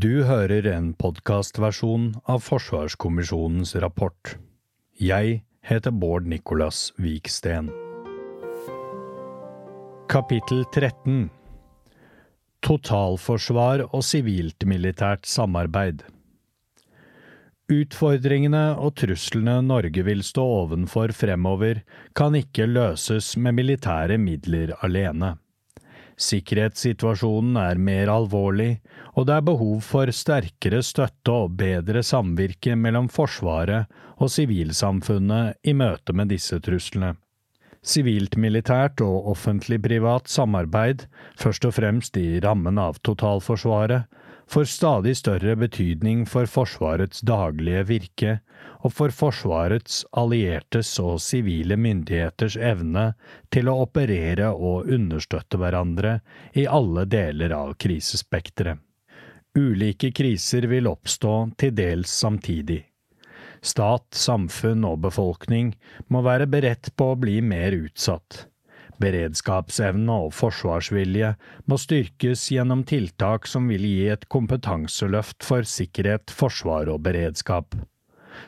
Du hører en podkastversjon av Forsvarskommisjonens rapport. Jeg heter Bård Nicolas Viksten. Kapittel 13 Totalforsvar og sivilt-militært samarbeid Utfordringene og truslene Norge vil stå ovenfor fremover, kan ikke løses med militære midler alene. Sikkerhetssituasjonen er mer alvorlig, og det er behov for sterkere støtte og bedre samvirke mellom Forsvaret og sivilsamfunnet i møte med disse truslene. Sivilt-militært og offentlig-privat samarbeid, først og fremst i rammen av totalforsvaret, får stadig større betydning for Forsvarets daglige virke og for Forsvarets alliertes og sivile myndigheters evne til å operere og understøtte hverandre i alle deler av krisespekteret. Ulike kriser vil oppstå til dels samtidig. Stat, samfunn og befolkning må være beredt på å bli mer utsatt. Beredskapsevne og forsvarsvilje må styrkes gjennom tiltak som vil gi et kompetanseløft for sikkerhet, forsvar og beredskap.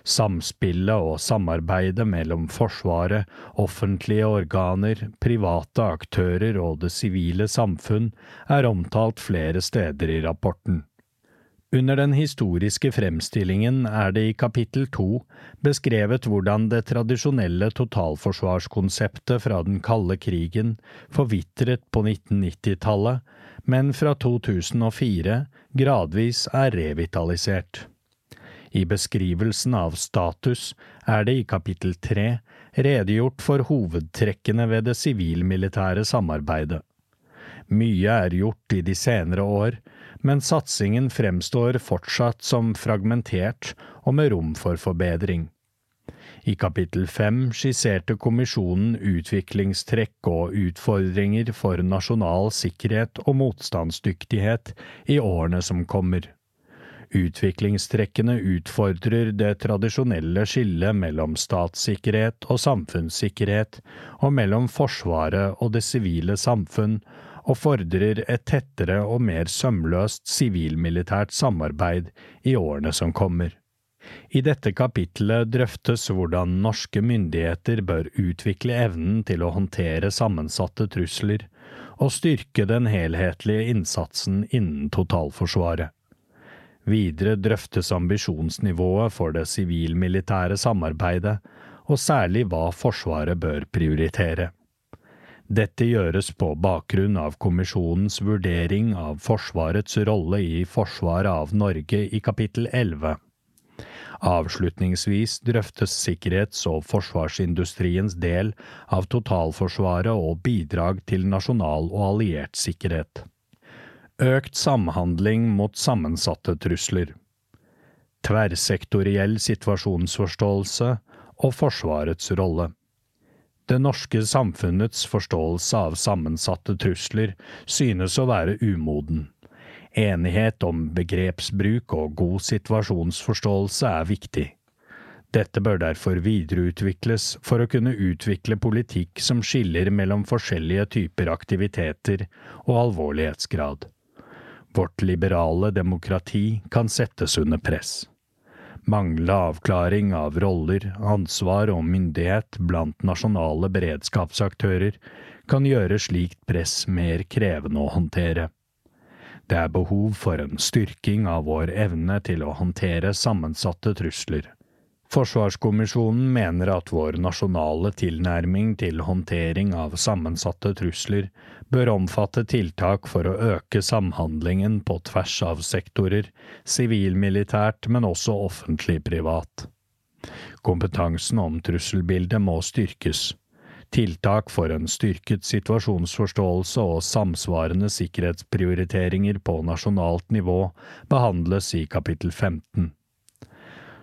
Samspillet og samarbeidet mellom Forsvaret, offentlige organer, private aktører og det sivile samfunn er omtalt flere steder i rapporten. Under den historiske fremstillingen er det i kapittel to beskrevet hvordan det tradisjonelle totalforsvarskonseptet fra den kalde krigen forvitret på 1990-tallet, men fra 2004 gradvis er revitalisert. I beskrivelsen av status er det i kapittel tre redegjort for hovedtrekkene ved det sivil-militære samarbeidet. Mye er gjort i de senere år, men satsingen fremstår fortsatt som fragmentert og med rom for forbedring. I kapittel fem skisserte kommisjonen utviklingstrekk og utfordringer for nasjonal sikkerhet og motstandsdyktighet i årene som kommer. Utviklingstrekkene utfordrer det tradisjonelle skillet mellom statssikkerhet og samfunnssikkerhet, og mellom Forsvaret og det sivile samfunn, og fordrer et tettere og mer sømløst sivil-militært samarbeid i årene som kommer. I dette kapitlet drøftes hvordan norske myndigheter bør utvikle evnen til å håndtere sammensatte trusler, og styrke den helhetlige innsatsen innen totalforsvaret. Videre drøftes ambisjonsnivået for det sivil-militære samarbeidet, og særlig hva Forsvaret bør prioritere. Dette gjøres på bakgrunn av kommisjonens vurdering av Forsvarets rolle i forsvaret av Norge i kapittel 11. Avslutningsvis drøftes sikkerhets- og forsvarsindustriens del av totalforsvaret og bidrag til nasjonal og alliert sikkerhet. Økt samhandling mot sammensatte trusler. Tverrsektoriell situasjonsforståelse og Forsvarets rolle. Det norske samfunnets forståelse av sammensatte trusler synes å være umoden. Enighet om begrepsbruk og god situasjonsforståelse er viktig. Dette bør derfor videreutvikles for å kunne utvikle politikk som skiller mellom forskjellige typer aktiviteter og alvorlighetsgrad. Vårt liberale demokrati kan settes under press. Manglende avklaring av roller, ansvar og myndighet blant nasjonale beredskapsaktører kan gjøre slikt press mer krevende å håndtere. Det er behov for en styrking av vår evne til å håndtere sammensatte trusler. Forsvarskommisjonen mener at vår nasjonale tilnærming til håndtering av sammensatte trusler bør omfatte tiltak for å øke samhandlingen på tvers av sektorer, sivil-militært, men også offentlig-privat. Kompetansen om trusselbildet må styrkes. Tiltak for en styrket situasjonsforståelse og samsvarende sikkerhetsprioriteringer på nasjonalt nivå behandles i kapittel 15.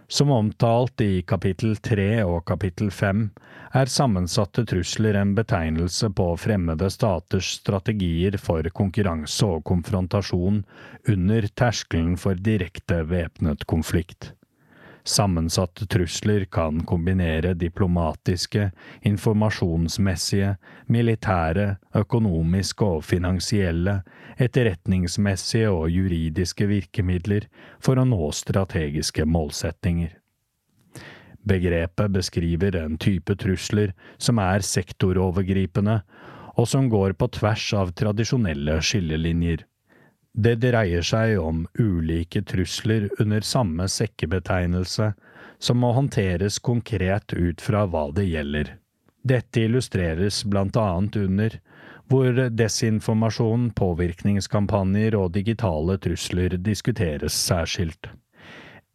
Som omtalt i kapittel 3 og kapittel fem, er sammensatte trusler en betegnelse på fremmede staters strategier for konkurranse og konfrontasjon under terskelen for direkte væpnet konflikt. Sammensatte trusler kan kombinere diplomatiske, informasjonsmessige, militære, økonomiske og finansielle, etterretningsmessige og juridiske virkemidler for å nå strategiske målsettinger. Begrepet beskriver en type trusler som er sektorovergripende, og som går på tvers av tradisjonelle skillelinjer. Det dreier seg om ulike trusler under samme sekkebetegnelse, som må håndteres konkret ut fra hva det gjelder. Dette illustreres blant annet under hvor desinformasjon, påvirkningskampanjer og digitale trusler diskuteres særskilt.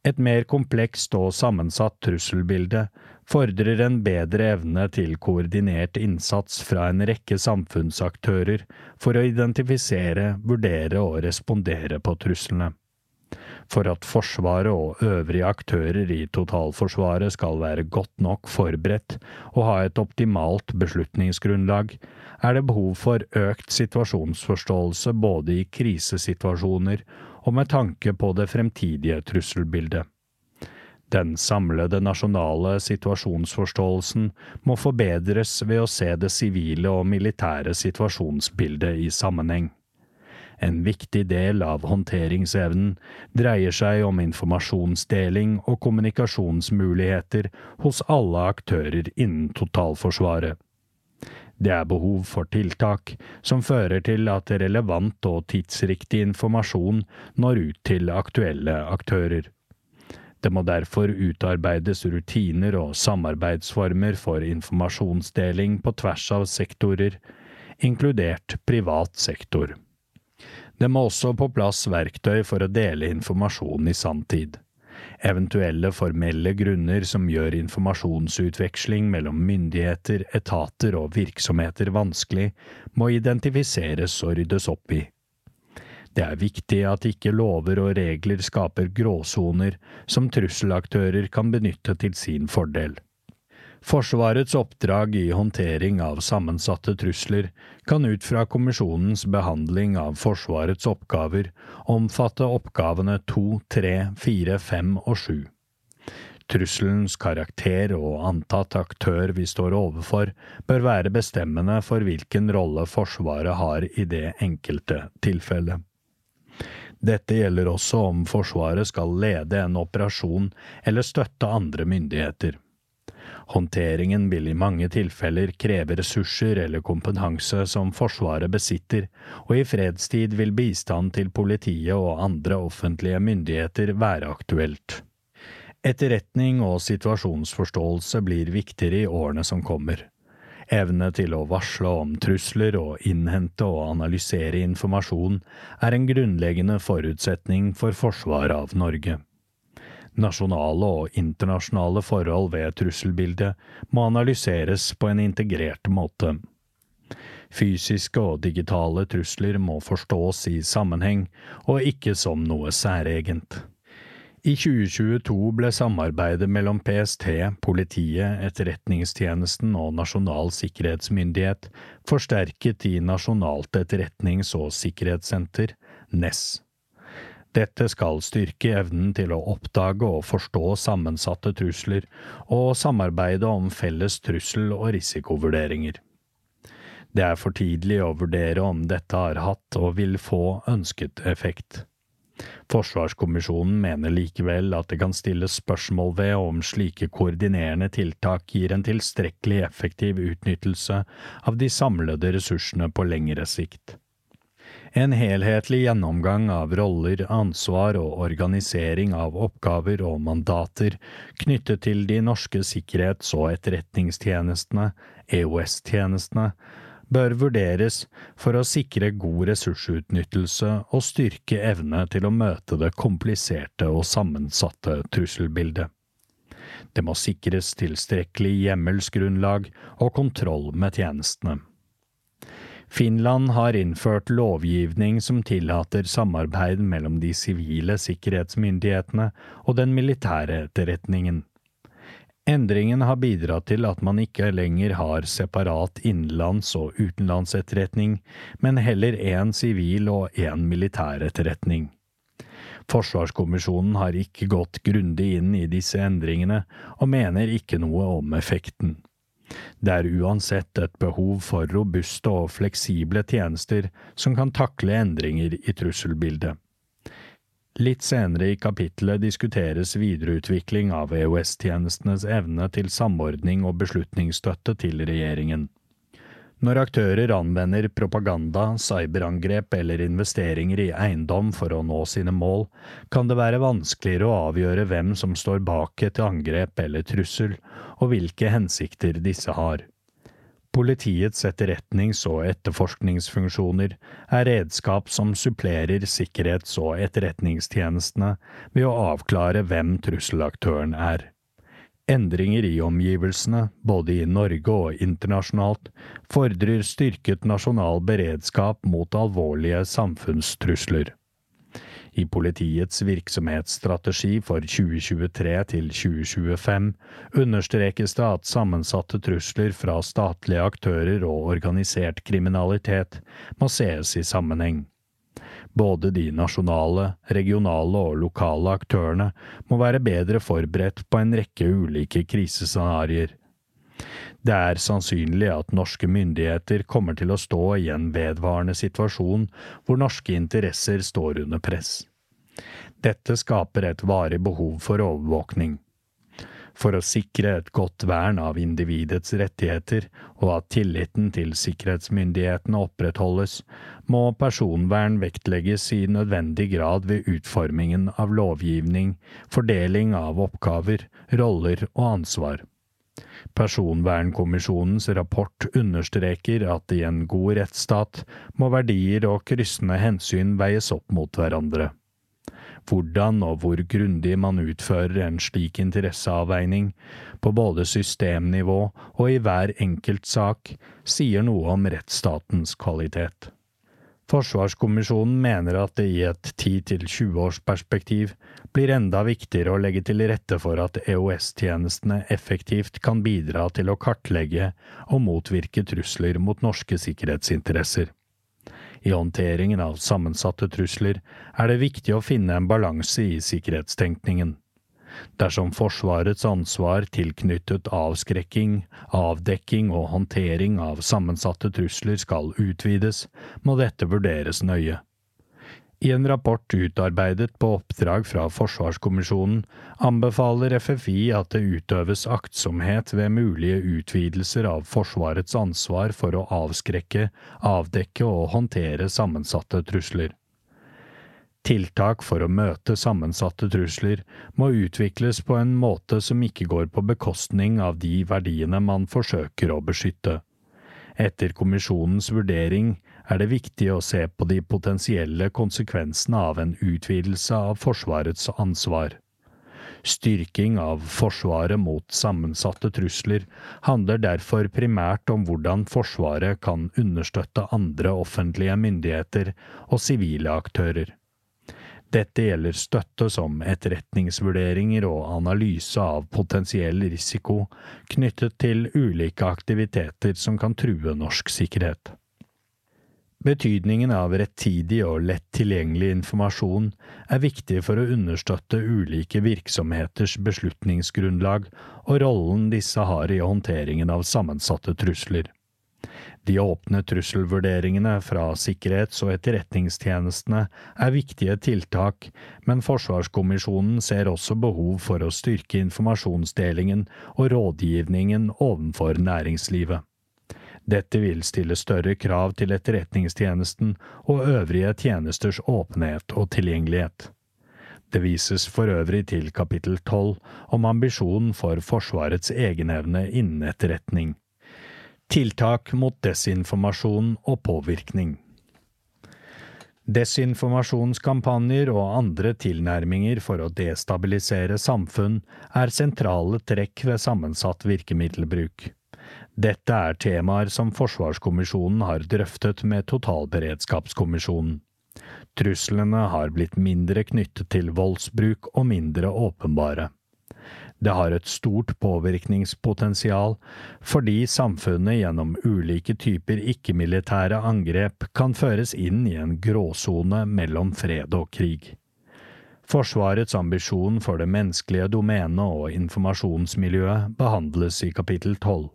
Et mer komplekst og sammensatt trusselbilde fordrer en bedre evne til koordinert innsats fra en rekke samfunnsaktører for å identifisere, vurdere og respondere på truslene. For at Forsvaret og øvrige aktører i totalforsvaret skal være godt nok forberedt og ha et optimalt beslutningsgrunnlag, er det behov for økt situasjonsforståelse både i krisesituasjoner og med tanke på det fremtidige trusselbildet. Den samlede nasjonale situasjonsforståelsen må forbedres ved å se det sivile og militære situasjonsbildet i sammenheng. En viktig del av håndteringsevnen dreier seg om informasjonsdeling og kommunikasjonsmuligheter hos alle aktører innen totalforsvaret. Det er behov for tiltak som fører til at relevant og tidsriktig informasjon når ut til aktuelle aktører. Det må derfor utarbeides rutiner og samarbeidsformer for informasjonsdeling på tvers av sektorer, inkludert privat sektor. Det må også på plass verktøy for å dele informasjon i sanntid. Eventuelle formelle grunner som gjør informasjonsutveksling mellom myndigheter, etater og virksomheter vanskelig, må identifiseres og ryddes opp i. Det er viktig at ikke lover og regler skaper gråsoner som trusselaktører kan benytte til sin fordel. Forsvarets oppdrag i håndtering av sammensatte trusler kan ut fra kommisjonens behandling av Forsvarets oppgaver omfatte oppgavene to, tre, fire, fem og sju. Trusselens karakter og antatt aktør vi står overfor, bør være bestemmende for hvilken rolle Forsvaret har i det enkelte tilfellet. Dette gjelder også om Forsvaret skal lede en operasjon eller støtte andre myndigheter. Håndteringen vil i mange tilfeller kreve ressurser eller kompetanse som Forsvaret besitter, og i fredstid vil bistand til politiet og andre offentlige myndigheter være aktuelt. Etterretning og situasjonsforståelse blir viktigere i årene som kommer. Evne til å varsle om trusler og innhente og analysere informasjon er en grunnleggende forutsetning for forsvaret av Norge. Nasjonale og internasjonale forhold ved trusselbildet må analyseres på en integrert måte. Fysiske og digitale trusler må forstås i sammenheng, og ikke som noe særegent. I 2022 ble samarbeidet mellom PST, politiet, Etterretningstjenesten og Nasjonal sikkerhetsmyndighet forsterket i Nasjonalt etterretnings- og sikkerhetssenter, NESS. Dette skal styrke evnen til å oppdage og forstå sammensatte trusler, og samarbeide om felles trussel- og risikovurderinger. Det er for tidlig å vurdere om dette har hatt og vil få ønsket effekt. Forsvarskommisjonen mener likevel at det kan stilles spørsmål ved om slike koordinerende tiltak gir en tilstrekkelig effektiv utnyttelse av de samlede ressursene på lengre sikt. En helhetlig gjennomgang av roller, ansvar og organisering av oppgaver og mandater knyttet til de norske sikkerhets- og etterretningstjenestene, EOS-tjenestene, bør vurderes for å sikre god ressursutnyttelse og styrke evne til å møte det kompliserte og sammensatte trusselbildet. Det må sikres tilstrekkelig hjemmelsgrunnlag og kontroll med tjenestene. Finland har innført lovgivning som tillater samarbeid mellom de sivile sikkerhetsmyndighetene og den militære etterretningen. Endringen har bidratt til at man ikke lenger har separat innenlands- og utenlandsetterretning, men heller én sivil og én militær etterretning. Forsvarskommisjonen har ikke gått grundig inn i disse endringene, og mener ikke noe om effekten. Det er uansett et behov for robuste og fleksible tjenester som kan takle endringer i trusselbildet. Litt senere i kapittelet diskuteres videreutvikling av EOS-tjenestenes evne til samordning og beslutningsstøtte til regjeringen. Når aktører anvender propaganda, cyberangrep eller investeringer i eiendom for å nå sine mål, kan det være vanskeligere å avgjøre hvem som står bak et angrep eller trussel, og hvilke hensikter disse har. Politiets etterretnings- og etterforskningsfunksjoner er redskap som supplerer sikkerhets- og etterretningstjenestene ved å avklare hvem trusselaktøren er. Endringer i omgivelsene, både i Norge og internasjonalt, fordrer styrket nasjonal beredskap mot alvorlige samfunnstrusler. I politiets virksomhetsstrategi for 2023 til 2025 understrekes det at sammensatte trusler fra statlige aktører og organisert kriminalitet må sees i sammenheng. Både de nasjonale, regionale og lokale aktørene må være bedre forberedt på en rekke ulike krisescenarioer. Det er sannsynlig at norske myndigheter kommer til å stå i en vedvarende situasjon hvor norske interesser står under press. Dette skaper et varig behov for overvåkning. For å sikre et godt vern av individets rettigheter og at tilliten til sikkerhetsmyndighetene opprettholdes, må personvern vektlegges i nødvendig grad ved utformingen av lovgivning, fordeling av oppgaver, roller og ansvar. Personvernkommisjonens rapport understreker at i en god rettsstat må verdier og kryssende hensyn veies opp mot hverandre. Hvordan og hvor grundig man utfører en slik interesseavveining, på både systemnivå og i hver enkelt sak, sier noe om rettsstatens kvalitet. Forsvarskommisjonen mener at det i et 10–20 års perspektiv blir enda viktigere å legge til rette for at EOS-tjenestene effektivt kan bidra til å kartlegge og motvirke trusler mot norske sikkerhetsinteresser. I håndteringen av sammensatte trusler er det viktig å finne en balanse i sikkerhetstenkningen. Dersom Forsvarets ansvar tilknyttet avskrekking, avdekking og håndtering av sammensatte trusler skal utvides, må dette vurderes nøye. I en rapport utarbeidet på oppdrag fra Forsvarskommisjonen anbefaler FFI at det utøves aktsomhet ved mulige utvidelser av Forsvarets ansvar for å avskrekke, avdekke og håndtere sammensatte trusler. Tiltak for å møte sammensatte trusler må utvikles på en måte som ikke går på bekostning av de verdiene man forsøker å beskytte. Etter kommisjonens vurdering er det viktig å se på de potensielle konsekvensene av en utvidelse av Forsvarets ansvar. Styrking av Forsvaret mot sammensatte trusler handler derfor primært om hvordan Forsvaret kan understøtte andre offentlige myndigheter og sivile aktører. Dette gjelder støtte som etterretningsvurderinger og analyse av potensiell risiko knyttet til ulike aktiviteter som kan true norsk sikkerhet. Betydningen av rettidig og lett tilgjengelig informasjon er viktig for å understøtte ulike virksomheters beslutningsgrunnlag og rollen disse har i håndteringen av sammensatte trusler. De åpne trusselvurderingene fra sikkerhets- og etterretningstjenestene er viktige tiltak, men Forsvarskommisjonen ser også behov for å styrke informasjonsdelingen og rådgivningen overfor næringslivet. Dette vil stille større krav til etterretningstjenesten og øvrige tjenesters åpenhet og tilgjengelighet. Det vises for øvrig til kapittel tolv om ambisjonen for Forsvarets egenevne innen etterretning. Tiltak mot desinformasjon og påvirkning. Desinformasjonskampanjer og andre tilnærminger for å destabilisere samfunn er sentrale trekk ved sammensatt virkemiddelbruk. Dette er temaer som Forsvarskommisjonen har drøftet med Totalberedskapskommisjonen. Truslene har blitt mindre knyttet til voldsbruk og mindre åpenbare. Det har et stort påvirkningspotensial, fordi samfunnet gjennom ulike typer ikke-militære angrep kan føres inn i en gråsone mellom fred og krig. Forsvarets ambisjon for det menneskelige domenet og informasjonsmiljøet behandles i kapittel tolv.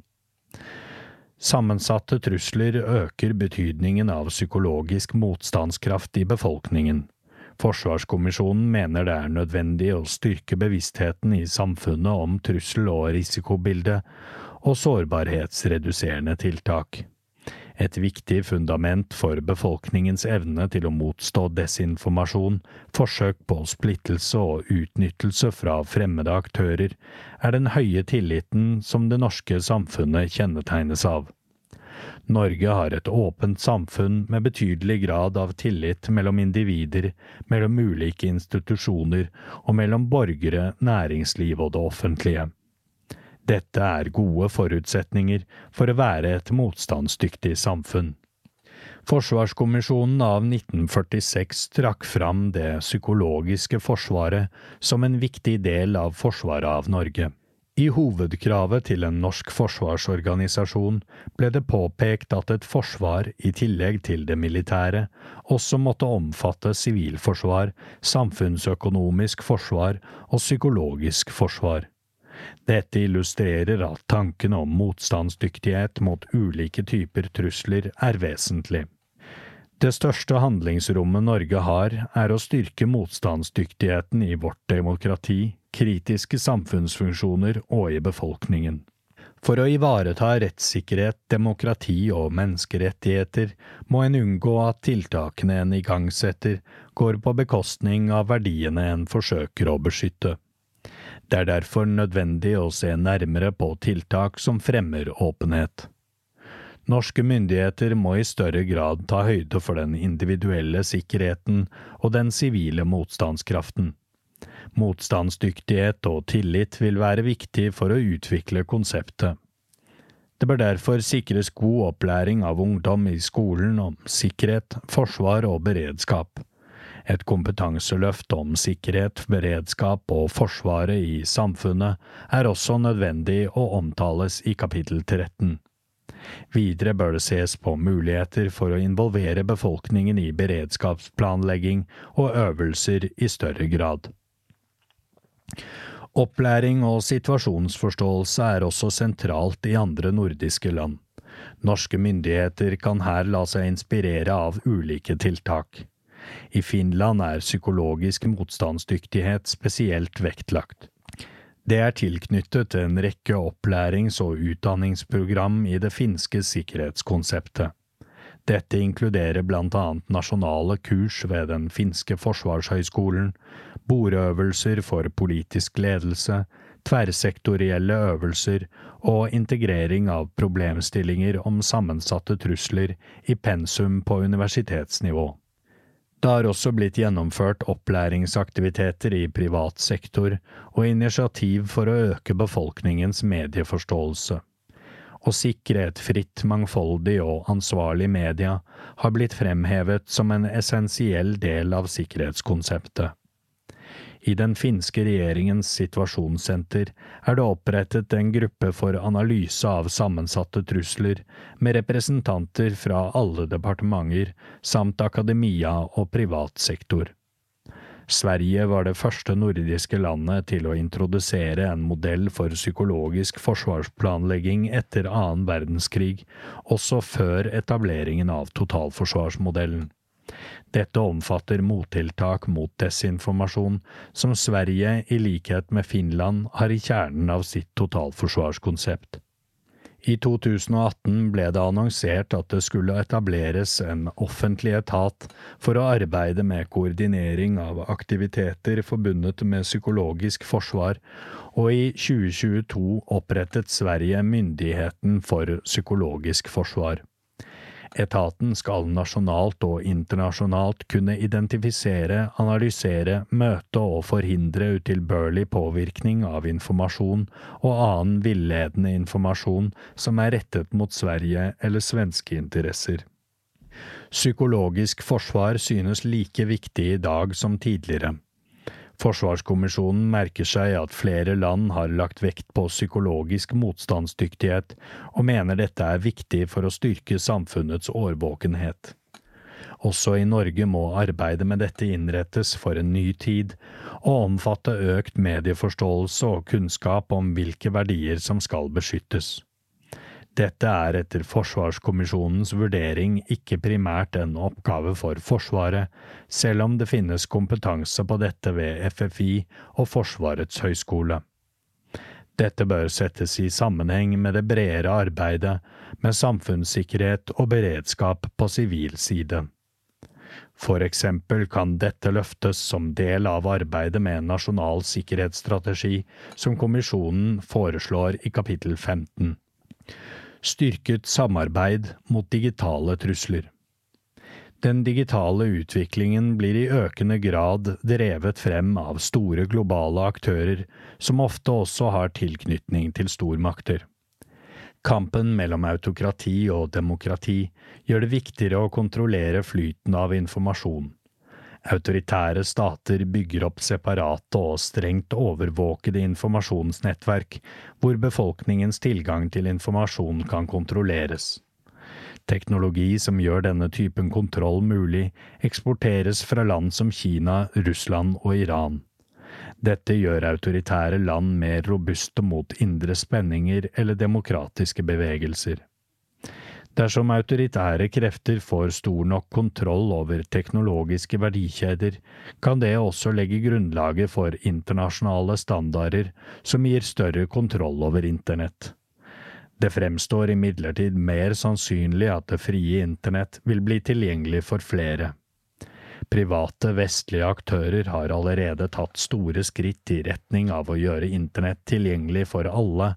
Sammensatte trusler øker betydningen av psykologisk motstandskraft i befolkningen. Forsvarskommisjonen mener det er nødvendig å styrke bevisstheten i samfunnet om trussel- og risikobildet og sårbarhetsreduserende tiltak. Et viktig fundament for befolkningens evne til å motstå desinformasjon, forsøk på splittelse og utnyttelse fra fremmede aktører, er den høye tilliten som det norske samfunnet kjennetegnes av. Norge har et åpent samfunn med betydelig grad av tillit mellom individer, mellom ulike institusjoner og mellom borgere, næringsliv og det offentlige. Dette er gode forutsetninger for å være et motstandsdyktig samfunn. Forsvarskommisjonen av 1946 trakk fram det psykologiske forsvaret som en viktig del av forsvaret av Norge. I hovedkravet til en norsk forsvarsorganisasjon ble det påpekt at et forsvar, i tillegg til det militære, også måtte omfatte sivilforsvar, samfunnsøkonomisk forsvar og psykologisk forsvar. Dette illustrerer at tanken om motstandsdyktighet mot ulike typer trusler er vesentlig. Det største handlingsrommet Norge har, er å styrke motstandsdyktigheten i vårt demokrati, kritiske samfunnsfunksjoner og i befolkningen. For å ivareta rettssikkerhet, demokrati og menneskerettigheter må en unngå at tiltakene en igangsetter, går på bekostning av verdiene en forsøker å beskytte. Det er derfor nødvendig å se nærmere på tiltak som fremmer åpenhet. Norske myndigheter må i større grad ta høyde for den individuelle sikkerheten og den sivile motstandskraften. Motstandsdyktighet og tillit vil være viktig for å utvikle konseptet. Det bør derfor sikres god opplæring av ungdom i skolen om sikkerhet, forsvar og beredskap. Et kompetanseløft om sikkerhet, beredskap og Forsvaret i samfunnet er også nødvendig og omtales i kapittel 13. Videre bør det ses på muligheter for å involvere befolkningen i beredskapsplanlegging og øvelser i større grad. Opplæring og situasjonsforståelse er også sentralt i andre nordiske land. Norske myndigheter kan her la seg inspirere av ulike tiltak. I Finland er psykologisk motstandsdyktighet spesielt vektlagt. Det er tilknyttet en rekke opplærings- og utdanningsprogram i det finske sikkerhetskonseptet. Dette inkluderer blant annet nasjonale kurs ved den finske forsvarshøyskolen, bordøvelser for politisk ledelse, tverrsektorielle øvelser og integrering av problemstillinger om sammensatte trusler i pensum på universitetsnivå. Det har også blitt gjennomført opplæringsaktiviteter i privat sektor og initiativ for å øke befolkningens medieforståelse. Å sikre et fritt, mangfoldig og ansvarlig media har blitt fremhevet som en essensiell del av sikkerhetskonseptet. I den finske regjeringens situasjonssenter er det opprettet en gruppe for analyse av sammensatte trusler, med representanter fra alle departementer samt akademia og privat sektor. Sverige var det første nordiske landet til å introdusere en modell for psykologisk forsvarsplanlegging etter annen verdenskrig, også før etableringen av totalforsvarsmodellen. Dette omfatter mottiltak mot desinformasjon, som Sverige, i likhet med Finland, har i kjernen av sitt totalforsvarskonsept. I 2018 ble det annonsert at det skulle etableres en offentlig etat for å arbeide med koordinering av aktiviteter forbundet med psykologisk forsvar, og i 2022 opprettet Sverige Myndigheten for psykologisk forsvar. Etaten skal nasjonalt og internasjonalt kunne identifisere, analysere, møte og forhindre utilbørlig påvirkning av informasjon og annen villedende informasjon som er rettet mot Sverige eller svenske interesser. Psykologisk forsvar synes like viktig i dag som tidligere. Forsvarskommisjonen merker seg at flere land har lagt vekt på psykologisk motstandsdyktighet, og mener dette er viktig for å styrke samfunnets årvåkenhet. Også i Norge må arbeidet med dette innrettes for en ny tid, og omfatte økt medieforståelse og kunnskap om hvilke verdier som skal beskyttes. Dette er etter Forsvarskommisjonens vurdering ikke primært en oppgave for Forsvaret, selv om det finnes kompetanse på dette ved FFI og Forsvarets høgskole. Dette bør settes i sammenheng med det bredere arbeidet med samfunnssikkerhet og beredskap på sivil side. For eksempel kan dette løftes som del av arbeidet med en nasjonal sikkerhetsstrategi som kommisjonen foreslår i kapittel 15. Styrket samarbeid mot digitale trusler. Den digitale utviklingen blir i økende grad drevet frem av store globale aktører, som ofte også har tilknytning til stormakter. Kampen mellom autokrati og demokrati gjør det viktigere å kontrollere flyten av informasjon. Autoritære stater bygger opp separate og strengt overvåkede informasjonsnettverk, hvor befolkningens tilgang til informasjon kan kontrolleres. Teknologi som gjør denne typen kontroll mulig, eksporteres fra land som Kina, Russland og Iran. Dette gjør autoritære land mer robuste mot indre spenninger eller demokratiske bevegelser. Dersom autoritære krefter får stor nok kontroll over teknologiske verdikjeder, kan det også legge grunnlaget for internasjonale standarder som gir større kontroll over internett. Det fremstår imidlertid mer sannsynlig at det frie internett vil bli tilgjengelig for flere. Private vestlige aktører har allerede tatt store skritt i retning av å gjøre internett tilgjengelig for alle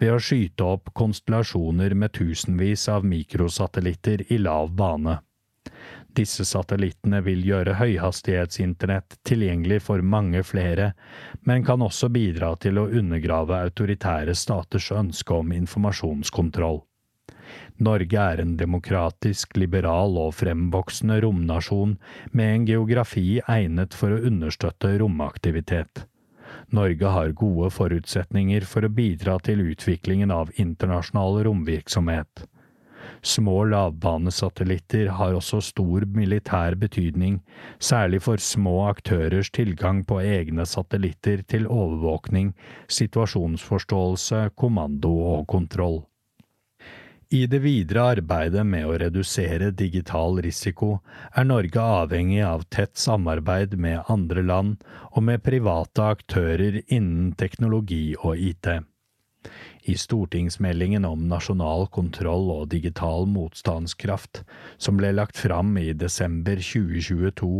ved å skyte opp konstellasjoner med tusenvis av mikrosatellitter i lav bane. Disse satellittene vil gjøre høyhastighetsinternett tilgjengelig for mange flere, men kan også bidra til å undergrave autoritære staters ønske om informasjonskontroll. Norge er en demokratisk, liberal og fremvoksende romnasjon med en geografi egnet for å understøtte romaktivitet. Norge har gode forutsetninger for å bidra til utviklingen av internasjonal romvirksomhet. Små lavbanesatellitter har også stor militær betydning, særlig for små aktørers tilgang på egne satellitter til overvåkning, situasjonsforståelse, kommando og kontroll. I det videre arbeidet med å redusere digital risiko er Norge avhengig av tett samarbeid med andre land og med private aktører innen teknologi og IT. I stortingsmeldingen om nasjonal kontroll og digital motstandskraft, som ble lagt fram i desember 2022,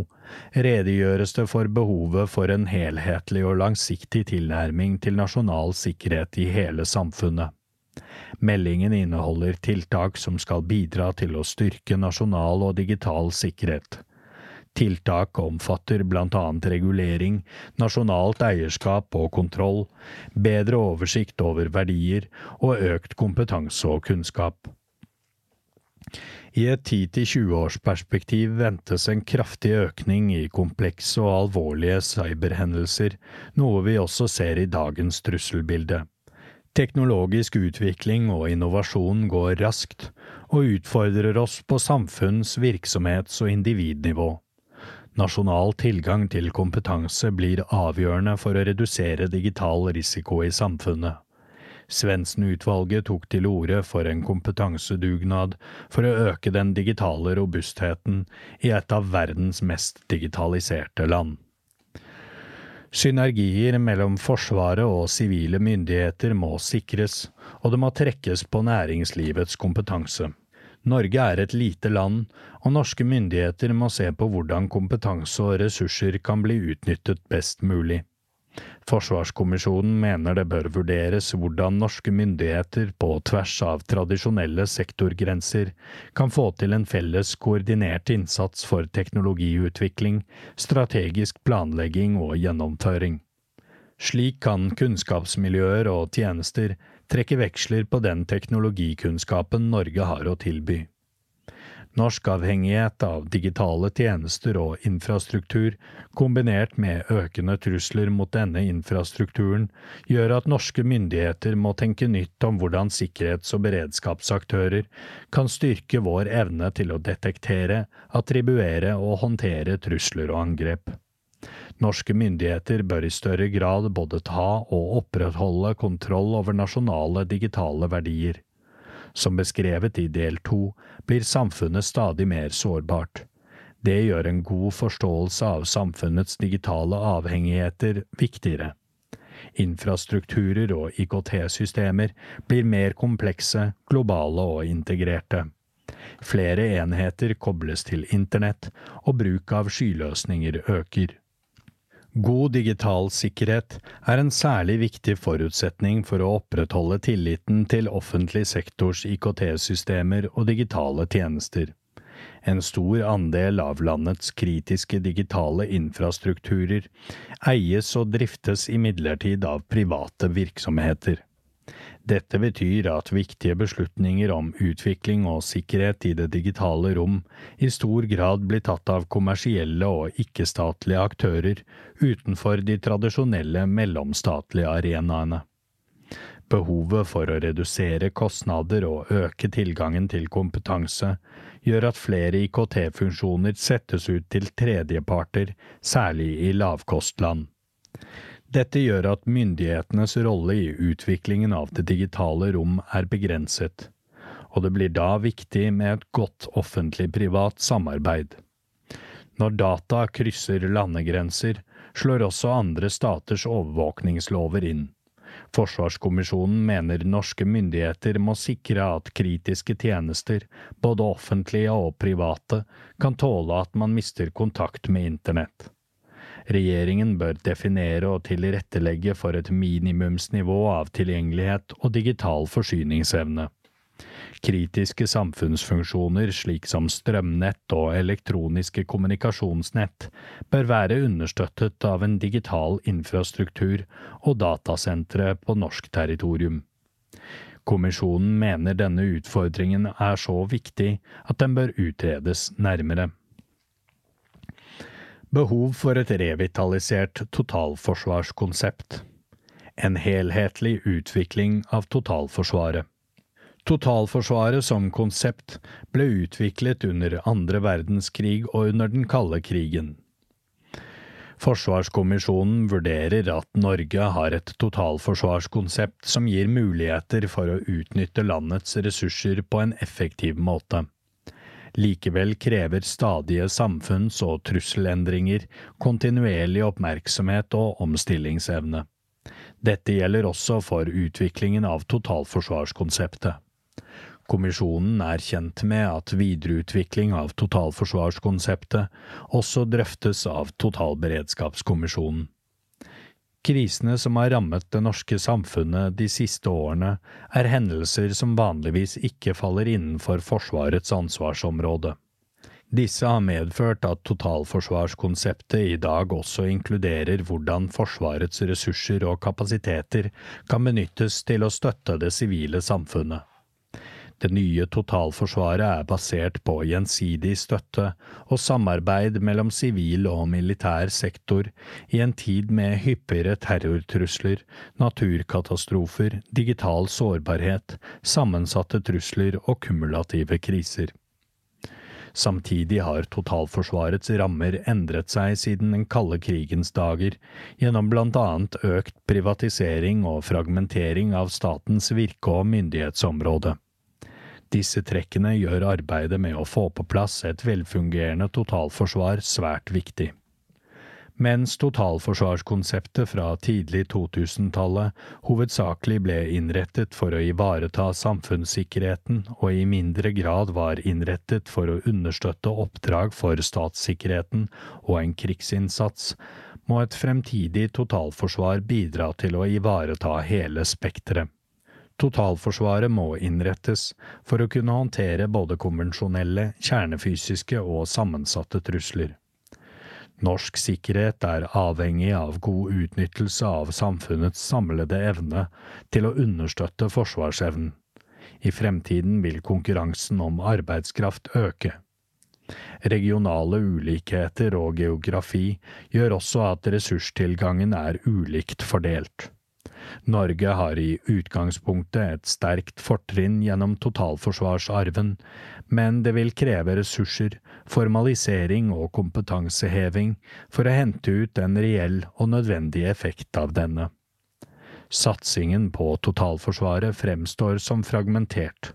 redegjøres det for behovet for en helhetlig og langsiktig tilnærming til nasjonal sikkerhet i hele samfunnet. Meldingen inneholder tiltak som skal bidra til å styrke nasjonal og digital sikkerhet Tiltak omfatter blant annet regulering, nasjonalt eierskap og kontroll, bedre oversikt over verdier og økt kompetanse og kunnskap. I et 10–20-årsperspektiv ventes en kraftig økning i komplekse og alvorlige cyberhendelser, noe vi også ser i dagens trusselbilde. Teknologisk utvikling og innovasjon går raskt, og utfordrer oss på samfunns-, virksomhets- og individnivå. Nasjonal tilgang til kompetanse blir avgjørende for å redusere digital risiko i samfunnet. Svendsen-utvalget tok til orde for en kompetansedugnad for å øke den digitale robustheten i et av verdens mest digitaliserte land. Synergier mellom Forsvaret og sivile myndigheter må sikres, og det må trekkes på næringslivets kompetanse. Norge er et lite land, og norske myndigheter må se på hvordan kompetanse og ressurser kan bli utnyttet best mulig. Forsvarskommisjonen mener det bør vurderes hvordan norske myndigheter på tvers av tradisjonelle sektorgrenser kan få til en felles koordinert innsats for teknologiutvikling, strategisk planlegging og gjennomføring. Slik kan kunnskapsmiljøer og tjenester trekke veksler på den teknologikunnskapen Norge har å tilby. Norsk avhengighet av digitale tjenester og infrastruktur, kombinert med økende trusler mot denne infrastrukturen, gjør at norske myndigheter må tenke nytt om hvordan sikkerhets- og beredskapsaktører kan styrke vår evne til å detektere, attribuere og håndtere trusler og angrep. Norske myndigheter bør i større grad både ta og opprettholde kontroll over nasjonale digitale verdier. Som beskrevet i del to blir samfunnet stadig mer sårbart. Det gjør en god forståelse av samfunnets digitale avhengigheter viktigere. Infrastrukturer og IKT-systemer blir mer komplekse, globale og integrerte. Flere enheter kobles til internett, og bruk av skyløsninger øker. God digital sikkerhet er en særlig viktig forutsetning for å opprettholde tilliten til offentlig sektors IKT-systemer og digitale tjenester. En stor andel av landets kritiske digitale infrastrukturer eies og driftes imidlertid av private virksomheter. Dette betyr at viktige beslutninger om utvikling og sikkerhet i det digitale rom i stor grad blir tatt av kommersielle og ikke-statlige aktører utenfor de tradisjonelle mellomstatlige arenaene. Behovet for å redusere kostnader og øke tilgangen til kompetanse gjør at flere IKT-funksjoner settes ut til tredjeparter, særlig i lavkostland. Dette gjør at myndighetenes rolle i utviklingen av det digitale rom er begrenset, og det blir da viktig med et godt offentlig-privat samarbeid. Når data krysser landegrenser, slår også andre staters overvåkningslover inn. Forsvarskommisjonen mener norske myndigheter må sikre at kritiske tjenester, både offentlige og private, kan tåle at man mister kontakt med internett. Regjeringen bør definere og tilrettelegge for et minimumsnivå av tilgjengelighet og digital forsyningsevne. Kritiske samfunnsfunksjoner slik som strømnett og elektroniske kommunikasjonsnett bør være understøttet av en digital infrastruktur og datasentre på norsk territorium. Kommisjonen mener denne utfordringen er så viktig at den bør utredes nærmere behov for et revitalisert totalforsvarskonsept. En helhetlig utvikling av totalforsvaret. Totalforsvaret som konsept ble utviklet under andre verdenskrig og under den kalde krigen. Forsvarskommisjonen vurderer at Norge har et totalforsvarskonsept som gir muligheter for å utnytte landets ressurser på en effektiv måte. Likevel krever stadige samfunns- og trusselendringer kontinuerlig oppmerksomhet og omstillingsevne. Dette gjelder også for utviklingen av totalforsvarskonseptet. Kommisjonen er kjent med at videreutvikling av totalforsvarskonseptet også drøftes av totalberedskapskommisjonen. Krisene som har rammet det norske samfunnet de siste årene, er hendelser som vanligvis ikke faller innenfor Forsvarets ansvarsområde. Disse har medført at totalforsvarskonseptet i dag også inkluderer hvordan Forsvarets ressurser og kapasiteter kan benyttes til å støtte det sivile samfunnet. Det nye totalforsvaret er basert på gjensidig støtte og samarbeid mellom sivil og militær sektor i en tid med hyppigere terrortrusler, naturkatastrofer, digital sårbarhet, sammensatte trusler og kumulative kriser. Samtidig har totalforsvarets rammer endret seg siden den kalde krigens dager, gjennom blant annet økt privatisering og fragmentering av statens virke- og myndighetsområde. Disse trekkene gjør arbeidet med å få på plass et velfungerende totalforsvar svært viktig. Mens totalforsvarskonseptet fra tidlig 2000-tallet hovedsakelig ble innrettet for å ivareta samfunnssikkerheten og i mindre grad var innrettet for å understøtte oppdrag for statssikkerheten og en krigsinnsats, må et fremtidig totalforsvar bidra til å ivareta hele spekteret. Totalforsvaret må innrettes for å kunne håndtere både konvensjonelle, kjernefysiske og sammensatte trusler. Norsk sikkerhet er avhengig av god utnyttelse av samfunnets samlede evne til å understøtte forsvarsevnen. I fremtiden vil konkurransen om arbeidskraft øke. Regionale ulikheter og geografi gjør også at ressurstilgangen er ulikt fordelt. Norge har i utgangspunktet et sterkt fortrinn gjennom totalforsvarsarven, men det vil kreve ressurser, formalisering og kompetanseheving for å hente ut en reell og nødvendig effekt av denne. Satsingen på totalforsvaret fremstår som fragmentert.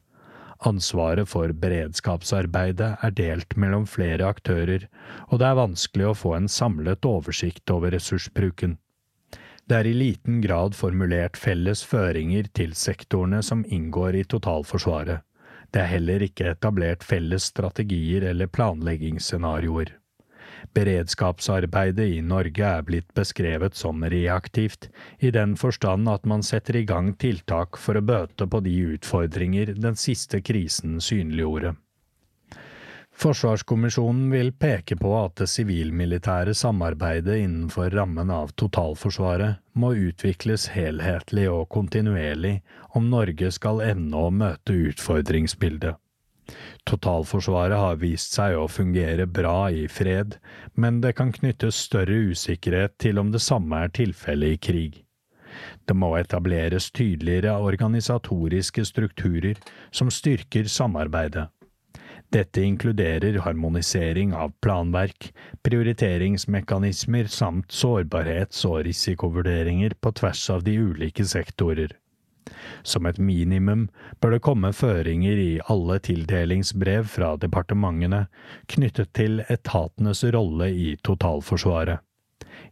Ansvaret for beredskapsarbeidet er delt mellom flere aktører, og det er vanskelig å få en samlet oversikt over ressursbruken. Det er i liten grad formulert felles føringer til sektorene som inngår i totalforsvaret. Det er heller ikke etablert felles strategier eller planleggingsscenarioer. Beredskapsarbeidet i Norge er blitt beskrevet som reaktivt, i den forstand at man setter i gang tiltak for å bøte på de utfordringer den siste krisen synliggjorde. Forsvarskommisjonen vil peke på at det sivil-militære samarbeidet innenfor rammen av totalforsvaret må utvikles helhetlig og kontinuerlig om Norge skal evne å møte utfordringsbildet. Totalforsvaret har vist seg å fungere bra i fred, men det kan knyttes større usikkerhet til om det samme er tilfellet i krig. Det må etableres tydeligere organisatoriske strukturer som styrker samarbeidet. Dette inkluderer harmonisering av planverk, prioriteringsmekanismer samt sårbarhets- og risikovurderinger på tvers av de ulike sektorer. Som et minimum bør det komme føringer i alle tildelingsbrev fra departementene knyttet til etatenes rolle i totalforsvaret.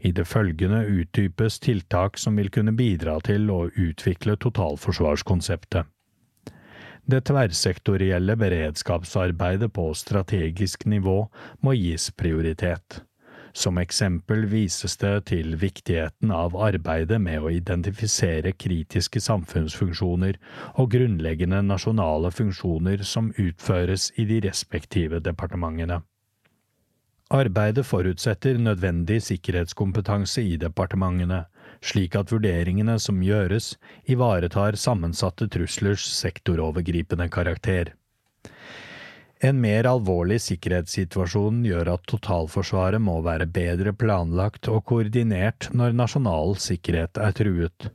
I det følgende utdypes tiltak som vil kunne bidra til å utvikle totalforsvarskonseptet. Det tverrsektorielle beredskapsarbeidet på strategisk nivå må gis prioritet. Som eksempel vises det til viktigheten av arbeidet med å identifisere kritiske samfunnsfunksjoner og grunnleggende nasjonale funksjoner som utføres i de respektive departementene. Arbeidet forutsetter nødvendig sikkerhetskompetanse i departementene, slik at vurderingene som gjøres, ivaretar sammensatte truslers sektorovergripende karakter. En mer alvorlig sikkerhetssituasjon gjør at totalforsvaret må være bedre planlagt og koordinert når nasjonal sikkerhet er truet.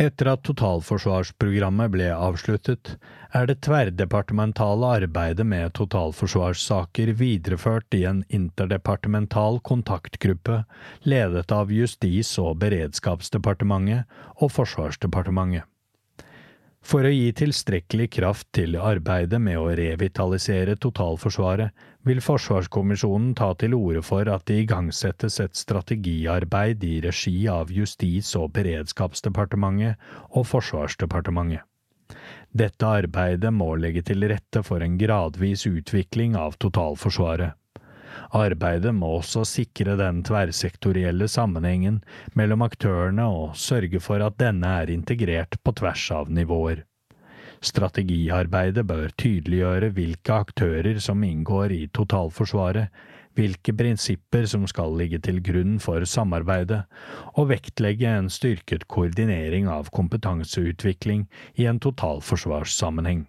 Etter at totalforsvarsprogrammet ble avsluttet, er det tverrdepartementale arbeidet med totalforsvarssaker videreført i en interdepartemental kontaktgruppe ledet av Justis- og beredskapsdepartementet og Forsvarsdepartementet. For å gi tilstrekkelig kraft til arbeidet med å revitalisere totalforsvaret, vil Forsvarskommisjonen ta til orde for at det igangsettes et strategiarbeid i regi av Justis- og beredskapsdepartementet og Forsvarsdepartementet. Dette arbeidet må legge til rette for en gradvis utvikling av totalforsvaret. Arbeidet må også sikre den tverrsektorielle sammenhengen mellom aktørene og sørge for at denne er integrert på tvers av nivåer. Strategiarbeidet bør tydeliggjøre hvilke aktører som inngår i totalforsvaret, hvilke prinsipper som skal ligge til grunn for samarbeidet, og vektlegge en styrket koordinering av kompetanseutvikling i en totalforsvarssammenheng.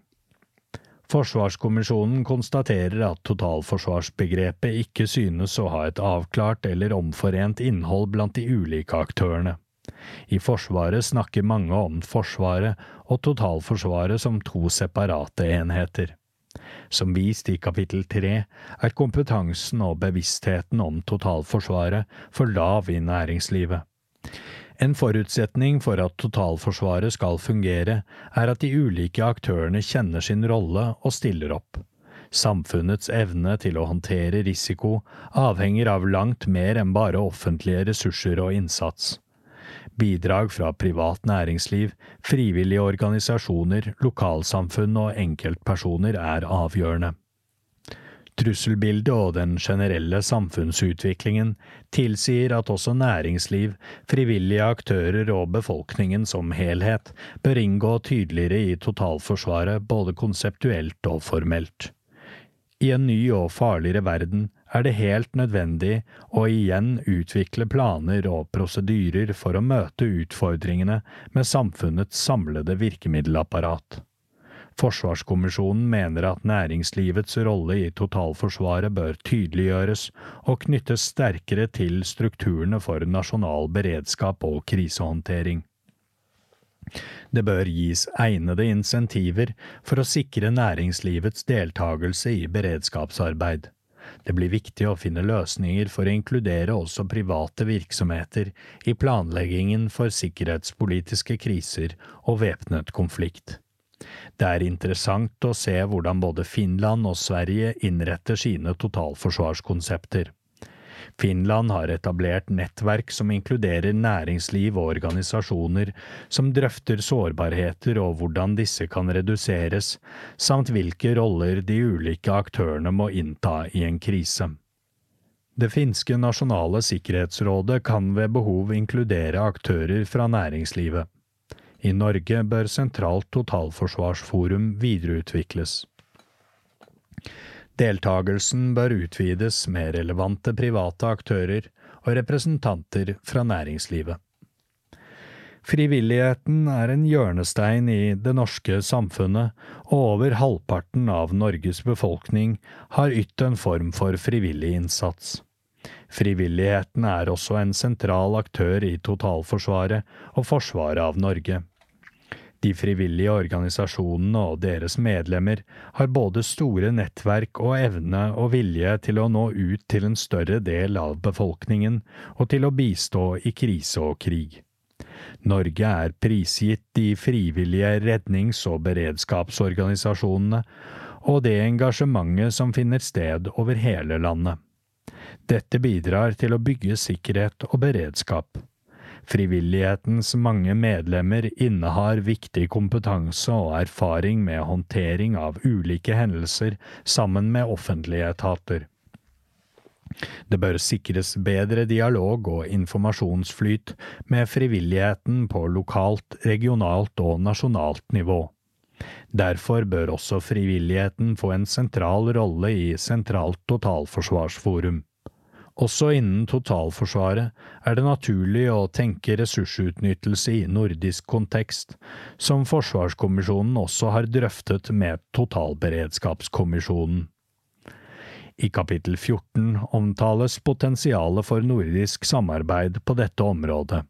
Forsvarskommisjonen konstaterer at totalforsvarsbegrepet ikke synes å ha et avklart eller omforent innhold blant de ulike aktørene. I Forsvaret snakker mange om Forsvaret og totalforsvaret som to separate enheter. Som vist i kapittel tre er kompetansen og bevisstheten om totalforsvaret for lav i næringslivet. En forutsetning for at totalforsvaret skal fungere, er at de ulike aktørene kjenner sin rolle og stiller opp. Samfunnets evne til å håndtere risiko avhenger av langt mer enn bare offentlige ressurser og innsats. Bidrag fra privat næringsliv, frivillige organisasjoner, lokalsamfunn og enkeltpersoner er avgjørende. Trusselbildet og den generelle samfunnsutviklingen tilsier at også næringsliv, frivillige aktører og befolkningen som helhet bør inngå tydeligere i totalforsvaret både konseptuelt og formelt. I en ny og farligere verden er det helt nødvendig å igjen utvikle planer og prosedyrer for å møte utfordringene med samfunnets samlede virkemiddelapparat. Forsvarskommisjonen mener at næringslivets rolle i totalforsvaret bør tydeliggjøres og knyttes sterkere til strukturene for nasjonal beredskap og krisehåndtering. Det bør gis egnede insentiver for å sikre næringslivets deltakelse i beredskapsarbeid. Det blir viktig å finne løsninger for å inkludere også private virksomheter i planleggingen for sikkerhetspolitiske kriser og væpnet konflikt. Det er interessant å se hvordan både Finland og Sverige innretter sine totalforsvarskonsepter. Finland har etablert nettverk som inkluderer næringsliv og organisasjoner, som drøfter sårbarheter og hvordan disse kan reduseres, samt hvilke roller de ulike aktørene må innta i en krise. Det finske nasjonale sikkerhetsrådet kan ved behov inkludere aktører fra næringslivet. I Norge bør Sentralt totalforsvarsforum videreutvikles. Deltagelsen bør utvides med relevante private aktører og representanter fra næringslivet. Frivilligheten er en hjørnestein i det norske samfunnet, og over halvparten av Norges befolkning har ytt en form for frivillig innsats. Frivilligheten er også en sentral aktør i totalforsvaret og forsvaret av Norge. De frivillige organisasjonene og deres medlemmer har både store nettverk og evne og vilje til å nå ut til en større del av befolkningen og til å bistå i krise og krig. Norge er prisgitt de frivillige rednings- og beredskapsorganisasjonene og det engasjementet som finner sted over hele landet. Dette bidrar til å bygge sikkerhet og beredskap. Frivillighetens mange medlemmer innehar viktig kompetanse og erfaring med håndtering av ulike hendelser sammen med offentlige etater. Det bør sikres bedre dialog og informasjonsflyt med frivilligheten på lokalt, regionalt og nasjonalt nivå. Derfor bør også frivilligheten få en sentral rolle i Sentralt totalforsvarsforum. Også innen totalforsvaret er det naturlig å tenke ressursutnyttelse i nordisk kontekst, som Forsvarskommisjonen også har drøftet med Totalberedskapskommisjonen. I kapittel 14 omtales potensialet for nordisk samarbeid på dette området.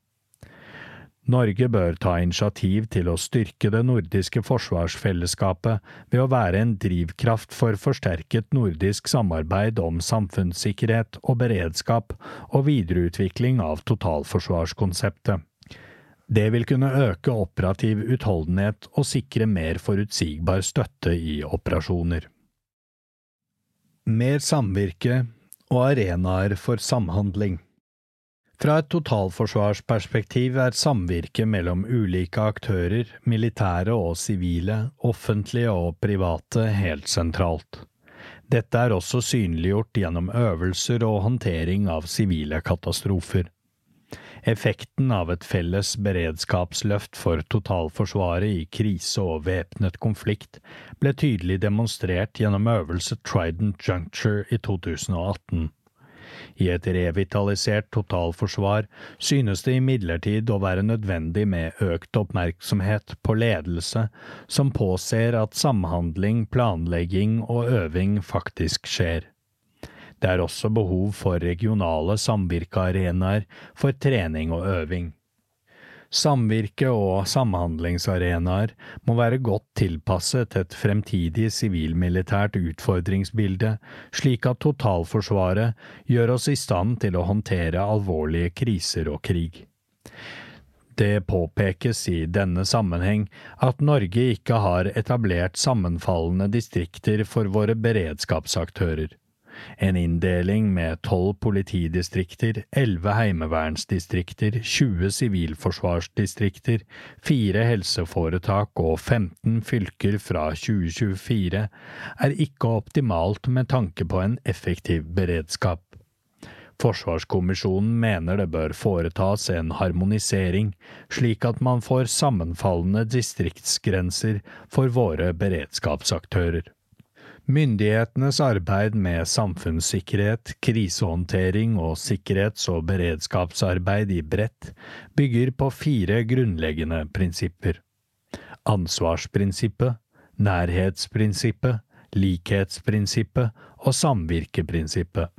Norge bør ta initiativ til å styrke det nordiske forsvarsfellesskapet ved å være en drivkraft for forsterket nordisk samarbeid om samfunnssikkerhet og beredskap og videreutvikling av totalforsvarskonseptet. Det vil kunne øke operativ utholdenhet og sikre mer forutsigbar støtte i operasjoner. Mer samvirke og arenaer for samhandling. Fra et totalforsvarsperspektiv er samvirket mellom ulike aktører, militære og sivile, offentlige og private, helt sentralt. Dette er også synliggjort gjennom øvelser og håndtering av sivile katastrofer. Effekten av et felles beredskapsløft for totalforsvaret i krise og væpnet konflikt ble tydelig demonstrert gjennom øvelse Trident Juncture i 2018. I et revitalisert totalforsvar synes det imidlertid å være nødvendig med økt oppmerksomhet på ledelse som påser at samhandling, planlegging og øving faktisk skjer. Det er også behov for regionale samvirkearenaer for trening og øving. Samvirke og samhandlingsarenaer må være godt tilpasset et fremtidig sivilmilitært utfordringsbilde, slik at totalforsvaret gjør oss i stand til å håndtere alvorlige kriser og krig. Det påpekes i denne sammenheng at Norge ikke har etablert sammenfallende distrikter for våre beredskapsaktører en inndeling med tolv politidistrikter, elleve heimevernsdistrikter, 20 sivilforsvarsdistrikter, fire helseforetak og 15 fylker fra 2024 er ikke optimalt med tanke på en effektiv beredskap. Forsvarskommisjonen mener det bør foretas en harmonisering, slik at man får sammenfallende distriktsgrenser for våre beredskapsaktører. Myndighetenes arbeid med samfunnssikkerhet, krisehåndtering og sikkerhets- og beredskapsarbeid i bredt bygger på fire grunnleggende prinsipper. Ansvarsprinsippet, nærhetsprinsippet, likhetsprinsippet og samvirkeprinsippet.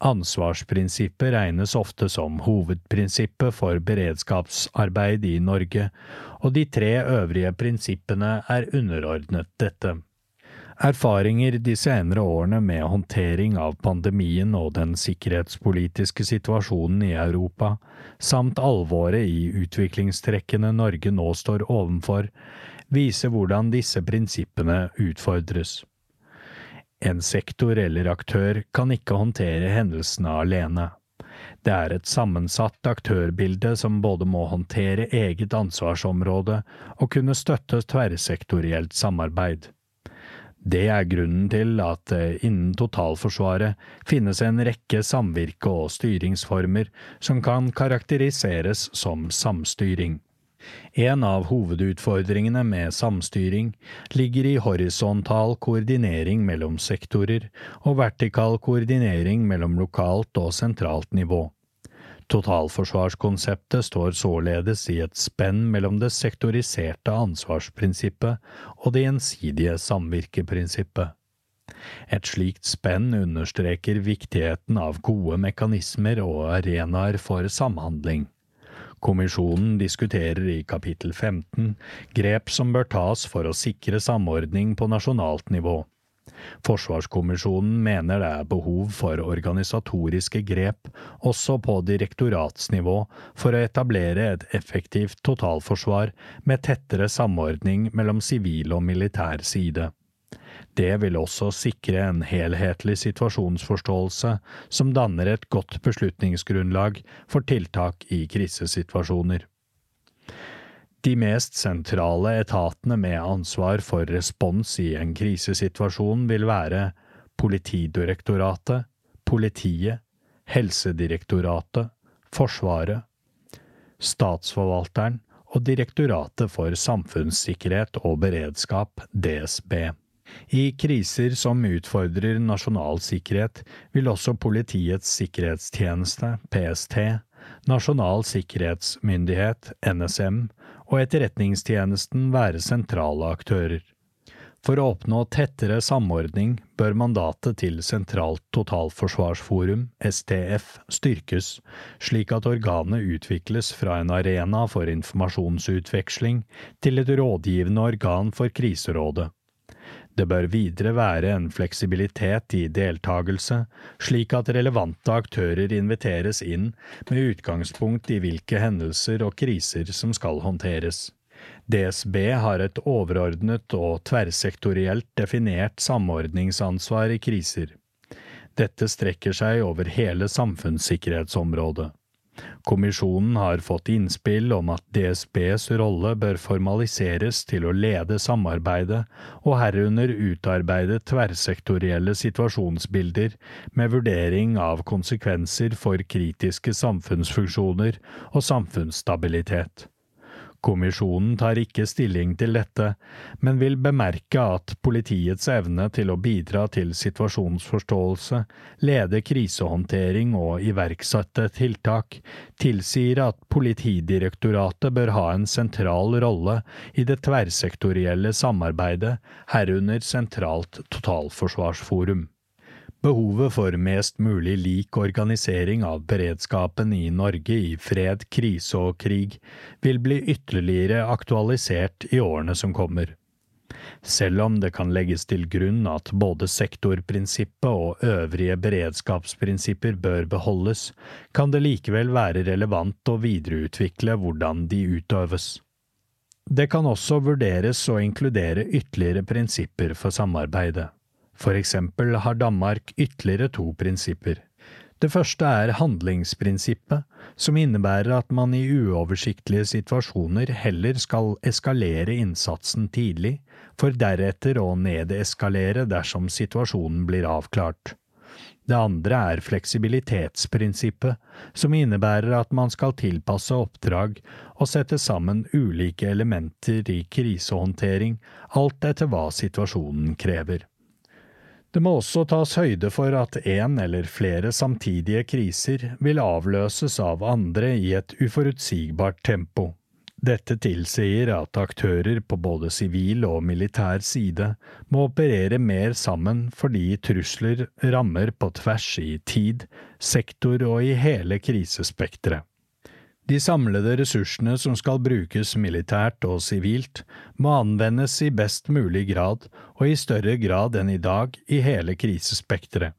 Ansvarsprinsippet regnes ofte som hovedprinsippet for beredskapsarbeid i Norge, og de tre øvrige prinsippene er underordnet dette. Erfaringer de senere årene med håndtering av pandemien og den sikkerhetspolitiske situasjonen i Europa, samt alvoret i utviklingstrekkene Norge nå står ovenfor, viser hvordan disse prinsippene utfordres. En sektor eller aktør kan ikke håndtere hendelsene alene. Det er et sammensatt aktørbilde som både må håndtere eget ansvarsområde og kunne støtte tverrsektorielt samarbeid. Det er grunnen til at det innen totalforsvaret finnes en rekke samvirke- og styringsformer som kan karakteriseres som samstyring. En av hovedutfordringene med samstyring ligger i horisontal koordinering mellom sektorer og vertikal koordinering mellom lokalt og sentralt nivå. Totalforsvarskonseptet står således i et spenn mellom det sektoriserte ansvarsprinsippet og det gjensidige samvirkeprinsippet. Et slikt spenn understreker viktigheten av gode mekanismer og arenaer for samhandling. Kommisjonen diskuterer i kapittel 15 grep som bør tas for å sikre samordning på nasjonalt nivå. Forsvarskommisjonen mener det er behov for organisatoriske grep også på direktoratsnivå for å etablere et effektivt totalforsvar med tettere samordning mellom sivil og militær side. Det vil også sikre en helhetlig situasjonsforståelse som danner et godt beslutningsgrunnlag for tiltak i krisesituasjoner. De mest sentrale etatene med ansvar for respons i en krisesituasjon vil være Politidirektoratet, Politiet, Helsedirektoratet, Forsvaret, Statsforvalteren og Direktoratet for samfunnssikkerhet og beredskap, DSB. I kriser som utfordrer nasjonal sikkerhet, vil også Politiets sikkerhetstjeneste, PST, Nasjonal sikkerhetsmyndighet, NSM, og Etterretningstjenesten være sentrale aktører. For å oppnå tettere samordning bør mandatet til Sentralt totalforsvarsforum, STF, styrkes, slik at organet utvikles fra en arena for informasjonsutveksling til et rådgivende organ for kriserådet. Det bør videre være en fleksibilitet i deltakelse, slik at relevante aktører inviteres inn med utgangspunkt i hvilke hendelser og kriser som skal håndteres. DSB har et overordnet og tverrsektorielt definert samordningsansvar i kriser. Dette strekker seg over hele samfunnssikkerhetsområdet. Kommisjonen har fått innspill om at DSBs rolle bør formaliseres til å lede samarbeidet, og herunder utarbeide tverrsektorielle situasjonsbilder med vurdering av konsekvenser for kritiske samfunnsfunksjoner og samfunnsstabilitet. Kommisjonen tar ikke stilling til dette, men vil bemerke at politiets evne til å bidra til situasjonsforståelse, lede krisehåndtering og iverksette tiltak tilsier at Politidirektoratet bør ha en sentral rolle i det tverrsektorielle samarbeidet, herunder sentralt totalforsvarsforum. Behovet for mest mulig lik organisering av beredskapen i Norge i fred, krise og krig vil bli ytterligere aktualisert i årene som kommer. Selv om det kan legges til grunn at både sektorprinsippet og øvrige beredskapsprinsipper bør beholdes, kan det likevel være relevant å videreutvikle hvordan de utøves. Det kan også vurderes å inkludere ytterligere prinsipper for samarbeidet. For eksempel har Danmark ytterligere to prinsipper. Det første er handlingsprinsippet, som innebærer at man i uoversiktlige situasjoner heller skal eskalere innsatsen tidlig, for deretter å nedeskalere dersom situasjonen blir avklart. Det andre er fleksibilitetsprinsippet, som innebærer at man skal tilpasse oppdrag og sette sammen ulike elementer i krisehåndtering, alt etter hva situasjonen krever. Det må også tas høyde for at en eller flere samtidige kriser vil avløses av andre i et uforutsigbart tempo. Dette tilsier at aktører på både sivil og militær side må operere mer sammen fordi trusler rammer på tvers i tid, sektor og i hele krisespekteret. De samlede ressursene som skal brukes militært og sivilt, må anvendes i best mulig grad og i større grad enn i dag i hele krisespekteret.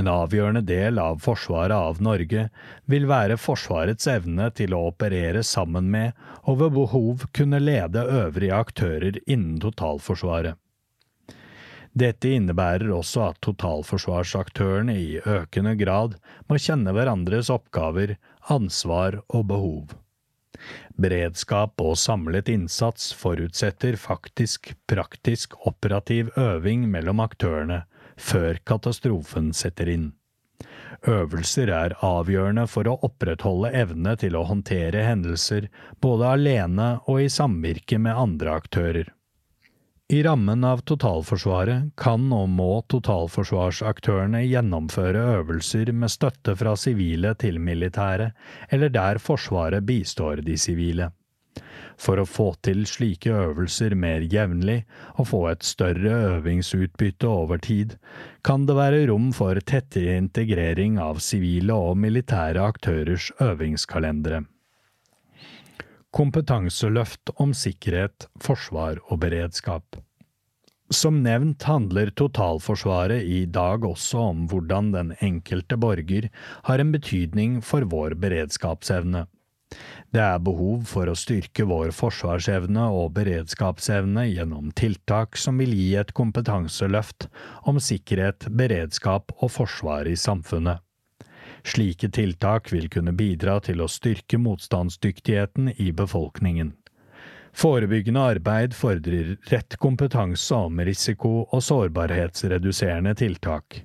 En avgjørende del av forsvaret av Norge vil være Forsvarets evne til å operere sammen med og ved behov kunne lede øvrige aktører innen totalforsvaret. Dette innebærer også at totalforsvarsaktørene i økende grad må kjenne hverandres oppgaver, ansvar og behov. Beredskap og samlet innsats forutsetter faktisk praktisk operativ øving mellom aktørene, før katastrofen setter inn. Øvelser er avgjørende for å opprettholde evne til å håndtere hendelser både alene og i samvirke med andre aktører. I rammen av totalforsvaret kan og må totalforsvarsaktørene gjennomføre øvelser med støtte fra sivile til militære, eller der Forsvaret bistår de sivile. For å få til slike øvelser mer jevnlig og få et større øvingsutbytte over tid, kan det være rom for tettere integrering av sivile og militære aktørers øvingskalendere. Kompetanseløft om sikkerhet, forsvar og beredskap. Som nevnt handler totalforsvaret i dag også om hvordan den enkelte borger har en betydning for vår beredskapsevne. Det er behov for å styrke vår forsvarsevne og beredskapsevne gjennom tiltak som vil gi et kompetanseløft om sikkerhet, beredskap og forsvar i samfunnet. Slike tiltak vil kunne bidra til å styrke motstandsdyktigheten i befolkningen. Forebyggende arbeid fordrer rett kompetanse om risiko- og sårbarhetsreduserende tiltak.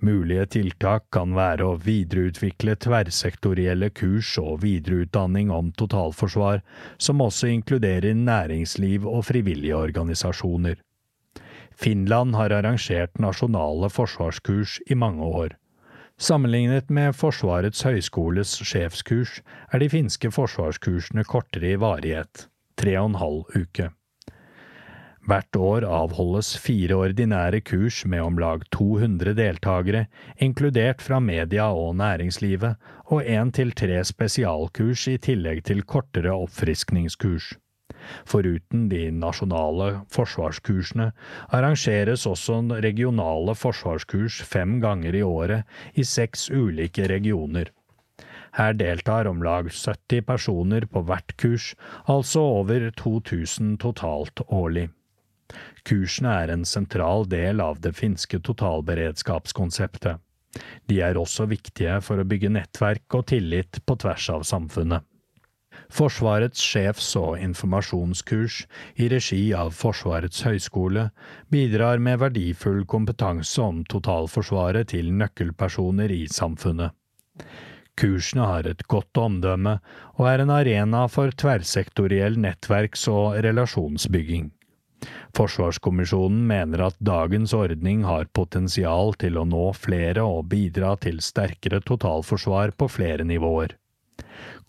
Mulige tiltak kan være å videreutvikle tverrsektorielle kurs og videreutdanning om totalforsvar, som også inkluderer næringsliv og frivillige organisasjoner. Finland har arrangert nasjonale forsvarskurs i mange år. Sammenlignet med Forsvarets høyskoles sjefskurs er de finske forsvarskursene kortere i varighet, tre og en halv uke. Hvert år avholdes fire ordinære kurs med om lag 200 deltakere, inkludert fra media og næringslivet, og én til tre spesialkurs i tillegg til kortere oppfriskningskurs. Foruten de nasjonale forsvarskursene arrangeres også regionale forsvarskurs fem ganger i året i seks ulike regioner. Her deltar om lag 70 personer på hvert kurs, altså over 2000 totalt årlig. Kursene er en sentral del av det finske totalberedskapskonseptet. De er også viktige for å bygge nettverk og tillit på tvers av samfunnet. Forsvarets sjefs- og informasjonskurs i regi av Forsvarets høgskole bidrar med verdifull kompetanse om totalforsvaret til nøkkelpersoner i samfunnet. Kursene har et godt omdømme og er en arena for tverrsektoriell nettverks- og relasjonsbygging. Forsvarskommisjonen mener at dagens ordning har potensial til å nå flere og bidra til sterkere totalforsvar på flere nivåer.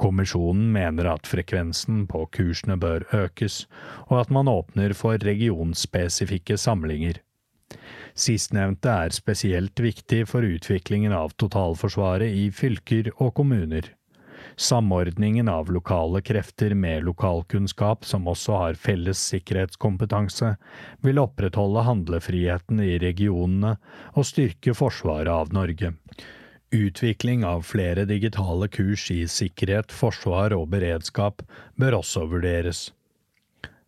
Kommisjonen mener at frekvensen på kursene bør økes, og at man åpner for regionspesifikke samlinger. Sistnevnte er spesielt viktig for utviklingen av totalforsvaret i fylker og kommuner. Samordningen av lokale krefter med lokalkunnskap som også har felles sikkerhetskompetanse, vil opprettholde handlefriheten i regionene og styrke forsvaret av Norge. Utvikling av flere digitale kurs i sikkerhet, forsvar og beredskap bør også vurderes.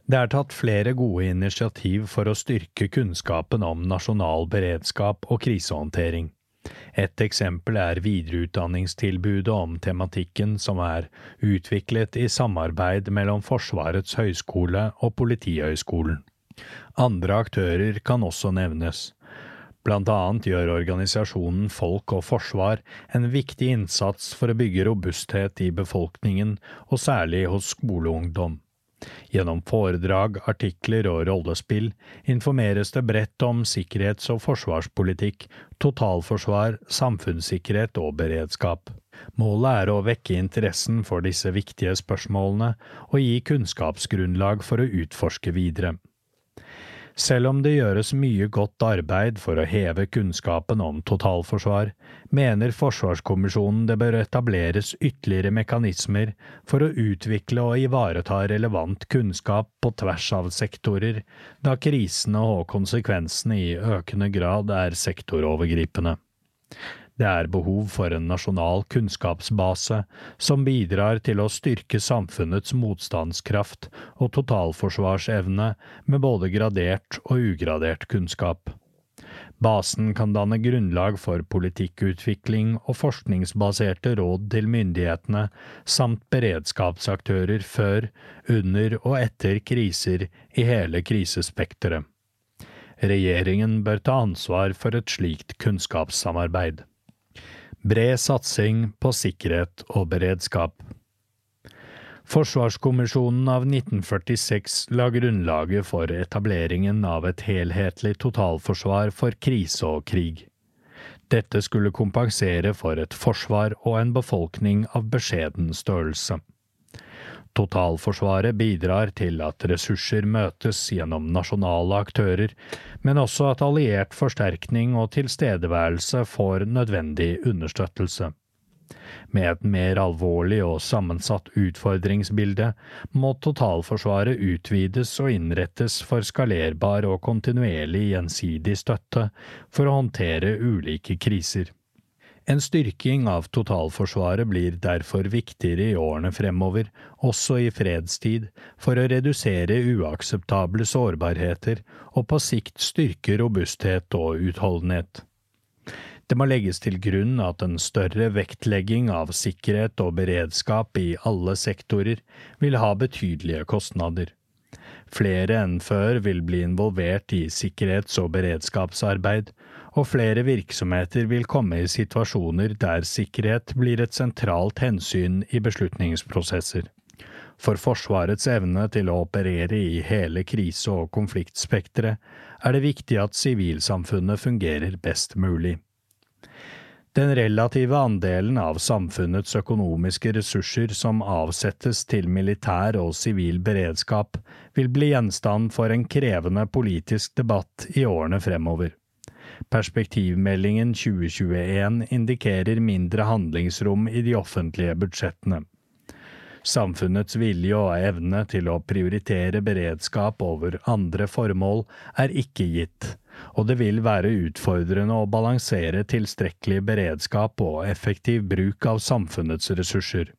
Det er tatt flere gode initiativ for å styrke kunnskapen om nasjonal beredskap og krisehåndtering. Et eksempel er videreutdanningstilbudet om tematikken som er utviklet i samarbeid mellom Forsvarets høgskole og Politihøgskolen. Andre aktører kan også nevnes. Blant annet gjør organisasjonen Folk og Forsvar en viktig innsats for å bygge robusthet i befolkningen, og særlig hos skoleungdom. Gjennom foredrag, artikler og rollespill informeres det bredt om sikkerhets- og forsvarspolitikk, totalforsvar, samfunnssikkerhet og beredskap. Målet er å vekke interessen for disse viktige spørsmålene og gi kunnskapsgrunnlag for å utforske videre. Selv om det gjøres mye godt arbeid for å heve kunnskapen om totalforsvar, mener Forsvarskommisjonen det bør etableres ytterligere mekanismer for å utvikle og ivareta relevant kunnskap på tvers av sektorer, da krisene og konsekvensene i økende grad er sektorovergripende. Det er behov for en nasjonal kunnskapsbase som bidrar til å styrke samfunnets motstandskraft og totalforsvarsevne med både gradert og ugradert kunnskap. Basen kan danne grunnlag for politikkutvikling og forskningsbaserte råd til myndighetene, samt beredskapsaktører før, under og etter kriser i hele krisespekteret. Regjeringen bør ta ansvar for et slikt kunnskapssamarbeid. Bred satsing på sikkerhet og beredskap. Forsvarskommisjonen av 1946 la grunnlaget for etableringen av et helhetlig totalforsvar for krise og krig. Dette skulle kompensere for et forsvar og en befolkning av beskjeden størrelse. Totalforsvaret bidrar til at ressurser møtes gjennom nasjonale aktører, men også at alliert forsterkning og tilstedeværelse får nødvendig understøttelse. Med et mer alvorlig og sammensatt utfordringsbilde må totalforsvaret utvides og innrettes for skalerbar og kontinuerlig gjensidig støtte for å håndtere ulike kriser. En styrking av totalforsvaret blir derfor viktigere i årene fremover, også i fredstid, for å redusere uakseptable sårbarheter og på sikt styrke robusthet og utholdenhet. Det må legges til grunn at en større vektlegging av sikkerhet og beredskap i alle sektorer vil ha betydelige kostnader. Flere enn før vil bli involvert i sikkerhets- og beredskapsarbeid, og flere virksomheter vil komme i situasjoner der sikkerhet blir et sentralt hensyn i beslutningsprosesser. For Forsvarets evne til å operere i hele krise- og konfliktspekteret er det viktig at sivilsamfunnet fungerer best mulig. Den relative andelen av samfunnets økonomiske ressurser som avsettes til militær og sivil beredskap, vil bli gjenstand for en krevende politisk debatt i årene fremover. Perspektivmeldingen 2021 indikerer mindre handlingsrom i de offentlige budsjettene. Samfunnets vilje og evne til å prioritere beredskap over andre formål er ikke gitt, og det vil være utfordrende å balansere tilstrekkelig beredskap og effektiv bruk av samfunnets ressurser.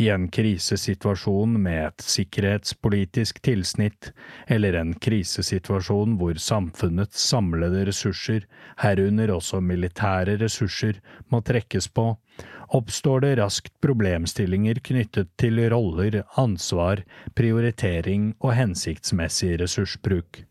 I en krisesituasjon med et sikkerhetspolitisk tilsnitt, eller en krisesituasjon hvor samfunnets samlede ressurser, herunder også militære ressurser, må trekkes på, oppstår det raskt problemstillinger knyttet til roller, ansvar, prioritering og hensiktsmessig ressursbruk.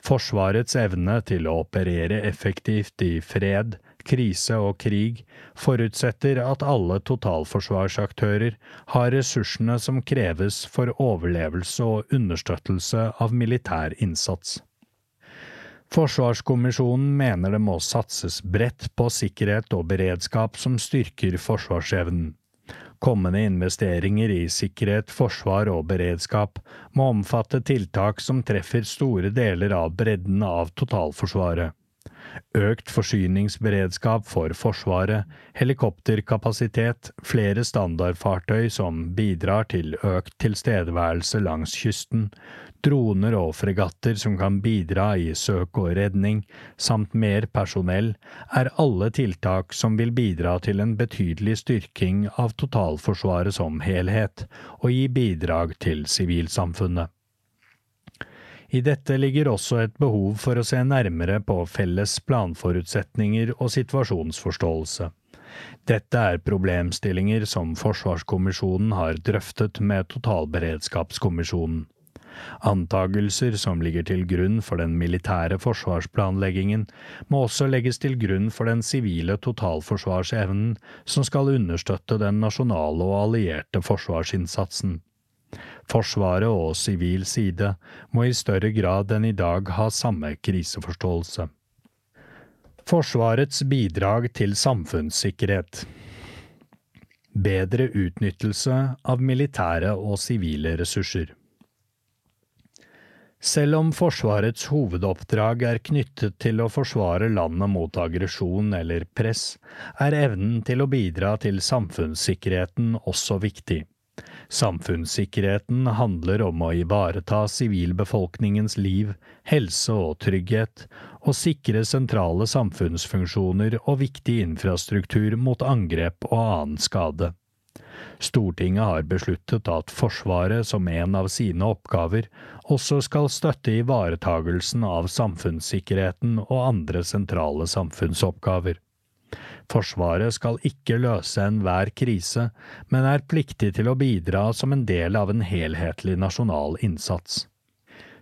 Forsvarets evne til å operere effektivt i fred, krise og krig forutsetter at alle totalforsvarsaktører har ressursene som kreves for overlevelse og understøttelse av militær innsats. Forsvarskommisjonen mener det må satses bredt på sikkerhet og beredskap som styrker forsvarsevnen. Kommende investeringer i sikkerhet, forsvar og beredskap må omfatte tiltak som treffer store deler av bredden av totalforsvaret økt forsyningsberedskap for Forsvaret, helikopterkapasitet, flere standardfartøy som bidrar til økt tilstedeværelse langs kysten, droner og fregatter som kan bidra i søk og redning, samt mer personell, er alle tiltak som vil bidra til en betydelig styrking av totalforsvaret som helhet, og gi bidrag til sivilsamfunnet. I dette ligger også et behov for å se nærmere på felles planforutsetninger og situasjonsforståelse. Dette er problemstillinger som Forsvarskommisjonen har drøftet med Totalberedskapskommisjonen. Antagelser som ligger til grunn for den militære forsvarsplanleggingen, må også legges til grunn for den sivile totalforsvarsevnen som skal understøtte den nasjonale og allierte forsvarsinnsatsen. Forsvaret og sivil side må i større grad enn i dag ha samme kriseforståelse. Forsvarets bidrag til samfunnssikkerhet Bedre utnyttelse av militære og sivile ressurser. Selv om Forsvarets hovedoppdrag er knyttet til å forsvare landet mot aggresjon eller press, er evnen til å bidra til samfunnssikkerheten også viktig. Samfunnssikkerheten handler om å ivareta sivilbefolkningens liv, helse og trygghet, og sikre sentrale samfunnsfunksjoner og viktig infrastruktur mot angrep og annen skade. Stortinget har besluttet at Forsvaret som en av sine oppgaver også skal støtte ivaretagelsen av samfunnssikkerheten og andre sentrale samfunnsoppgaver. Forsvaret skal ikke løse enhver krise, men er pliktig til å bidra som en del av en helhetlig nasjonal innsats.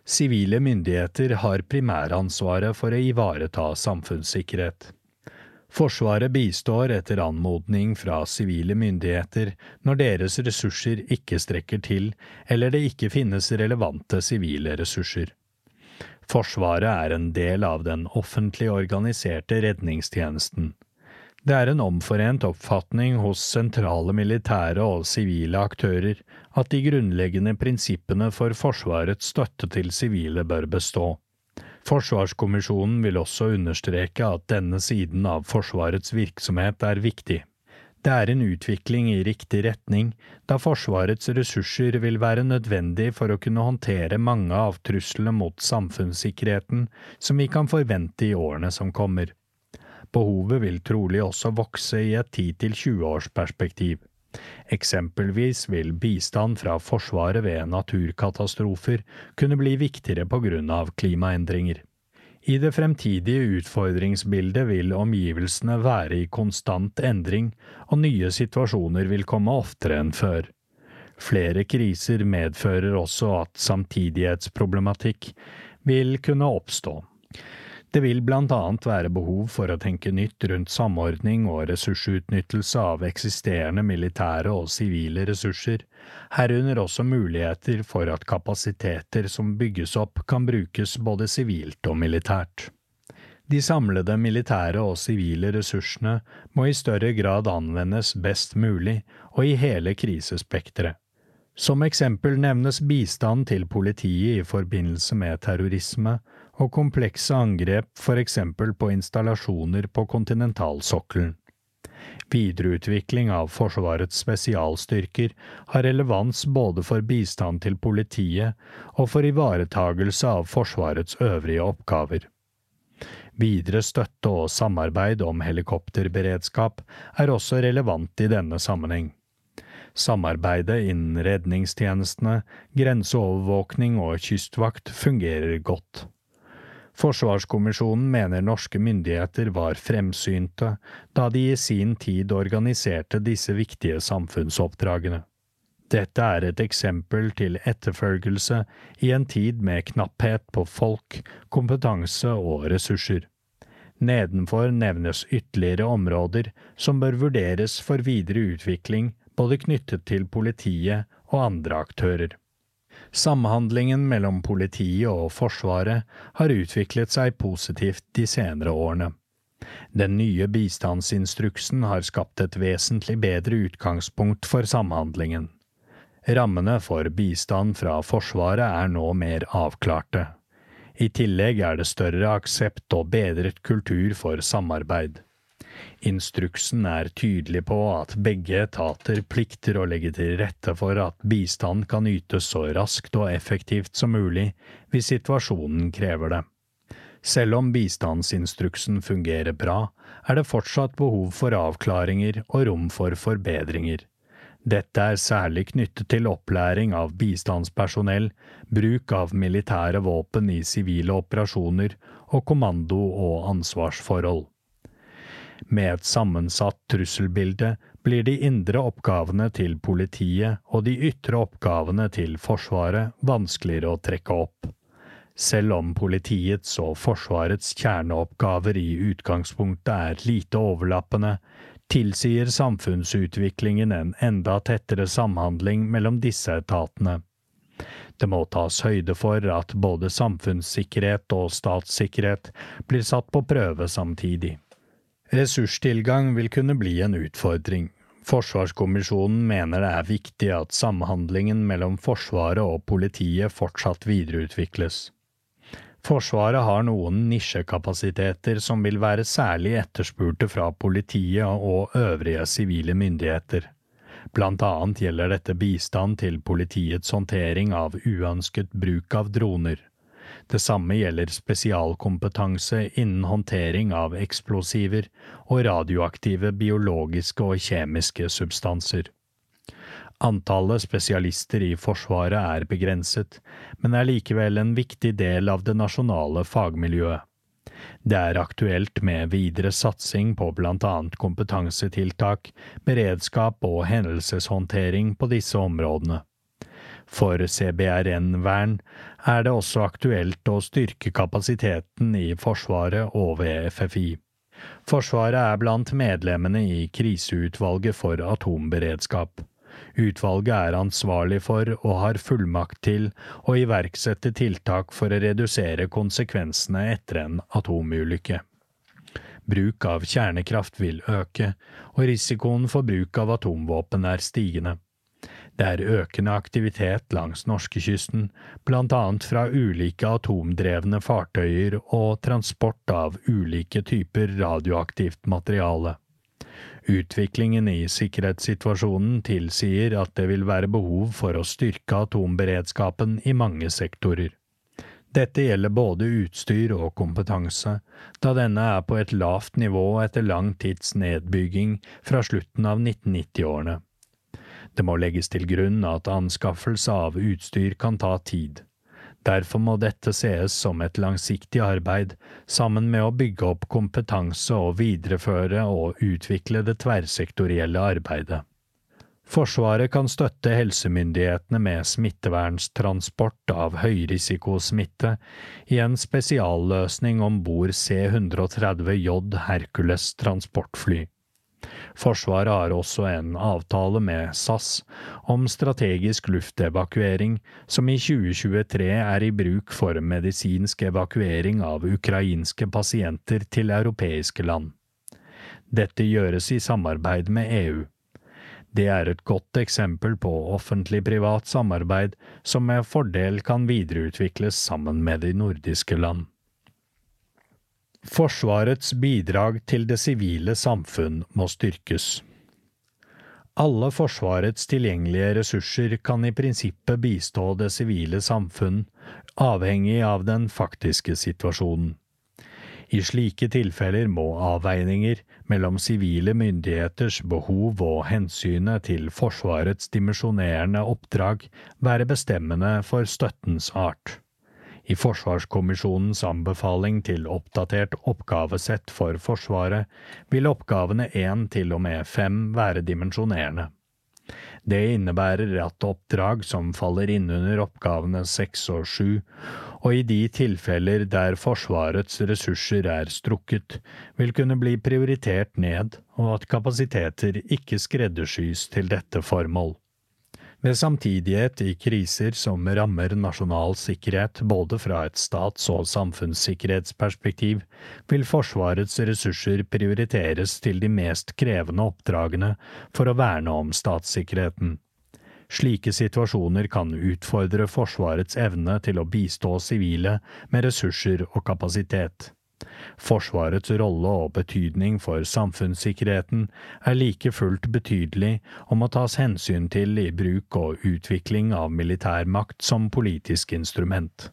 Sivile myndigheter har primæransvaret for å ivareta samfunnssikkerhet. Forsvaret bistår etter anmodning fra sivile myndigheter når deres ressurser ikke strekker til eller det ikke finnes relevante sivile ressurser. Forsvaret er en del av den offentlig organiserte redningstjenesten. Det er en omforent oppfatning hos sentrale militære og sivile aktører at de grunnleggende prinsippene for Forsvarets støtte til sivile bør bestå. Forsvarskommisjonen vil også understreke at denne siden av Forsvarets virksomhet er viktig. Det er en utvikling i riktig retning, da Forsvarets ressurser vil være nødvendig for å kunne håndtere mange av truslene mot samfunnssikkerheten som vi kan forvente i årene som kommer. Behovet vil trolig også vokse i et 10–20 års perspektiv. Eksempelvis vil bistand fra Forsvaret ved naturkatastrofer kunne bli viktigere på grunn av klimaendringer. I det fremtidige utfordringsbildet vil omgivelsene være i konstant endring, og nye situasjoner vil komme oftere enn før. Flere kriser medfører også at samtidighetsproblematikk vil kunne oppstå. Det vil blant annet være behov for å tenke nytt rundt samordning og ressursutnyttelse av eksisterende militære og sivile ressurser, herunder også muligheter for at kapasiteter som bygges opp kan brukes både sivilt og militært. De samlede militære og sivile ressursene må i større grad anvendes best mulig og i hele krisespekteret. Som eksempel nevnes bistand til politiet i forbindelse med terrorisme, og komplekse angrep eksempel på installasjoner på kontinentalsokkelen. Videreutvikling av Forsvarets spesialstyrker har relevans både for bistand til politiet og for ivaretagelse av Forsvarets øvrige oppgaver. Videre støtte og samarbeid om helikopterberedskap er også relevant i denne sammenheng. Samarbeidet innen redningstjenestene, grenseovervåkning og kystvakt fungerer godt. Forsvarskommisjonen mener norske myndigheter var fremsynte da de i sin tid organiserte disse viktige samfunnsoppdragene. Dette er et eksempel til etterfølgelse i en tid med knapphet på folk, kompetanse og ressurser. Nedenfor nevnes ytterligere områder som bør vurderes for videre utvikling, både knyttet til politiet og andre aktører. Samhandlingen mellom politiet og Forsvaret har utviklet seg positivt de senere årene. Den nye bistandsinstruksen har skapt et vesentlig bedre utgangspunkt for samhandlingen. Rammene for bistand fra Forsvaret er nå mer avklarte. I tillegg er det større aksept og bedret kultur for samarbeid. Instruksen er tydelig på at begge etater plikter å legge til rette for at bistand kan ytes så raskt og effektivt som mulig hvis situasjonen krever det. Selv om bistandsinstruksen fungerer bra, er det fortsatt behov for avklaringer og rom for forbedringer. Dette er særlig knyttet til opplæring av bistandspersonell, bruk av militære våpen i sivile operasjoner og kommando- og ansvarsforhold. Med et sammensatt trusselbilde blir de indre oppgavene til politiet og de ytre oppgavene til Forsvaret vanskeligere å trekke opp. Selv om politiets og Forsvarets kjerneoppgaver i utgangspunktet er lite overlappende, tilsier samfunnsutviklingen en enda tettere samhandling mellom disse etatene. Det må tas høyde for at både samfunnssikkerhet og statssikkerhet blir satt på prøve samtidig. Ressurstilgang vil kunne bli en utfordring. Forsvarskommisjonen mener det er viktig at samhandlingen mellom Forsvaret og politiet fortsatt videreutvikles. Forsvaret har noen nisjekapasiteter som vil være særlig etterspurte fra politiet og øvrige sivile myndigheter. Blant annet gjelder dette bistand til politiets håndtering av uønsket bruk av droner. Det samme gjelder spesialkompetanse innen håndtering av eksplosiver og radioaktive biologiske og kjemiske substanser. Antallet spesialister i Forsvaret er begrenset, men er likevel en viktig del av det nasjonale fagmiljøet. Det er aktuelt med videre satsing på annet kompetansetiltak, beredskap og hendelseshåndtering på disse områdene. For CBRN-vern er det også aktuelt å styrke kapasiteten i Forsvaret og ved FFI. Forsvaret er blant medlemmene i Kriseutvalget for atomberedskap. Utvalget er ansvarlig for og har fullmakt til å iverksette tiltak for å redusere konsekvensene etter en atomulykke. Bruk av kjernekraft vil øke, og risikoen for bruk av atomvåpen er stigende. Det er økende aktivitet langs norskekysten, blant annet fra ulike atomdrevne fartøyer og transport av ulike typer radioaktivt materiale. Utviklingen i sikkerhetssituasjonen tilsier at det vil være behov for å styrke atomberedskapen i mange sektorer. Dette gjelder både utstyr og kompetanse, da denne er på et lavt nivå etter lang tids nedbygging fra slutten av 1990-årene. Det må legges til grunn at anskaffelse av utstyr kan ta tid. Derfor må dette sees som et langsiktig arbeid, sammen med å bygge opp kompetanse og videreføre og utvikle det tverrsektorielle arbeidet. Forsvaret kan støtte helsemyndighetene med smittevernstransport av høyrisikosmitte i en spesialløsning om bord C-130J Hercules transportfly. Forsvaret har også en avtale med SAS om strategisk luftevakuering, som i 2023 er i bruk for medisinsk evakuering av ukrainske pasienter til europeiske land. Dette gjøres i samarbeid med EU. Det er et godt eksempel på offentlig-privat samarbeid som med fordel kan videreutvikles sammen med de nordiske land. Forsvarets bidrag til det sivile samfunn må styrkes. Alle Forsvarets tilgjengelige ressurser kan i prinsippet bistå det sivile samfunn, avhengig av den faktiske situasjonen. I slike tilfeller må avveininger mellom sivile myndigheters behov og hensynet til Forsvarets dimensjonerende oppdrag være bestemmende for støttens art. I Forsvarskommisjonens anbefaling til oppdatert oppgavesett for Forsvaret vil oppgavene én til og med fem være dimensjonerende. Det innebærer at oppdrag som faller innunder oppgavene seks og sju, og i de tilfeller der Forsvarets ressurser er strukket, vil kunne bli prioritert ned, og at kapasiteter ikke skreddersys til dette formål. Ved samtidighet i kriser som rammer nasjonal sikkerhet både fra et stats- og samfunnssikkerhetsperspektiv, vil Forsvarets ressurser prioriteres til de mest krevende oppdragene for å verne om statssikkerheten. Slike situasjoner kan utfordre Forsvarets evne til å bistå sivile med ressurser og kapasitet. Forsvarets rolle og betydning for samfunnssikkerheten er like fullt betydelig og må tas hensyn til i bruk og utvikling av militærmakt som politisk instrument.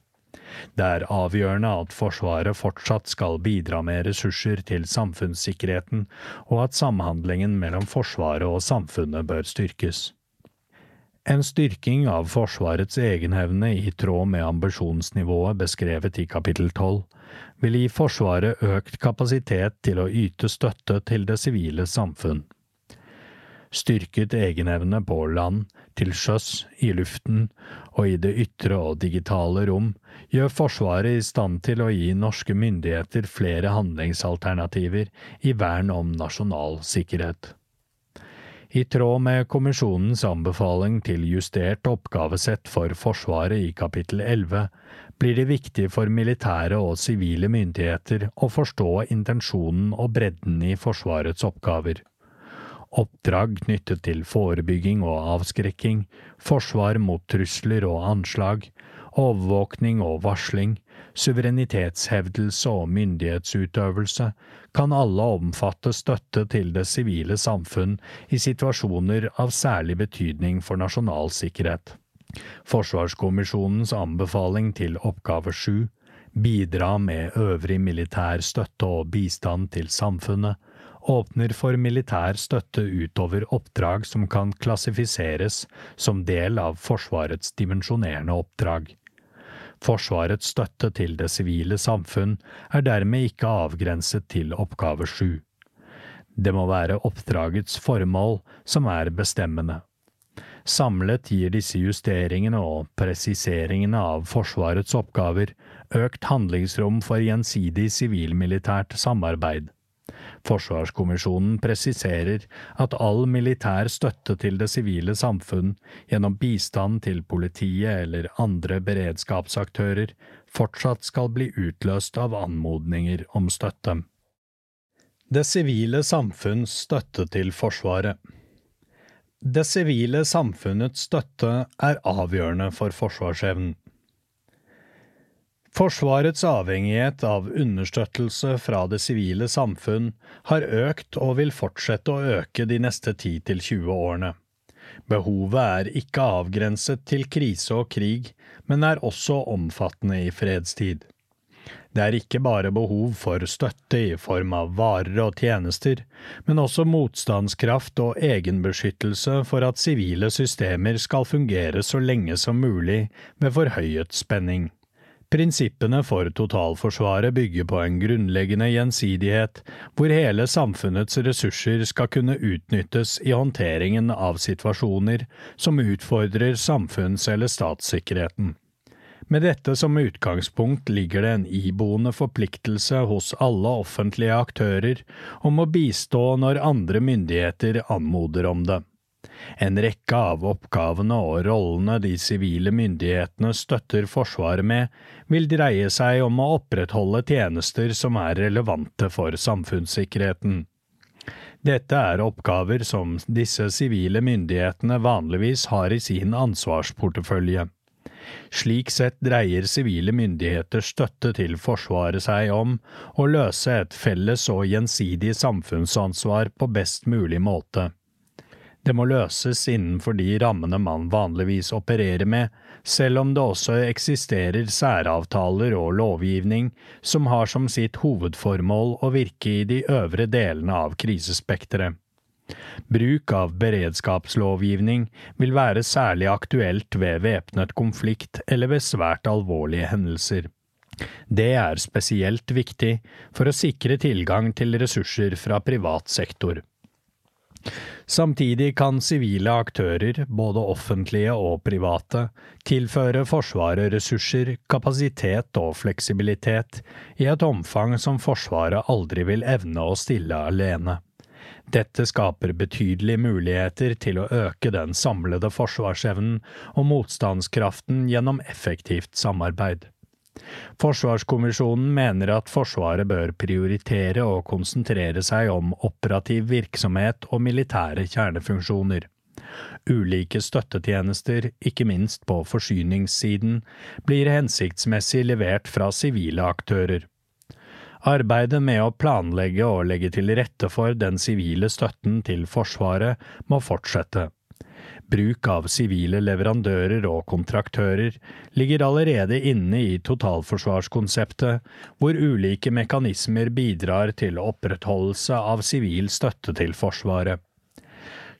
Det er avgjørende at Forsvaret fortsatt skal bidra med ressurser til samfunnssikkerheten, og at samhandlingen mellom Forsvaret og samfunnet bør styrkes. En styrking av Forsvarets egenevne i tråd med ambisjonsnivået beskrevet i kapittel tolv vil gi Forsvaret økt kapasitet til å yte støtte til det sivile samfunn. styrket egenevne på land, til sjøs, i luften og i det ytre og digitale rom, gjør Forsvaret i stand til å gi norske myndigheter flere handlingsalternativer i vern om nasjonal sikkerhet. I tråd med kommisjonens anbefaling til justert oppgavesett for Forsvaret i kapittel 11 blir det viktig for militære og sivile myndigheter å forstå intensjonen og bredden i Forsvarets oppgaver. Oppdrag knyttet til forebygging og avskrekking, forsvar mot trusler og anslag, overvåkning og varsling, suverenitetshevdelse og myndighetsutøvelse kan alle omfatte støtte til det sivile samfunn i situasjoner av særlig betydning for nasjonal sikkerhet. Forsvarskommisjonens anbefaling til oppgave sju, bidra med øvrig militær støtte og bistand til samfunnet, åpner for militær støtte utover oppdrag som kan klassifiseres som del av Forsvarets dimensjonerende oppdrag. Forsvarets støtte til det sivile samfunn er dermed ikke avgrenset til oppgave sju. Det må være oppdragets formål som er bestemmende. Samlet gir disse justeringene og presiseringene av Forsvarets oppgaver økt handlingsrom for gjensidig sivil-militært samarbeid. Forsvarskommisjonen presiserer at all militær støtte til det sivile samfunn gjennom bistand til politiet eller andre beredskapsaktører fortsatt skal bli utløst av anmodninger om støtte. Det sivile samfunns støtte til Forsvaret Det sivile samfunnets støtte er avgjørende for forsvarsevnen. Forsvarets avhengighet av understøttelse fra det sivile samfunn har økt og vil fortsette å øke de neste 10–20 årene. Behovet er ikke avgrenset til krise og krig, men er også omfattende i fredstid. Det er ikke bare behov for støtte i form av varer og tjenester, men også motstandskraft og egenbeskyttelse for at sivile systemer skal fungere så lenge som mulig ved forhøyet spenning. Prinsippene for totalforsvaret bygger på en grunnleggende gjensidighet, hvor hele samfunnets ressurser skal kunne utnyttes i håndteringen av situasjoner som utfordrer samfunns- eller statssikkerheten. Med dette som utgangspunkt ligger det en iboende forpliktelse hos alle offentlige aktører om å bistå når andre myndigheter anmoder om det. En rekke av oppgavene og rollene de sivile myndighetene støtter Forsvaret med, vil dreie seg om å opprettholde tjenester som er relevante for samfunnssikkerheten. Dette er oppgaver som disse sivile myndighetene vanligvis har i sin ansvarsportefølje. Slik sett dreier sivile myndigheters støtte til Forsvaret seg om å løse et felles og gjensidig samfunnsansvar på best mulig måte. Det må løses innenfor de rammene man vanligvis opererer med, selv om det også eksisterer særavtaler og lovgivning som har som sitt hovedformål å virke i de øvre delene av krisespekteret. Bruk av beredskapslovgivning vil være særlig aktuelt ved væpnet konflikt eller ved svært alvorlige hendelser. Det er spesielt viktig for å sikre tilgang til ressurser fra privat sektor. Samtidig kan sivile aktører, både offentlige og private, tilføre Forsvaret ressurser, kapasitet og fleksibilitet i et omfang som Forsvaret aldri vil evne å stille alene. Dette skaper betydelige muligheter til å øke den samlede forsvarsevnen og motstandskraften gjennom effektivt samarbeid. Forsvarskommisjonen mener at Forsvaret bør prioritere og konsentrere seg om operativ virksomhet og militære kjernefunksjoner. Ulike støttetjenester, ikke minst på forsyningssiden, blir hensiktsmessig levert fra sivile aktører. Arbeidet med å planlegge og legge til rette for den sivile støtten til Forsvaret må fortsette. Bruk av sivile leverandører og kontraktører ligger allerede inne i totalforsvarskonseptet, hvor ulike mekanismer bidrar til opprettholdelse av sivil støtte til Forsvaret.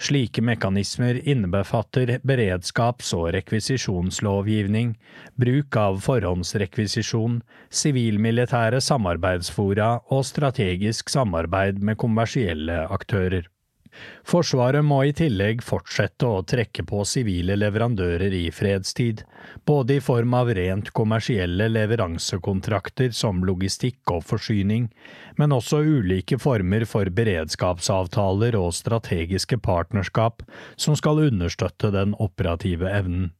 Slike mekanismer innebefatter beredskaps- og rekvisisjonslovgivning, bruk av forhåndsrekvisisjon, sivil-militære samarbeidsfora og strategisk samarbeid med kommersielle aktører. Forsvaret må i tillegg fortsette å trekke på sivile leverandører i fredstid, både i form av rent kommersielle leveransekontrakter som logistikk og forsyning, men også ulike former for beredskapsavtaler og strategiske partnerskap som skal understøtte den operative evnen.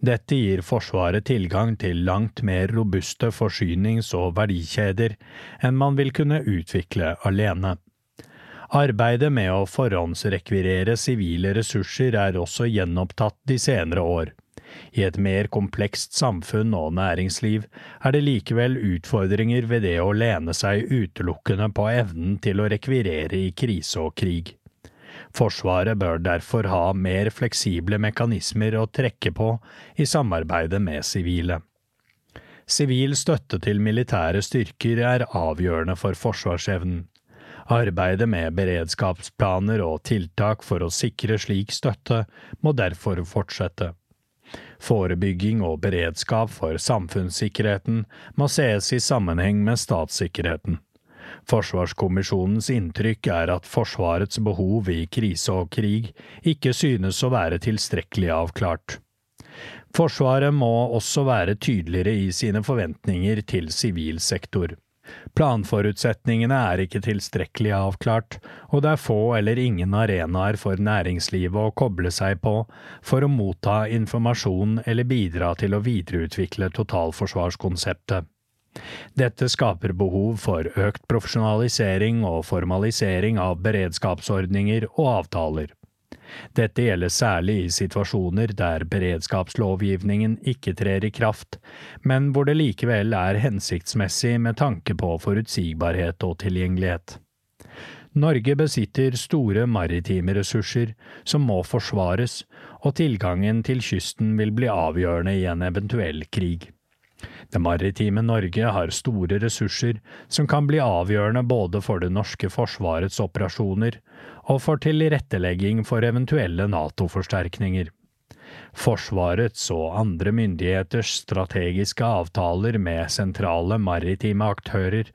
Dette gir Forsvaret tilgang til langt mer robuste forsynings- og verdikjeder enn man vil kunne utvikle alene. Arbeidet med å forhåndsrekvirere sivile ressurser er også gjenopptatt de senere år. I et mer komplekst samfunn og næringsliv er det likevel utfordringer ved det å lene seg utelukkende på evnen til å rekvirere i krise og krig. Forsvaret bør derfor ha mer fleksible mekanismer å trekke på i samarbeidet med sivile. Sivil støtte til militære styrker er avgjørende for forsvarsevnen. Arbeidet med beredskapsplaner og tiltak for å sikre slik støtte må derfor fortsette. Forebygging og beredskap for samfunnssikkerheten må ses i sammenheng med statssikkerheten. Forsvarskommisjonens inntrykk er at Forsvarets behov i krise og krig ikke synes å være tilstrekkelig avklart. Forsvaret må også være tydeligere i sine forventninger til sivil sektor. Planforutsetningene er ikke tilstrekkelig avklart, og det er få eller ingen arenaer for næringslivet å koble seg på for å motta informasjon eller bidra til å videreutvikle totalforsvarskonseptet. Dette skaper behov for økt profesjonalisering og formalisering av beredskapsordninger og avtaler. Dette gjelder særlig i situasjoner der beredskapslovgivningen ikke trer i kraft, men hvor det likevel er hensiktsmessig med tanke på forutsigbarhet og tilgjengelighet. Norge besitter store maritime ressurser som må forsvares, og tilgangen til kysten vil bli avgjørende i en eventuell krig. Det maritime Norge har store ressurser som kan bli avgjørende både for det norske forsvarets operasjoner og for tilrettelegging for eventuelle NATO-forsterkninger. Forsvarets og andre myndigheters strategiske avtaler med sentrale maritime aktører,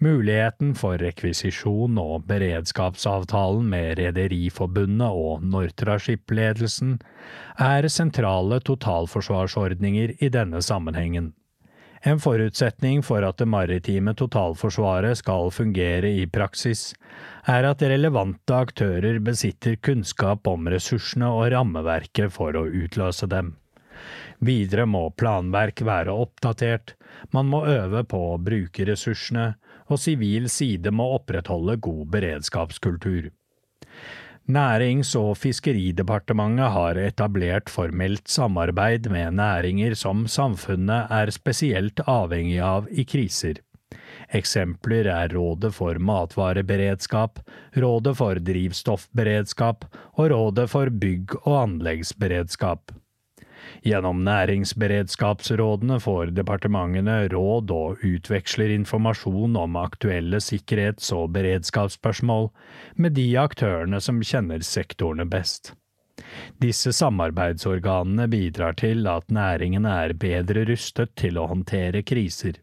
muligheten for rekvisisjon og beredskapsavtalen med Rederiforbundet og Nortraship-ledelsen er sentrale totalforsvarsordninger i denne sammenhengen. En forutsetning for at det maritime totalforsvaret skal fungere i praksis, er at relevante aktører besitter kunnskap om ressursene og rammeverket for å utløse dem. Videre må planverk være oppdatert, man må øve på å bruke ressursene, og sivil side må opprettholde god beredskapskultur. Nærings- og fiskeridepartementet har etablert formelt samarbeid med næringer som samfunnet er spesielt avhengig av i kriser. Eksempler er Rådet for matvareberedskap, Rådet for drivstoffberedskap og Rådet for bygg- og anleggsberedskap. Gjennom næringsberedskapsrådene får departementene råd og utveksler informasjon om aktuelle sikkerhets- og beredskapsspørsmål med de aktørene som kjenner sektorene best. Disse samarbeidsorganene bidrar til at næringene er bedre rustet til å håndtere kriser.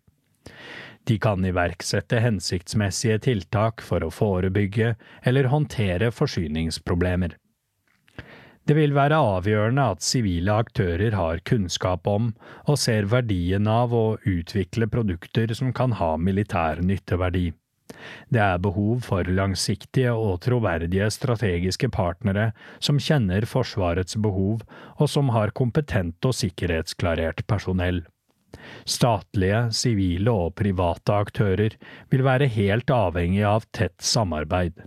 De kan iverksette hensiktsmessige tiltak for å forebygge eller håndtere forsyningsproblemer. Det vil være avgjørende at sivile aktører har kunnskap om og ser verdien av å utvikle produkter som kan ha militær nytteverdi. Det er behov for langsiktige og troverdige strategiske partnere som kjenner Forsvarets behov, og som har kompetent og sikkerhetsklarert personell. Statlige, sivile og private aktører vil være helt avhengig av tett samarbeid.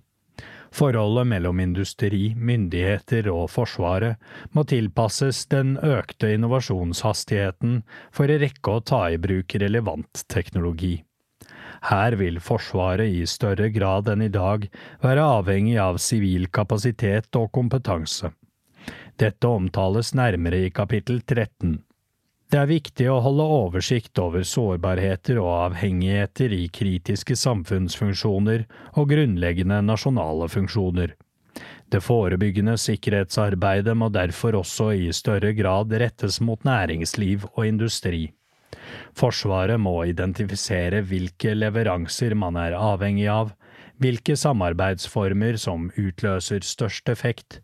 Forholdet mellom industri, myndigheter og Forsvaret må tilpasses den økte innovasjonshastigheten for å rekke å ta i bruk relevant teknologi. Her vil Forsvaret i større grad enn i dag være avhengig av sivil kapasitet og kompetanse. Dette omtales nærmere i kapittel 13. Det er viktig å holde oversikt over sårbarheter og avhengigheter i kritiske samfunnsfunksjoner og grunnleggende nasjonale funksjoner. Det forebyggende sikkerhetsarbeidet må derfor også i større grad rettes mot næringsliv og industri. Forsvaret må identifisere hvilke leveranser man er avhengig av, hvilke samarbeidsformer som utløser størst effekt,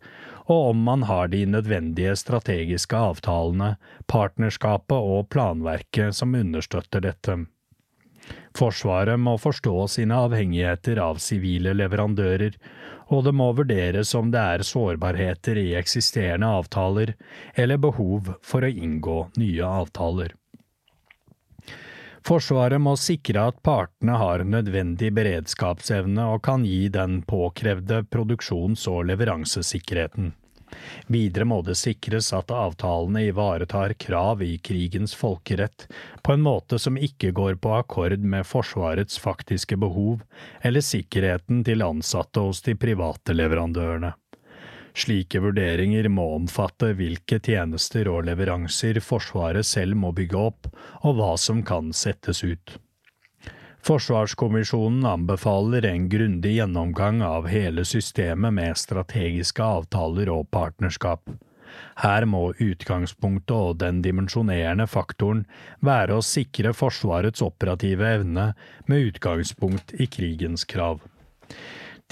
og om man har de nødvendige strategiske avtalene, partnerskapet og planverket som understøtter dette. Forsvaret må forstå sine avhengigheter av sivile leverandører, og det må vurderes om det er sårbarheter i eksisterende avtaler eller behov for å inngå nye avtaler. Forsvaret må sikre at partene har nødvendig beredskapsevne og kan gi den påkrevde produksjons- og leveransesikkerheten. Videre må det sikres at avtalene ivaretar krav i krigens folkerett på en måte som ikke går på akkord med Forsvarets faktiske behov eller sikkerheten til ansatte hos de private leverandørene. Slike vurderinger må omfatte hvilke tjenester og leveranser Forsvaret selv må bygge opp, og hva som kan settes ut. Forsvarskommisjonen anbefaler en grundig gjennomgang av hele systemet med strategiske avtaler og partnerskap. Her må utgangspunktet og den dimensjonerende faktoren være å sikre Forsvarets operative evne med utgangspunkt i krigens krav.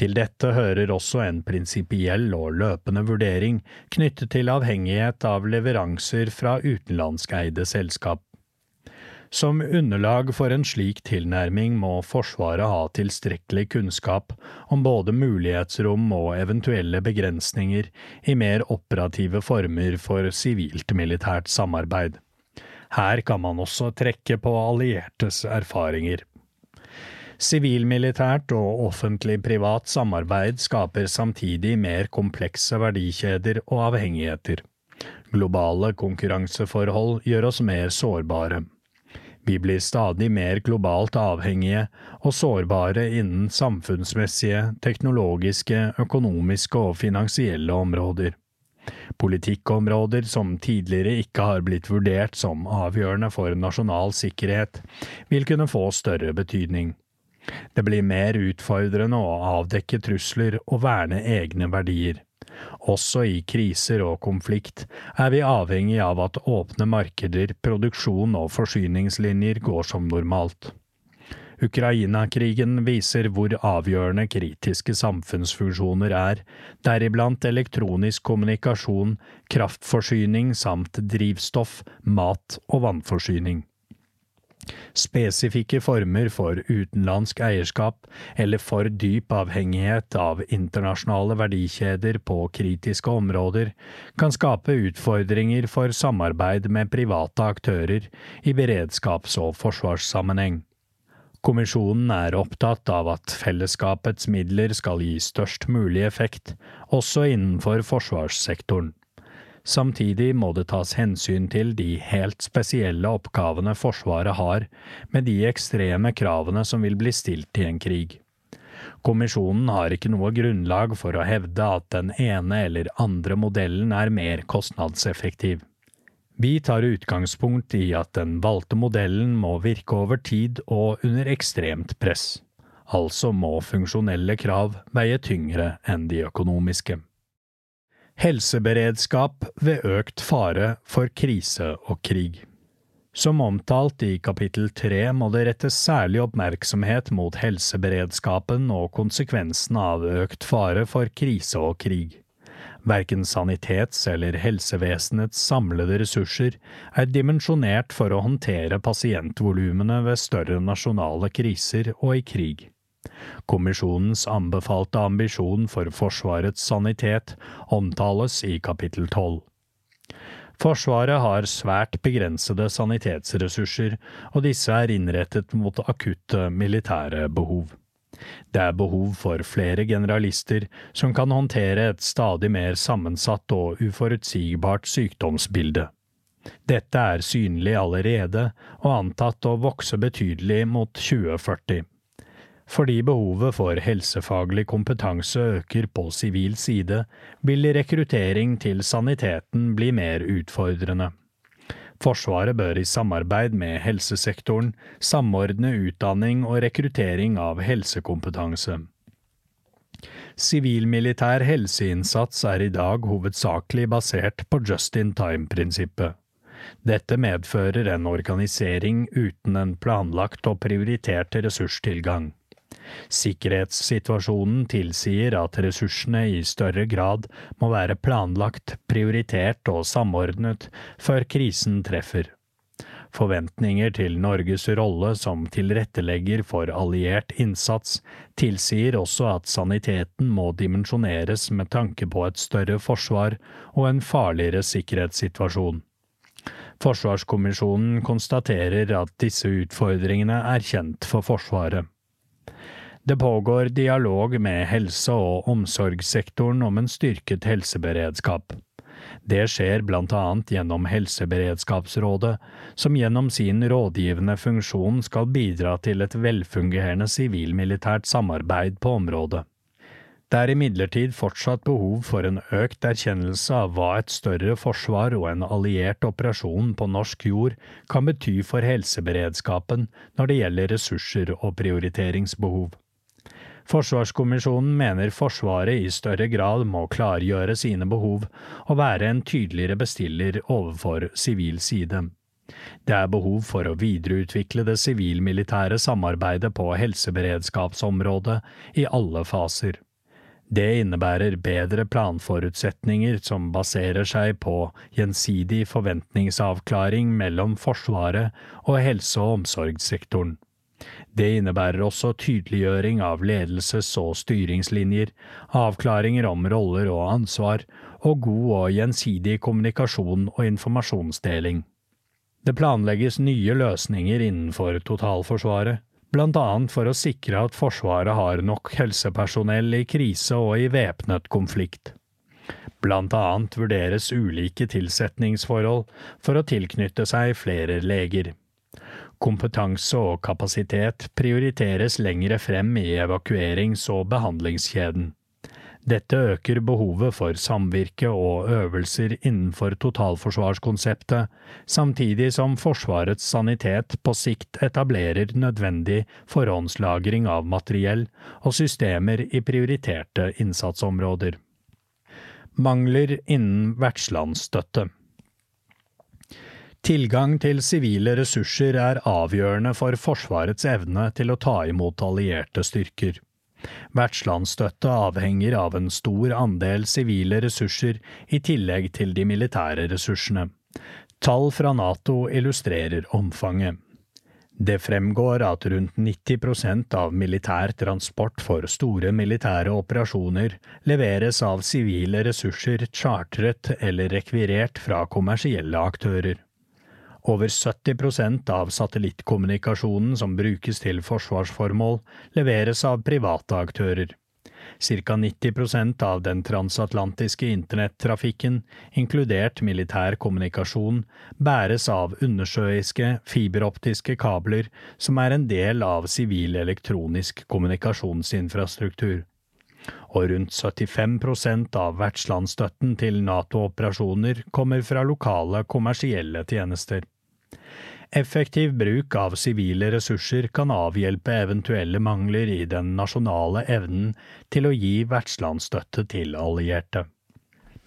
Til dette hører også en prinsipiell og løpende vurdering knyttet til avhengighet av leveranser fra utenlandskeide selskap. Som underlag for en slik tilnærming må Forsvaret ha tilstrekkelig kunnskap om både mulighetsrom og eventuelle begrensninger i mer operative former for sivilt-militært samarbeid. Her kan man også trekke på alliertes erfaringer. Sivilmilitært og offentlig-privat samarbeid skaper samtidig mer komplekse verdikjeder og avhengigheter. Globale konkurranseforhold gjør oss mer sårbare. Vi blir stadig mer globalt avhengige og sårbare innen samfunnsmessige, teknologiske, økonomiske og finansielle områder. Politikkområder som tidligere ikke har blitt vurdert som avgjørende for nasjonal sikkerhet, vil kunne få større betydning. Det blir mer utfordrende å avdekke trusler og verne egne verdier. Også i kriser og konflikt er vi avhengig av at åpne markeder, produksjon og forsyningslinjer går som normalt. Ukraina-krigen viser hvor avgjørende kritiske samfunnsfunksjoner er, deriblant elektronisk kommunikasjon, kraftforsyning samt drivstoff, mat og vannforsyning. Spesifikke former for utenlandsk eierskap eller for dyp avhengighet av internasjonale verdikjeder på kritiske områder kan skape utfordringer for samarbeid med private aktører i beredskaps- og forsvarssammenheng. Kommisjonen er opptatt av at fellesskapets midler skal gi størst mulig effekt, også innenfor forsvarssektoren. Samtidig må det tas hensyn til de helt spesielle oppgavene Forsvaret har, med de ekstreme kravene som vil bli stilt i en krig. Kommisjonen har ikke noe grunnlag for å hevde at den ene eller andre modellen er mer kostnadseffektiv. Vi tar utgangspunkt i at den valgte modellen må virke over tid og under ekstremt press. Altså må funksjonelle krav veie tyngre enn de økonomiske. Helseberedskap ved økt fare for krise og krig. Som omtalt i kapittel tre må det rettes særlig oppmerksomhet mot helseberedskapen og konsekvensene av økt fare for krise og krig. Verken sanitets- eller helsevesenets samlede ressurser er dimensjonert for å håndtere pasientvolumene ved større nasjonale kriser og i krig. Kommisjonens anbefalte ambisjon for Forsvarets sanitet omtales i kapittel tolv. Forsvaret har svært begrensede sanitetsressurser, og disse er innrettet mot akutte militære behov. Det er behov for flere generalister som kan håndtere et stadig mer sammensatt og uforutsigbart sykdomsbilde. Dette er synlig allerede og antatt å vokse betydelig mot 2040 fordi behovet for helsefaglig kompetanse øker på sivil side, vil rekruttering til saniteten bli mer utfordrende. Forsvaret bør i samarbeid med helsesektoren samordne utdanning og rekruttering av helsekompetanse. Sivil-militær helseinnsats er i dag hovedsakelig basert på just in time-prinsippet. Dette medfører en organisering uten en planlagt og prioritert ressurstilgang. Sikkerhetssituasjonen tilsier at ressursene i større grad må være planlagt, prioritert og samordnet før krisen treffer. Forventninger til Norges rolle som tilrettelegger for alliert innsats tilsier også at saniteten må dimensjoneres med tanke på et større forsvar og en farligere sikkerhetssituasjon. Forsvarskommisjonen konstaterer at disse utfordringene er kjent for Forsvaret. Det pågår dialog med helse- og omsorgssektoren om en styrket helseberedskap. Det skjer blant annet gjennom Helseberedskapsrådet, som gjennom sin rådgivende funksjon skal bidra til et velfungerende sivil-militært samarbeid på området. Det er imidlertid fortsatt behov for en økt erkjennelse av hva et større forsvar og en alliert operasjon på norsk jord kan bety for helseberedskapen når det gjelder ressurser og prioriteringsbehov. Forsvarskommisjonen mener Forsvaret i større grad må klargjøre sine behov og være en tydeligere bestiller overfor sivil side. Det er behov for å videreutvikle det sivil-militære samarbeidet på helseberedskapsområdet i alle faser. Det innebærer bedre planforutsetninger som baserer seg på gjensidig forventningsavklaring mellom Forsvaret og helse- og omsorgssektoren. Det innebærer også tydeliggjøring av ledelses- og styringslinjer, avklaringer om roller og ansvar, og god og gjensidig kommunikasjon og informasjonsdeling. Det planlegges nye løsninger innenfor totalforsvaret, blant annet for å sikre at Forsvaret har nok helsepersonell i krise og i væpnet konflikt. Blant annet vurderes ulike tilsetningsforhold for å tilknytte seg flere leger. Kompetanse og kapasitet prioriteres lengre frem i evakuerings- og behandlingskjeden. Dette øker behovet for samvirke og øvelser innenfor totalforsvarskonseptet, samtidig som Forsvarets sanitet på sikt etablerer nødvendig forhåndslagring av materiell og systemer i prioriterte innsatsområder. Mangler innen vertslandsstøtte. Tilgang til sivile ressurser er avgjørende for Forsvarets evne til å ta imot allierte styrker. Vertslandsstøtte avhenger av en stor andel sivile ressurser i tillegg til de militære ressursene. Tall fra Nato illustrerer omfanget. Det fremgår at rundt 90% av militær transport for store militære operasjoner leveres av sivile ressurser chartret eller rekvirert fra kommersielle aktører. Over 70% av satellittkommunikasjonen som brukes til forsvarsformål, leveres av private aktører. Ca 90% av den transatlantiske internettrafikken, inkludert militær kommunikasjon, bæres av undersjøiske, fiberoptiske kabler som er en del av sivil elektronisk kommunikasjonsinfrastruktur og rundt 75% av vertslandsstøtten til NATO-operasjoner kommer fra lokale kommersielle tjenester. Effektiv bruk av sivile ressurser kan avhjelpe eventuelle mangler i den nasjonale evnen til å gi vertslandsstøtte til allierte.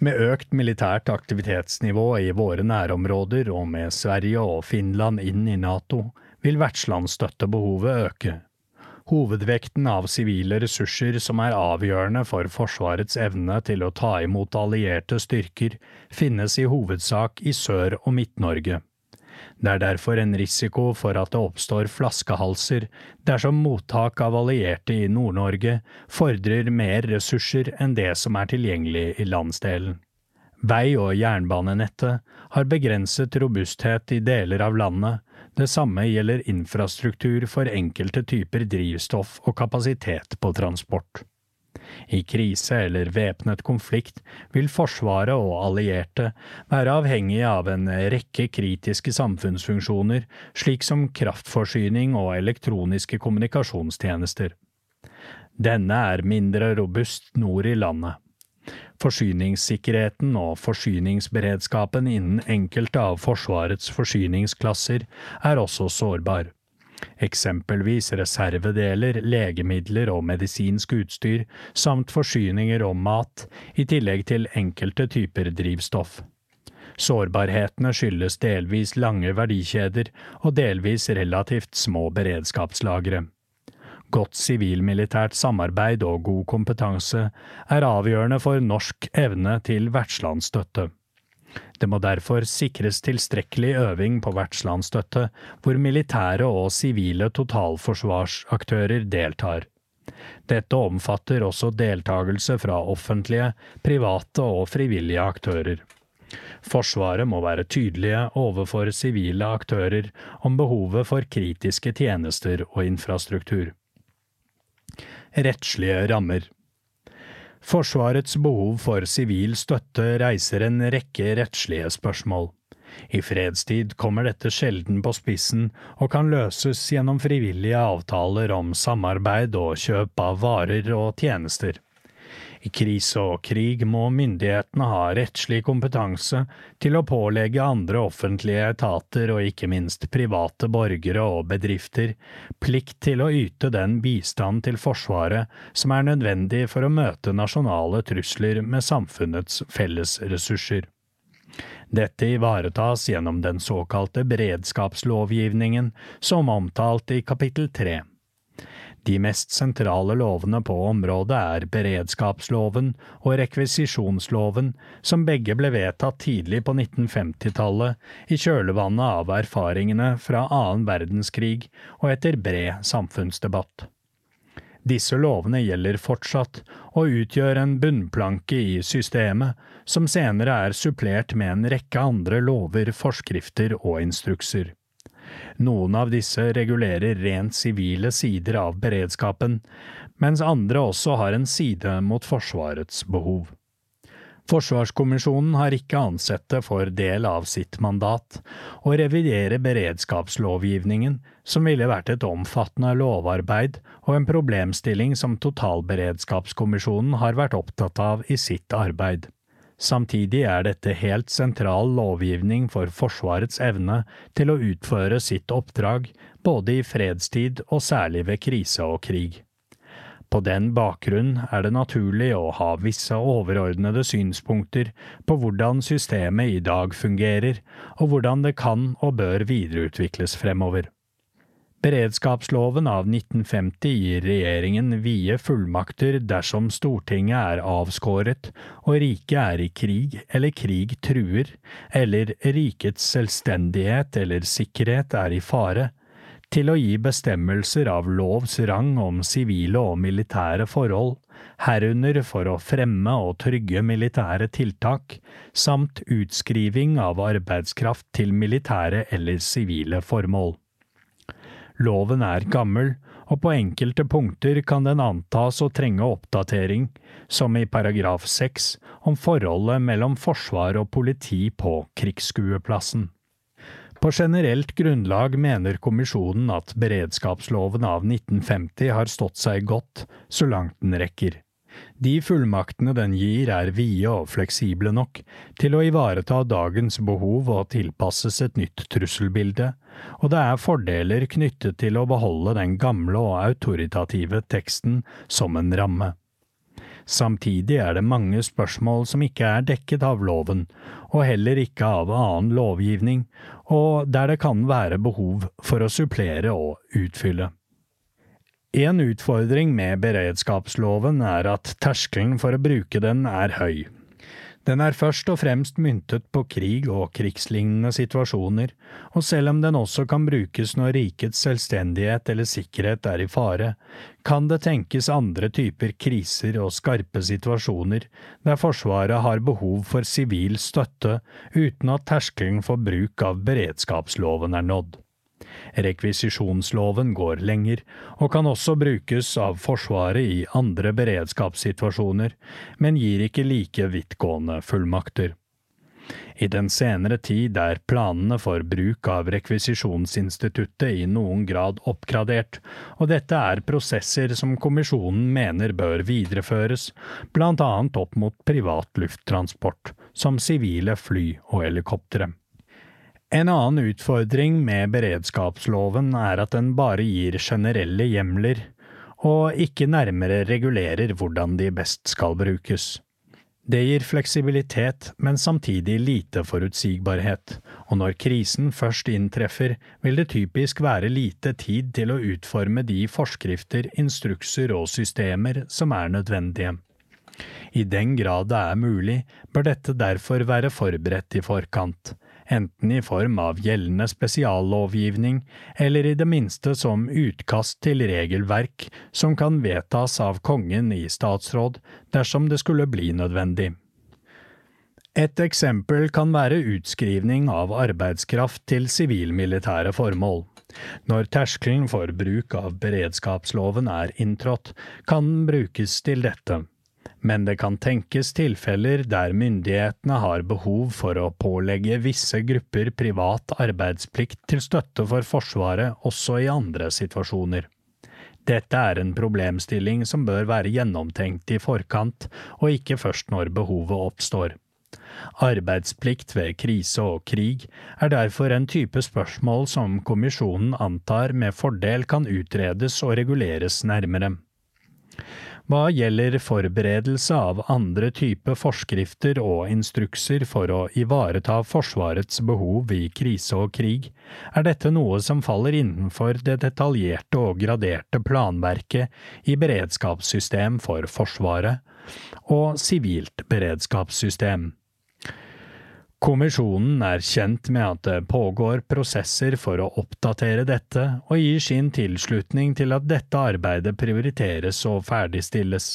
Med økt militært aktivitetsnivå i våre nærområder og med Sverige og Finland inn i NATO, vil vertslandsstøttebehovet øke. Hovedvekten av sivile ressurser som er avgjørende for Forsvarets evne til å ta imot allierte styrker, finnes i hovedsak i Sør- og Midt-Norge. Det er derfor en risiko for at det oppstår flaskehalser dersom mottak av allierte i Nord-Norge fordrer mer ressurser enn det som er tilgjengelig i landsdelen. Vei- og jernbanenettet har begrenset robusthet i deler av landet, det samme gjelder infrastruktur for enkelte typer drivstoff og kapasitet på transport. I krise eller væpnet konflikt vil Forsvaret og allierte være avhengige av en rekke kritiske samfunnsfunksjoner, slik som kraftforsyning og elektroniske kommunikasjonstjenester. Denne er mindre robust nord i landet. Forsyningssikkerheten og forsyningsberedskapen innen enkelte av Forsvarets forsyningsklasser er også sårbar eksempelvis reservedeler, legemidler og medisinsk utstyr, samt forsyninger og mat, i tillegg til enkelte typer drivstoff. Sårbarhetene skyldes delvis lange verdikjeder og delvis relativt små beredskapslagre. Godt sivil-militært samarbeid og god kompetanse er avgjørende for norsk evne til vertslandsstøtte. Det må derfor sikres tilstrekkelig øving på vertslandsstøtte, hvor militære og sivile totalforsvarsaktører deltar. Dette omfatter også deltakelse fra offentlige, private og frivillige aktører. Forsvaret må være tydelige overfor sivile aktører om behovet for kritiske tjenester og infrastruktur. Rettslige rammer Forsvarets behov for sivil støtte reiser en rekke rettslige spørsmål. I fredstid kommer dette sjelden på spissen og kan løses gjennom frivillige avtaler om samarbeid og kjøp av varer og tjenester. I krise og krig må myndighetene ha rettslig kompetanse til å pålegge andre offentlige etater og ikke minst private borgere og bedrifter plikt til å yte den bistand til Forsvaret som er nødvendig for å møte nasjonale trusler med samfunnets fellesressurser. Dette ivaretas gjennom den såkalte beredskapslovgivningen, som omtalt i kapittel tre. De mest sentrale lovene på området er beredskapsloven og rekvisisjonsloven, som begge ble vedtatt tidlig på 1950-tallet, i kjølvannet av erfaringene fra annen verdenskrig og etter bred samfunnsdebatt. Disse lovene gjelder fortsatt, og utgjør en bunnplanke i systemet, som senere er supplert med en rekke andre lover, forskrifter og instrukser. Noen av disse regulerer rent sivile sider av beredskapen, mens andre også har en side mot Forsvarets behov. Forsvarskommisjonen har ikke ansett det for del av sitt mandat å revidere beredskapslovgivningen, som ville vært et omfattende lovarbeid og en problemstilling som Totalberedskapskommisjonen har vært opptatt av i sitt arbeid. Samtidig er dette helt sentral lovgivning for Forsvarets evne til å utføre sitt oppdrag, både i fredstid og særlig ved krise og krig. På den bakgrunn er det naturlig å ha visse overordnede synspunkter på hvordan systemet i dag fungerer, og hvordan det kan og bør videreutvikles fremover. Beredskapsloven av 1950 gir regjeringen vide fullmakter dersom Stortinget er avskåret og riket er i krig eller krig truer, eller rikets selvstendighet eller sikkerhet er i fare, til å gi bestemmelser av lovs rang om sivile og militære forhold, herunder for å fremme og trygge militære tiltak, samt utskriving av arbeidskraft til militære eller sivile formål. Loven er gammel, og på enkelte punkter kan den antas å trenge oppdatering, som i paragraf seks om forholdet mellom forsvar og politi på krigsskueplassen. På generelt grunnlag mener kommisjonen at beredskapsloven av 1950 har stått seg godt, så langt den rekker. De fullmaktene den gir er vide og fleksible nok til å ivareta dagens behov og tilpasses et nytt trusselbilde, og det er fordeler knyttet til å beholde den gamle og autoritative teksten som en ramme. Samtidig er det mange spørsmål som ikke er dekket av loven, og heller ikke av annen lovgivning, og der det kan være behov for å supplere og utfylle. En utfordring med beredskapsloven er at terskelen for å bruke den er høy. Den er først og fremst myntet på krig og krigslignende situasjoner, og selv om den også kan brukes når rikets selvstendighet eller sikkerhet er i fare, kan det tenkes andre typer kriser og skarpe situasjoner der Forsvaret har behov for sivil støtte uten at terskelen for bruk av beredskapsloven er nådd. Rekvisisjonsloven går lenger, og kan også brukes av Forsvaret i andre beredskapssituasjoner, men gir ikke like vidtgående fullmakter. I den senere tid er planene for bruk av rekvisisjonsinstituttet i noen grad oppgradert, og dette er prosesser som kommisjonen mener bør videreføres, blant annet opp mot privat lufttransport, som sivile fly og helikoptre. En annen utfordring med beredskapsloven er at den bare gir generelle hjemler, og ikke nærmere regulerer hvordan de best skal brukes. Det gir fleksibilitet, men samtidig lite forutsigbarhet, og når krisen først inntreffer, vil det typisk være lite tid til å utforme de forskrifter, instrukser og systemer som er nødvendige. I den grad det er mulig, bør dette derfor være forberedt i forkant, enten i form av gjeldende spesiallovgivning eller i det minste som utkast til regelverk som kan vedtas av kongen i statsråd dersom det skulle bli nødvendig. Et eksempel kan være utskrivning av arbeidskraft til sivilmilitære formål. Når terskelen for bruk av beredskapsloven er inntrådt, kan den brukes til dette men det kan tenkes tilfeller der myndighetene har behov for å pålegge visse grupper privat arbeidsplikt til støtte for Forsvaret også i andre situasjoner. Dette er en problemstilling som bør være gjennomtenkt i forkant, og ikke først når behovet oppstår. Arbeidsplikt ved krise og krig er derfor en type spørsmål som kommisjonen antar med fordel kan utredes og reguleres nærmere. Hva gjelder forberedelse av andre type forskrifter og instrukser for å ivareta Forsvarets behov i krise og krig, er dette noe som faller innenfor det detaljerte og graderte planverket i beredskapssystem for Forsvaret og sivilt beredskapssystem. Kommisjonen er kjent med at det pågår prosesser for å oppdatere dette, og gir sin tilslutning til at dette arbeidet prioriteres og ferdigstilles.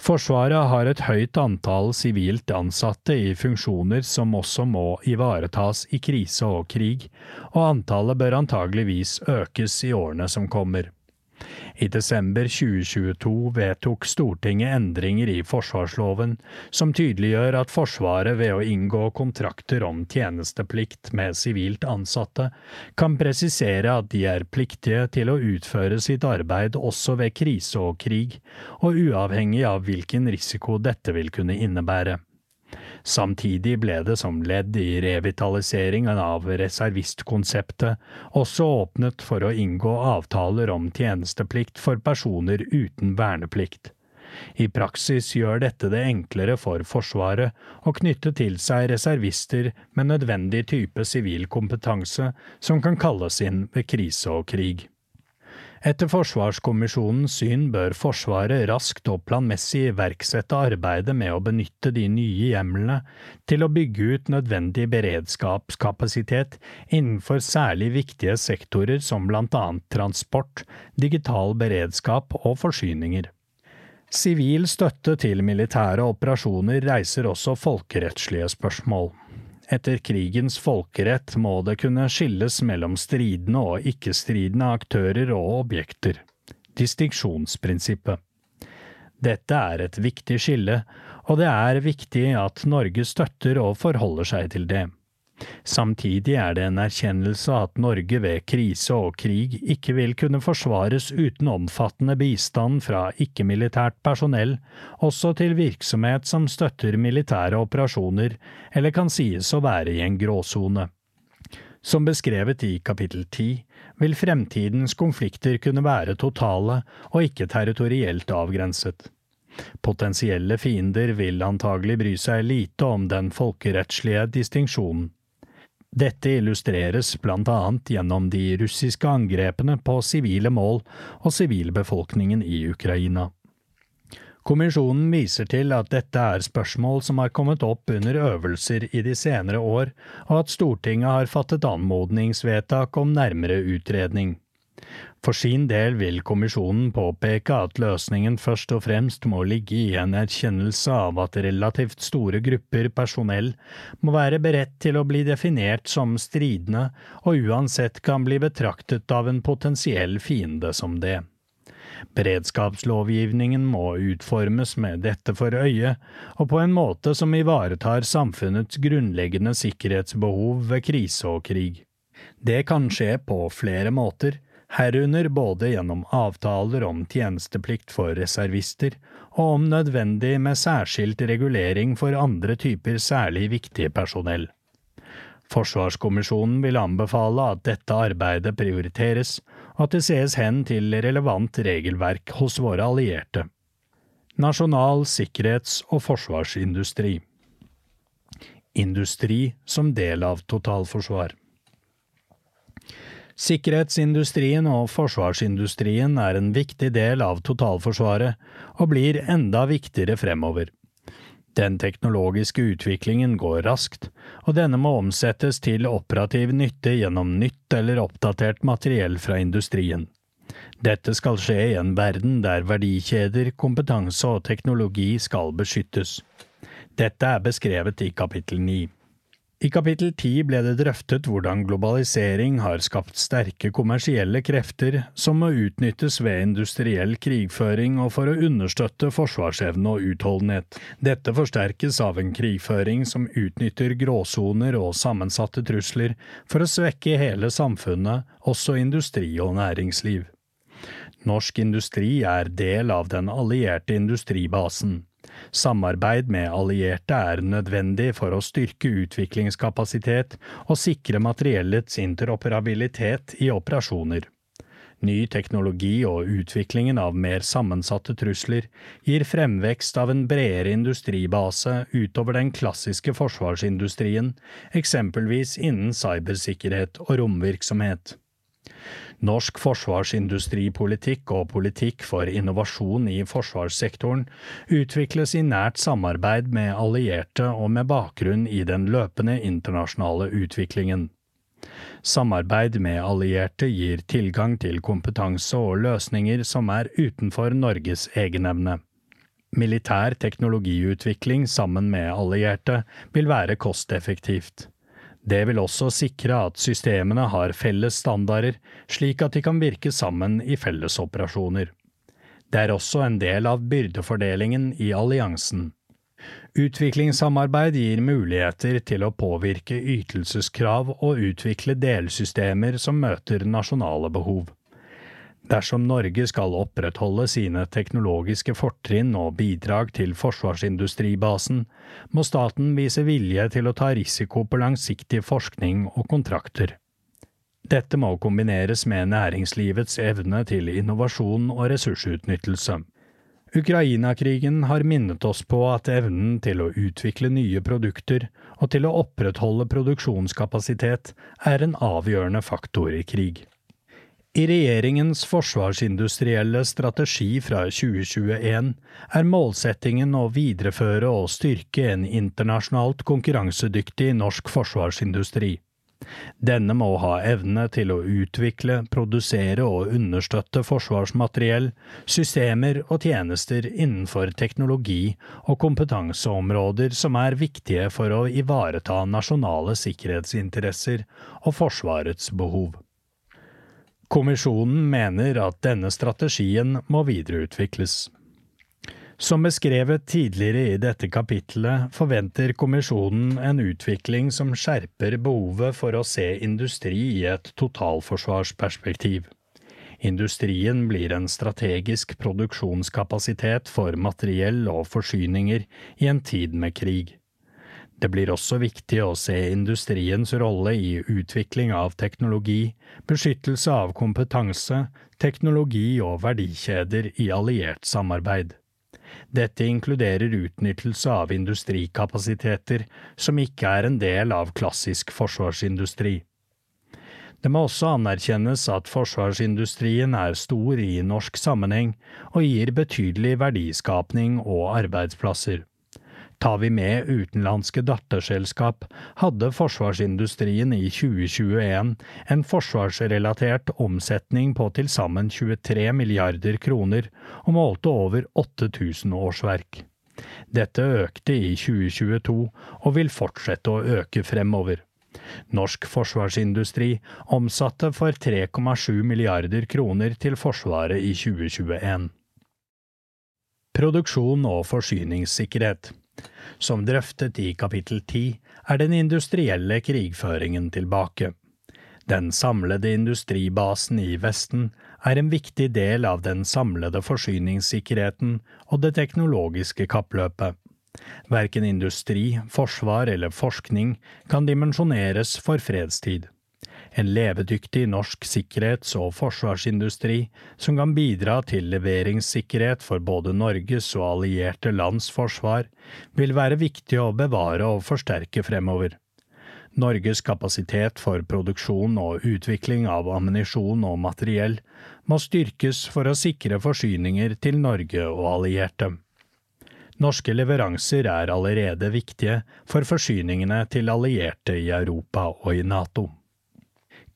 Forsvaret har et høyt antall sivilt ansatte i funksjoner som også må ivaretas i krise og krig, og antallet bør antageligvis økes i årene som kommer. I desember 2022 vedtok Stortinget endringer i forsvarsloven som tydeliggjør at Forsvaret ved å inngå kontrakter om tjenesteplikt med sivilt ansatte, kan presisere at de er pliktige til å utføre sitt arbeid også ved krise og krig, og uavhengig av hvilken risiko dette vil kunne innebære. Samtidig ble det som ledd i revitaliseringen av reservistkonseptet også åpnet for å inngå avtaler om tjenesteplikt for personer uten verneplikt. I praksis gjør dette det enklere for Forsvaret å knytte til seg reservister med nødvendig type sivil kompetanse som kan kalles inn ved krise og krig. Etter Forsvarskommisjonens syn bør Forsvaret raskt og planmessig iverksette arbeidet med å benytte de nye hjemlene til å bygge ut nødvendig beredskapskapasitet innenfor særlig viktige sektorer som annet transport, digital beredskap og forsyninger. Sivil støtte til militære operasjoner reiser også folkerettslige spørsmål. Etter krigens folkerett må det kunne skilles mellom stridende og ikke-stridende aktører og objekter. Distinksjonsprinsippet. Dette er et viktig skille, og det er viktig at Norge støtter og forholder seg til det. Samtidig er det en erkjennelse at Norge ved krise og krig ikke vil kunne forsvares uten omfattende bistand fra ikke-militært personell, også til virksomhet som støtter militære operasjoner eller kan sies å være i en gråsone. Som beskrevet i kapittel ti vil fremtidens konflikter kunne være totale og ikke territorielt avgrenset. Potensielle fiender vil antagelig bry seg lite om den folkerettslige distinksjonen. Dette illustreres blant annet gjennom de russiske angrepene på sivile mål og sivilbefolkningen i Ukraina. Kommisjonen viser til at dette er spørsmål som har kommet opp under øvelser i de senere år, og at Stortinget har fattet anmodningsvedtak om nærmere utredning. For sin del vil kommisjonen påpeke at løsningen først og fremst må ligge i en erkjennelse av at relativt store grupper personell må være beredt til å bli definert som stridende, og uansett kan bli betraktet av en potensiell fiende som det. Beredskapslovgivningen må utformes med dette for øye, og på en måte som ivaretar samfunnets grunnleggende sikkerhetsbehov ved krise og krig. Det kan skje på flere måter, herunder både gjennom avtaler om tjenesteplikt for reservister og om nødvendig med særskilt regulering for andre typer særlig viktige personell. Forsvarskommisjonen vil anbefale at dette arbeidet prioriteres, og at det sees hen til relevant regelverk hos våre allierte. Nasjonal sikkerhets- og forsvarsindustri Industri som del av totalforsvar Sikkerhetsindustrien og forsvarsindustrien er en viktig del av totalforsvaret, og blir enda viktigere fremover. Den teknologiske utviklingen går raskt, og denne må omsettes til operativ nytte gjennom nytt eller oppdatert materiell fra industrien. Dette skal skje i en verden der verdikjeder, kompetanse og teknologi skal beskyttes. Dette er beskrevet i kapittel 9. I kapittel ti ble det drøftet hvordan globalisering har skapt sterke kommersielle krefter som må utnyttes ved industriell krigføring og for å understøtte forsvarsevne og utholdenhet. Dette forsterkes av en krigføring som utnytter gråsoner og sammensatte trusler for å svekke hele samfunnet, også industri og næringsliv. Norsk industri er del av den allierte industribasen. Samarbeid med allierte er nødvendig for å styrke utviklingskapasitet og sikre materiellets interoperabilitet i operasjoner. Ny teknologi og utviklingen av mer sammensatte trusler gir fremvekst av en bredere industribase utover den klassiske forsvarsindustrien, eksempelvis innen cybersikkerhet og romvirksomhet. Norsk forsvarsindustripolitikk og politikk for innovasjon i forsvarssektoren utvikles i nært samarbeid med allierte og med bakgrunn i den løpende internasjonale utviklingen. Samarbeid med allierte gir tilgang til kompetanse og løsninger som er utenfor Norges egenevne. Militær teknologiutvikling sammen med allierte vil være kosteffektivt. Det vil også sikre at systemene har felles standarder, slik at de kan virke sammen i fellesoperasjoner. Det er også en del av byrdefordelingen i alliansen. Utviklingssamarbeid gir muligheter til å påvirke ytelseskrav og utvikle delsystemer som møter nasjonale behov. Dersom Norge skal opprettholde sine teknologiske fortrinn og bidrag til forsvarsindustribasen, må staten vise vilje til å ta risiko på langsiktig forskning og kontrakter. Dette må kombineres med næringslivets evne til innovasjon og ressursutnyttelse. Ukraina-krigen har minnet oss på at evnen til å utvikle nye produkter og til å opprettholde produksjonskapasitet er en avgjørende faktor i krig. I regjeringens forsvarsindustrielle strategi fra 2021 er målsettingen å videreføre og styrke en internasjonalt konkurransedyktig norsk forsvarsindustri. Denne må ha evne til å utvikle, produsere og understøtte forsvarsmateriell, systemer og tjenester innenfor teknologi og kompetanseområder som er viktige for å ivareta nasjonale sikkerhetsinteresser og Forsvarets behov. Kommisjonen mener at denne strategien må videreutvikles. Som beskrevet tidligere i dette kapittelet forventer kommisjonen en utvikling som skjerper behovet for å se industri i et totalforsvarsperspektiv. Industrien blir en strategisk produksjonskapasitet for materiell og forsyninger i en tid med krig. Det blir også viktig å se industriens rolle i utvikling av teknologi, beskyttelse av kompetanse, teknologi og verdikjeder i alliert samarbeid. Dette inkluderer utnyttelse av industrikapasiteter som ikke er en del av klassisk forsvarsindustri. Det må også anerkjennes at forsvarsindustrien er stor i norsk sammenheng og gir betydelig verdiskapning og arbeidsplasser. Tar vi med utenlandske datterselskap, hadde forsvarsindustrien i 2021 en forsvarsrelatert omsetning på til sammen 23 milliarder kroner, og målte over 8000 årsverk. Dette økte i 2022 og vil fortsette å øke fremover. Norsk forsvarsindustri omsatte for 3,7 milliarder kroner til Forsvaret i 2021. Produksjon og forsyningssikkerhet som drøftet i kapittel ti, er den industrielle krigføringen tilbake. Den samlede industribasen i Vesten er en viktig del av den samlede forsyningssikkerheten og det teknologiske kappløpet. Verken industri, forsvar eller forskning kan dimensjoneres for fredstid. En levedyktig norsk sikkerhets- og forsvarsindustri som kan bidra til leveringssikkerhet for både Norges og allierte lands forsvar, vil være viktig å bevare og forsterke fremover. Norges kapasitet for produksjon og utvikling av ammunisjon og materiell må styrkes for å sikre forsyninger til Norge og allierte. Norske leveranser er allerede viktige for forsyningene til allierte i Europa og i NATO.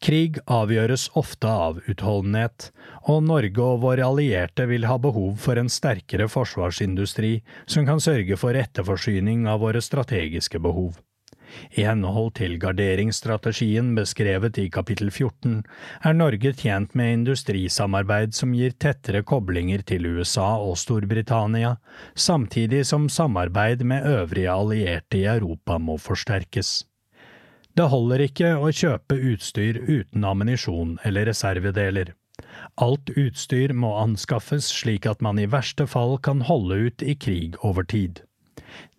Krig avgjøres ofte av utholdenhet, og Norge og våre allierte vil ha behov for en sterkere forsvarsindustri som kan sørge for etterforsyning av våre strategiske behov. I henhold til garderingsstrategien beskrevet i kapittel 14 er Norge tjent med industrisamarbeid som gir tettere koblinger til USA og Storbritannia, samtidig som samarbeid med øvrige allierte i Europa må forsterkes. Det holder ikke å kjøpe utstyr uten ammunisjon eller reservedeler. Alt utstyr må anskaffes slik at man i verste fall kan holde ut i krig over tid.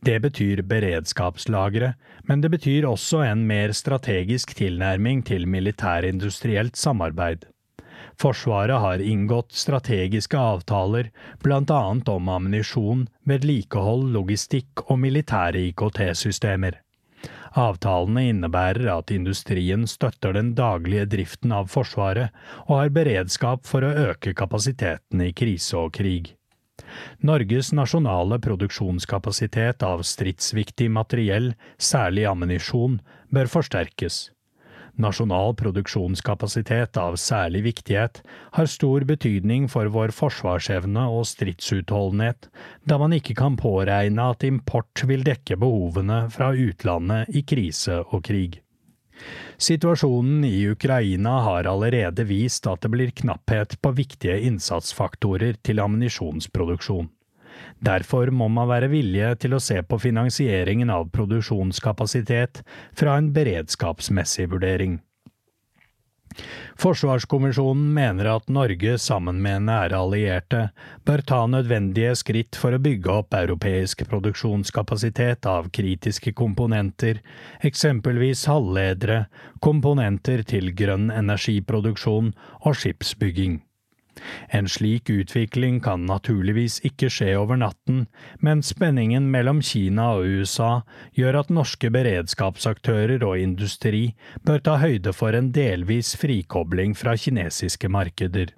Det betyr beredskapslagre, men det betyr også en mer strategisk tilnærming til militærindustrielt samarbeid. Forsvaret har inngått strategiske avtaler, annet om ammunisjon, vedlikehold, logistikk og militære IKT-systemer. Avtalene innebærer at industrien støtter den daglige driften av Forsvaret og har beredskap for å øke kapasiteten i krise og krig. Norges nasjonale produksjonskapasitet av stridsviktig materiell, særlig ammunisjon, bør forsterkes. Nasjonal produksjonskapasitet av særlig viktighet har stor betydning for vår forsvarsevne og stridsutholdenhet, da man ikke kan påregne at import vil dekke behovene fra utlandet i krise og krig. Situasjonen i Ukraina har allerede vist at det blir knapphet på viktige innsatsfaktorer til ammunisjonsproduksjon. Derfor må man være villige til å se på finansieringen av produksjonskapasitet fra en beredskapsmessig vurdering. Forsvarskommisjonen mener at Norge, sammen med nære allierte, bør ta nødvendige skritt for å bygge opp europeisk produksjonskapasitet av kritiske komponenter, eksempelvis halvledere, komponenter til grønn energiproduksjon og skipsbygging. En slik utvikling kan naturligvis ikke skje over natten, men spenningen mellom Kina og USA gjør at norske beredskapsaktører og industri bør ta høyde for en delvis frikobling fra kinesiske markeder.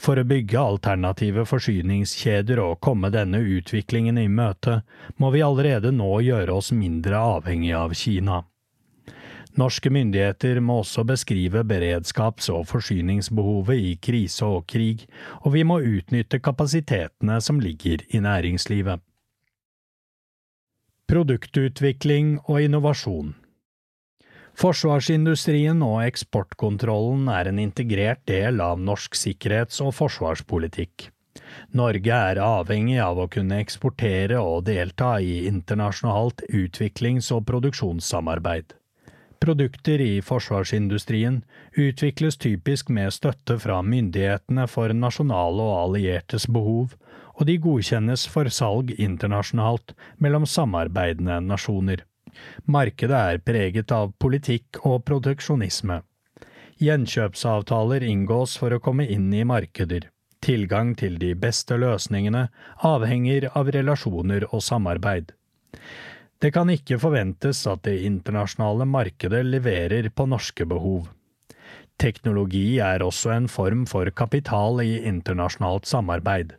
For å bygge alternative forsyningskjeder og komme denne utviklingen i møte, må vi allerede nå gjøre oss mindre avhengige av Kina. Norske myndigheter må også beskrive beredskaps- og forsyningsbehovet i krise og krig, og vi må utnytte kapasitetene som ligger i næringslivet. Produktutvikling og innovasjon Forsvarsindustrien og eksportkontrollen er en integrert del av norsk sikkerhets- og forsvarspolitikk. Norge er avhengig av å kunne eksportere og delta i internasjonalt utviklings- og produksjonssamarbeid. Produkter i forsvarsindustrien utvikles typisk med støtte fra myndighetene for nasjonale og alliertes behov, og de godkjennes for salg internasjonalt mellom samarbeidende nasjoner. Markedet er preget av politikk og proteksjonisme. Gjenkjøpsavtaler inngås for å komme inn i markeder. Tilgang til de beste løsningene avhenger av relasjoner og samarbeid. Det kan ikke forventes at det internasjonale markedet leverer på norske behov. Teknologi er også en form for kapital i internasjonalt samarbeid.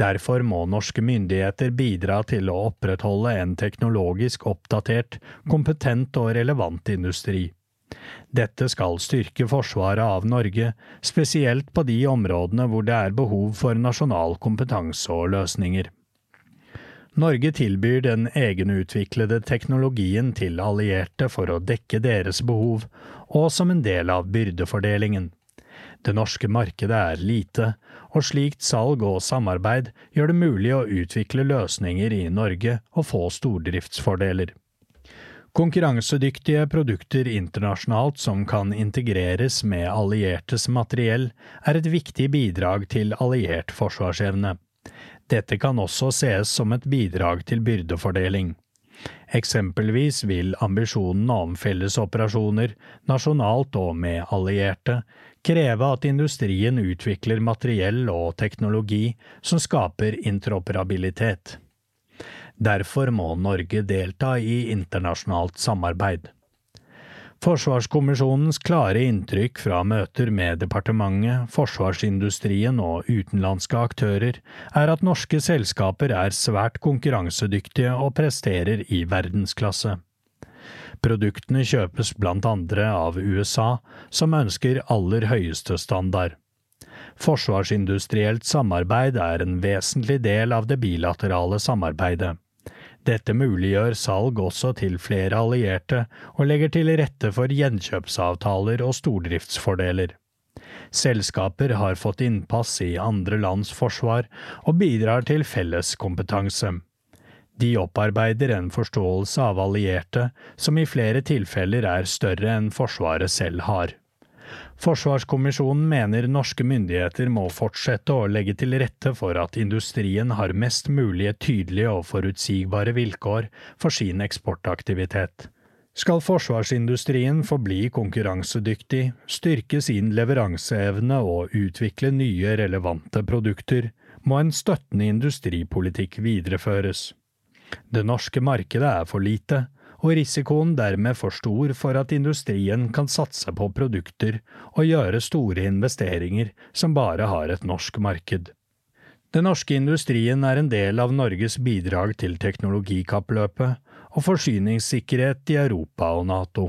Derfor må norske myndigheter bidra til å opprettholde en teknologisk oppdatert, kompetent og relevant industri. Dette skal styrke forsvaret av Norge, spesielt på de områdene hvor det er behov for nasjonal kompetanse og løsninger. Norge tilbyr den egenutviklede teknologien til allierte for å dekke deres behov, og som en del av byrdefordelingen. Det norske markedet er lite, og slikt salg og samarbeid gjør det mulig å utvikle løsninger i Norge og få stordriftsfordeler. Konkurransedyktige produkter internasjonalt som kan integreres med alliertes materiell, er et viktig bidrag til alliert forsvarsevne. Dette kan også sees som et bidrag til byrdefordeling. Eksempelvis vil ambisjonene om fellesoperasjoner, nasjonalt og med allierte, kreve at industrien utvikler materiell og teknologi som skaper interoperabilitet. Derfor må Norge delta i internasjonalt samarbeid. Forsvarskommisjonens klare inntrykk fra møter med departementet, forsvarsindustrien og utenlandske aktører er at norske selskaper er svært konkurransedyktige og presterer i verdensklasse. Produktene kjøpes blant andre av USA, som ønsker aller høyeste standard. Forsvarsindustrielt samarbeid er en vesentlig del av det bilaterale samarbeidet. Dette muliggjør salg også til flere allierte, og legger til rette for gjenkjøpsavtaler og stordriftsfordeler. Selskaper har fått innpass i andre lands forsvar og bidrar til felles kompetanse. De opparbeider en forståelse av allierte som i flere tilfeller er større enn Forsvaret selv har. Forsvarskommisjonen mener norske myndigheter må fortsette å legge til rette for at industrien har mest mulig tydelige og forutsigbare vilkår for sin eksportaktivitet. Skal forsvarsindustrien forbli konkurransedyktig, styrke sin leveranseevne og utvikle nye relevante produkter, må en støttende industripolitikk videreføres. Det norske markedet er for lite, og risikoen dermed for stor for at industrien kan satse på produkter og gjøre store investeringer som bare har et norsk marked. Den norske industrien er en del av Norges bidrag til teknologikappløpet og forsyningssikkerhet i Europa og NATO.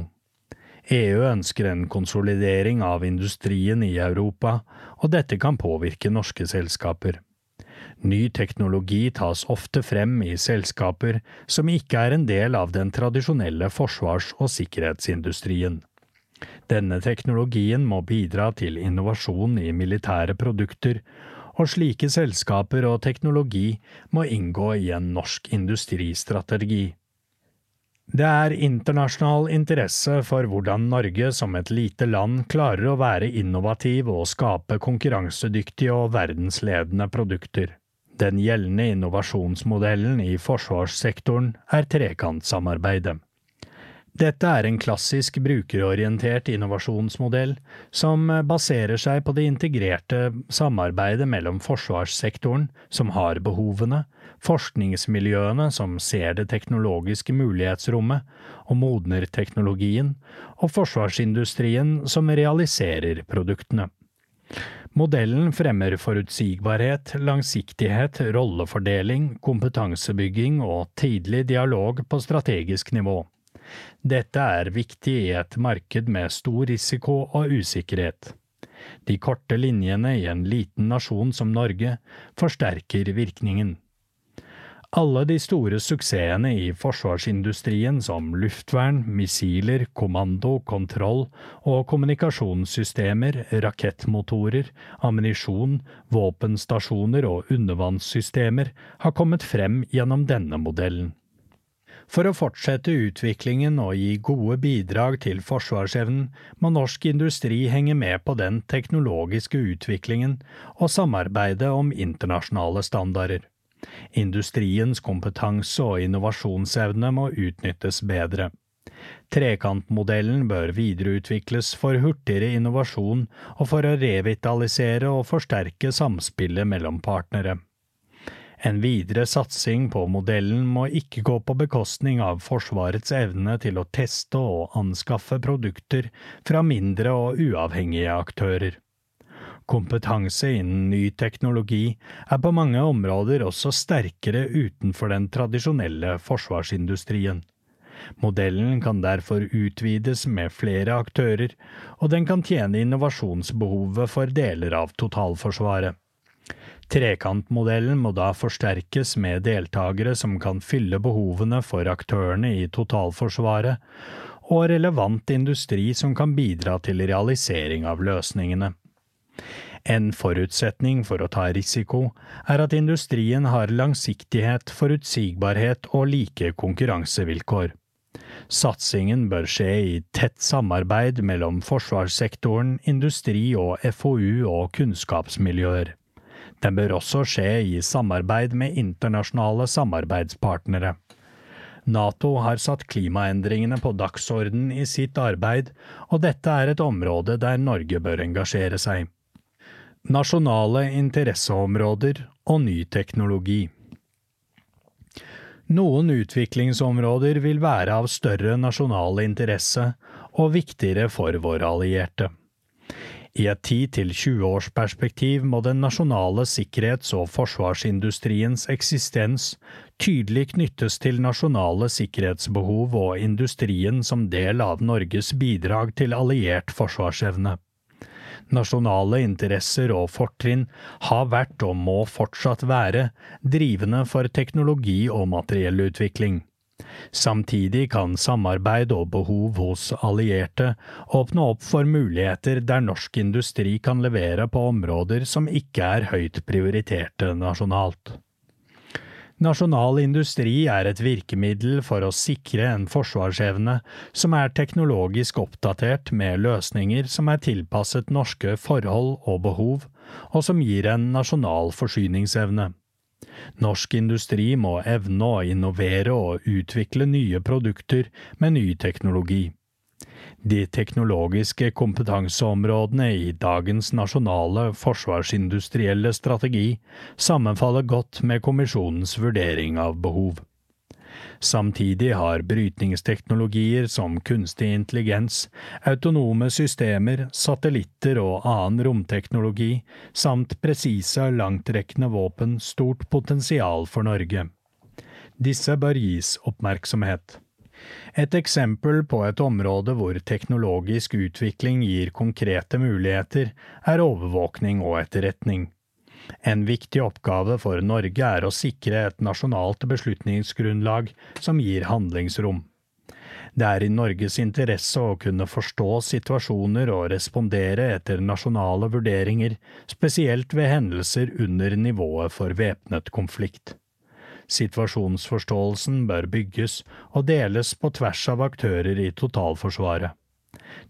EU ønsker en konsolidering av industrien i Europa, og dette kan påvirke norske selskaper. Ny teknologi tas ofte frem i selskaper som ikke er en del av den tradisjonelle forsvars- og sikkerhetsindustrien. Denne teknologien må bidra til innovasjon i militære produkter, og slike selskaper og teknologi må inngå i en norsk industristrategi. Det er internasjonal interesse for hvordan Norge som et lite land klarer å være innovativ og skape konkurransedyktige og verdensledende produkter. Den gjeldende innovasjonsmodellen i forsvarssektoren er trekantsamarbeidet. Dette er en klassisk brukerorientert innovasjonsmodell som baserer seg på det integrerte samarbeidet mellom forsvarssektoren, som har behovene, forskningsmiljøene som ser det teknologiske mulighetsrommet og modner teknologien, og forsvarsindustrien som realiserer produktene. Modellen fremmer forutsigbarhet, langsiktighet, rollefordeling, kompetansebygging og tidlig dialog på strategisk nivå. Dette er viktig i et marked med stor risiko og usikkerhet. De korte linjene i en liten nasjon som Norge forsterker virkningen. Alle de store suksessene i forsvarsindustrien som luftvern, missiler, kommando, kontroll og kommunikasjonssystemer, rakettmotorer, ammunisjon, våpenstasjoner og undervannssystemer har kommet frem gjennom denne modellen. For å fortsette utviklingen og gi gode bidrag til forsvarsevnen, må norsk industri henge med på den teknologiske utviklingen og samarbeide om internasjonale standarder. Industriens kompetanse og innovasjonsevne må utnyttes bedre. Trekantmodellen bør videreutvikles for hurtigere innovasjon og for å revitalisere og forsterke samspillet mellom partnere. En videre satsing på modellen må ikke gå på bekostning av Forsvarets evne til å teste og anskaffe produkter fra mindre og uavhengige aktører. Kompetanse innen ny teknologi er på mange områder også sterkere utenfor den tradisjonelle forsvarsindustrien. Modellen kan derfor utvides med flere aktører, og den kan tjene innovasjonsbehovet for deler av totalforsvaret. Trekantmodellen må da forsterkes med deltakere som kan fylle behovene for aktørene i totalforsvaret, og relevant industri som kan bidra til realisering av løsningene. En forutsetning for å ta risiko er at industrien har langsiktighet, forutsigbarhet og like konkurransevilkår. Satsingen bør skje i tett samarbeid mellom forsvarssektoren, industri og FoU og kunnskapsmiljøer. Den bør også skje i samarbeid med internasjonale samarbeidspartnere. Nato har satt klimaendringene på dagsorden i sitt arbeid, og dette er et område der Norge bør engasjere seg. Nasjonale interesseområder og ny teknologi. Noen utviklingsområder vil være av større nasjonal interesse og viktigere for våre allierte. I et 10–20 års perspektiv må den nasjonale sikkerhets- og forsvarsindustriens eksistens tydelig knyttes til nasjonale sikkerhetsbehov og industrien som del av Norges bidrag til alliert forsvarsevne. Nasjonale interesser og fortrinn har vært og må fortsatt være drivende for teknologi og materiellutvikling. Samtidig kan samarbeid og behov hos allierte åpne opp for muligheter der norsk industri kan levere på områder som ikke er høyt prioriterte nasjonalt. Nasjonal industri er et virkemiddel for å sikre en forsvarsevne som er teknologisk oppdatert med løsninger som er tilpasset norske forhold og behov, og som gir en nasjonal forsyningsevne. Norsk industri må evne å innovere og utvikle nye produkter med ny teknologi. De teknologiske kompetanseområdene i dagens nasjonale forsvarsindustrielle strategi sammenfaller godt med kommisjonens vurdering av behov. Samtidig har brytningsteknologier som kunstig intelligens, autonome systemer, satellitter og annen romteknologi, samt presise, langtrekkende våpen stort potensial for Norge. Disse bør gis oppmerksomhet. Et eksempel på et område hvor teknologisk utvikling gir konkrete muligheter, er overvåkning og etterretning. En viktig oppgave for Norge er å sikre et nasjonalt beslutningsgrunnlag som gir handlingsrom. Det er i Norges interesse å kunne forstå situasjoner og respondere etter nasjonale vurderinger, spesielt ved hendelser under nivået for væpnet konflikt. Situasjonsforståelsen bør bygges og deles på tvers av aktører i totalforsvaret.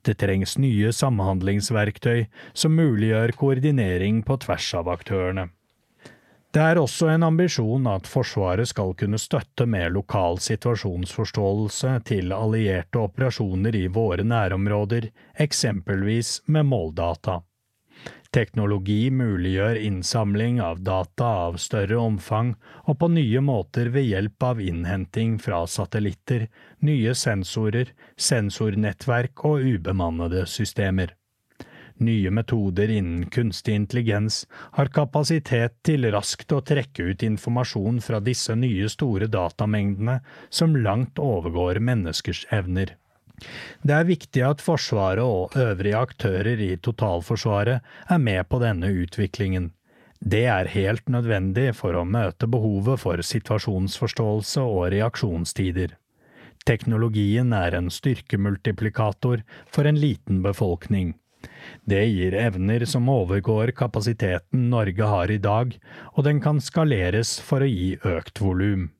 Det trengs nye samhandlingsverktøy som muliggjør koordinering på tvers av aktørene. Det er også en ambisjon at Forsvaret skal kunne støtte med lokal situasjonsforståelse til allierte operasjoner i våre nærområder, eksempelvis med måldata. Teknologi muliggjør innsamling av data av større omfang og på nye måter ved hjelp av innhenting fra satellitter, nye sensorer, sensornettverk og ubemannede systemer. Nye metoder innen kunstig intelligens har kapasitet til raskt å trekke ut informasjon fra disse nye store datamengdene som langt overgår menneskers evner. Det er viktig at Forsvaret og øvrige aktører i totalforsvaret er med på denne utviklingen. Det er helt nødvendig for å møte behovet for situasjonsforståelse og reaksjonstider. Teknologien er en styrkemultiplikator for en liten befolkning. Det gir evner som overgår kapasiteten Norge har i dag, og den kan skaleres for å gi økt volum.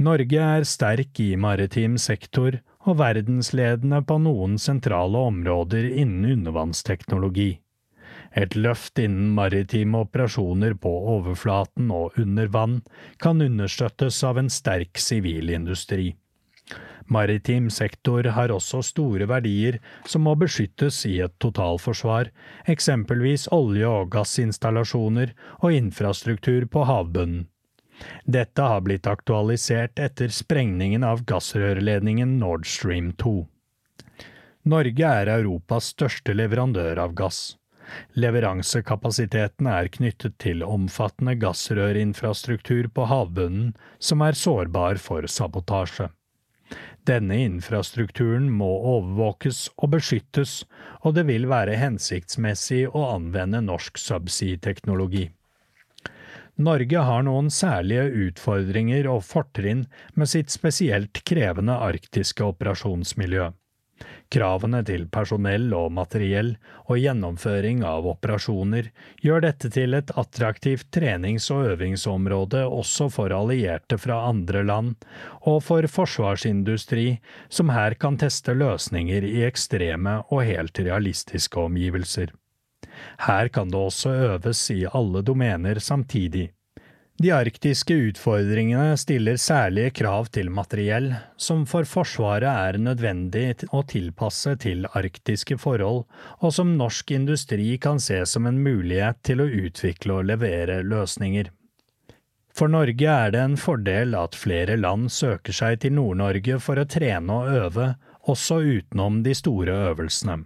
Norge er sterk i maritim sektor og verdensledende på noen sentrale områder innen undervannsteknologi. Et løft innen maritime operasjoner på overflaten og under vann kan understøttes av en sterk sivilindustri. Maritim sektor har også store verdier som må beskyttes i et totalforsvar, eksempelvis olje- og gassinstallasjoner og infrastruktur på havbunnen. Dette har blitt aktualisert etter sprengningen av gassrørledningen Nord Stream 2. Norge er Europas største leverandør av gass. Leveransekapasiteten er knyttet til omfattende gassrørinfrastruktur på havbunnen som er sårbar for sabotasje. Denne infrastrukturen må overvåkes og beskyttes, og det vil være hensiktsmessig å anvende norsk subsea-teknologi. Norge har noen særlige utfordringer og fortrinn med sitt spesielt krevende arktiske operasjonsmiljø. Kravene til personell og materiell og gjennomføring av operasjoner gjør dette til et attraktivt trenings- og øvingsområde også for allierte fra andre land, og for forsvarsindustri som her kan teste løsninger i ekstreme og helt realistiske omgivelser. Her kan det også øves i alle domener samtidig. De arktiske utfordringene stiller særlige krav til materiell, som for Forsvaret er nødvendig å tilpasse til arktiske forhold, og som norsk industri kan se som en mulighet til å utvikle og levere løsninger. For Norge er det en fordel at flere land søker seg til Nord-Norge for å trene og øve, også utenom de store øvelsene.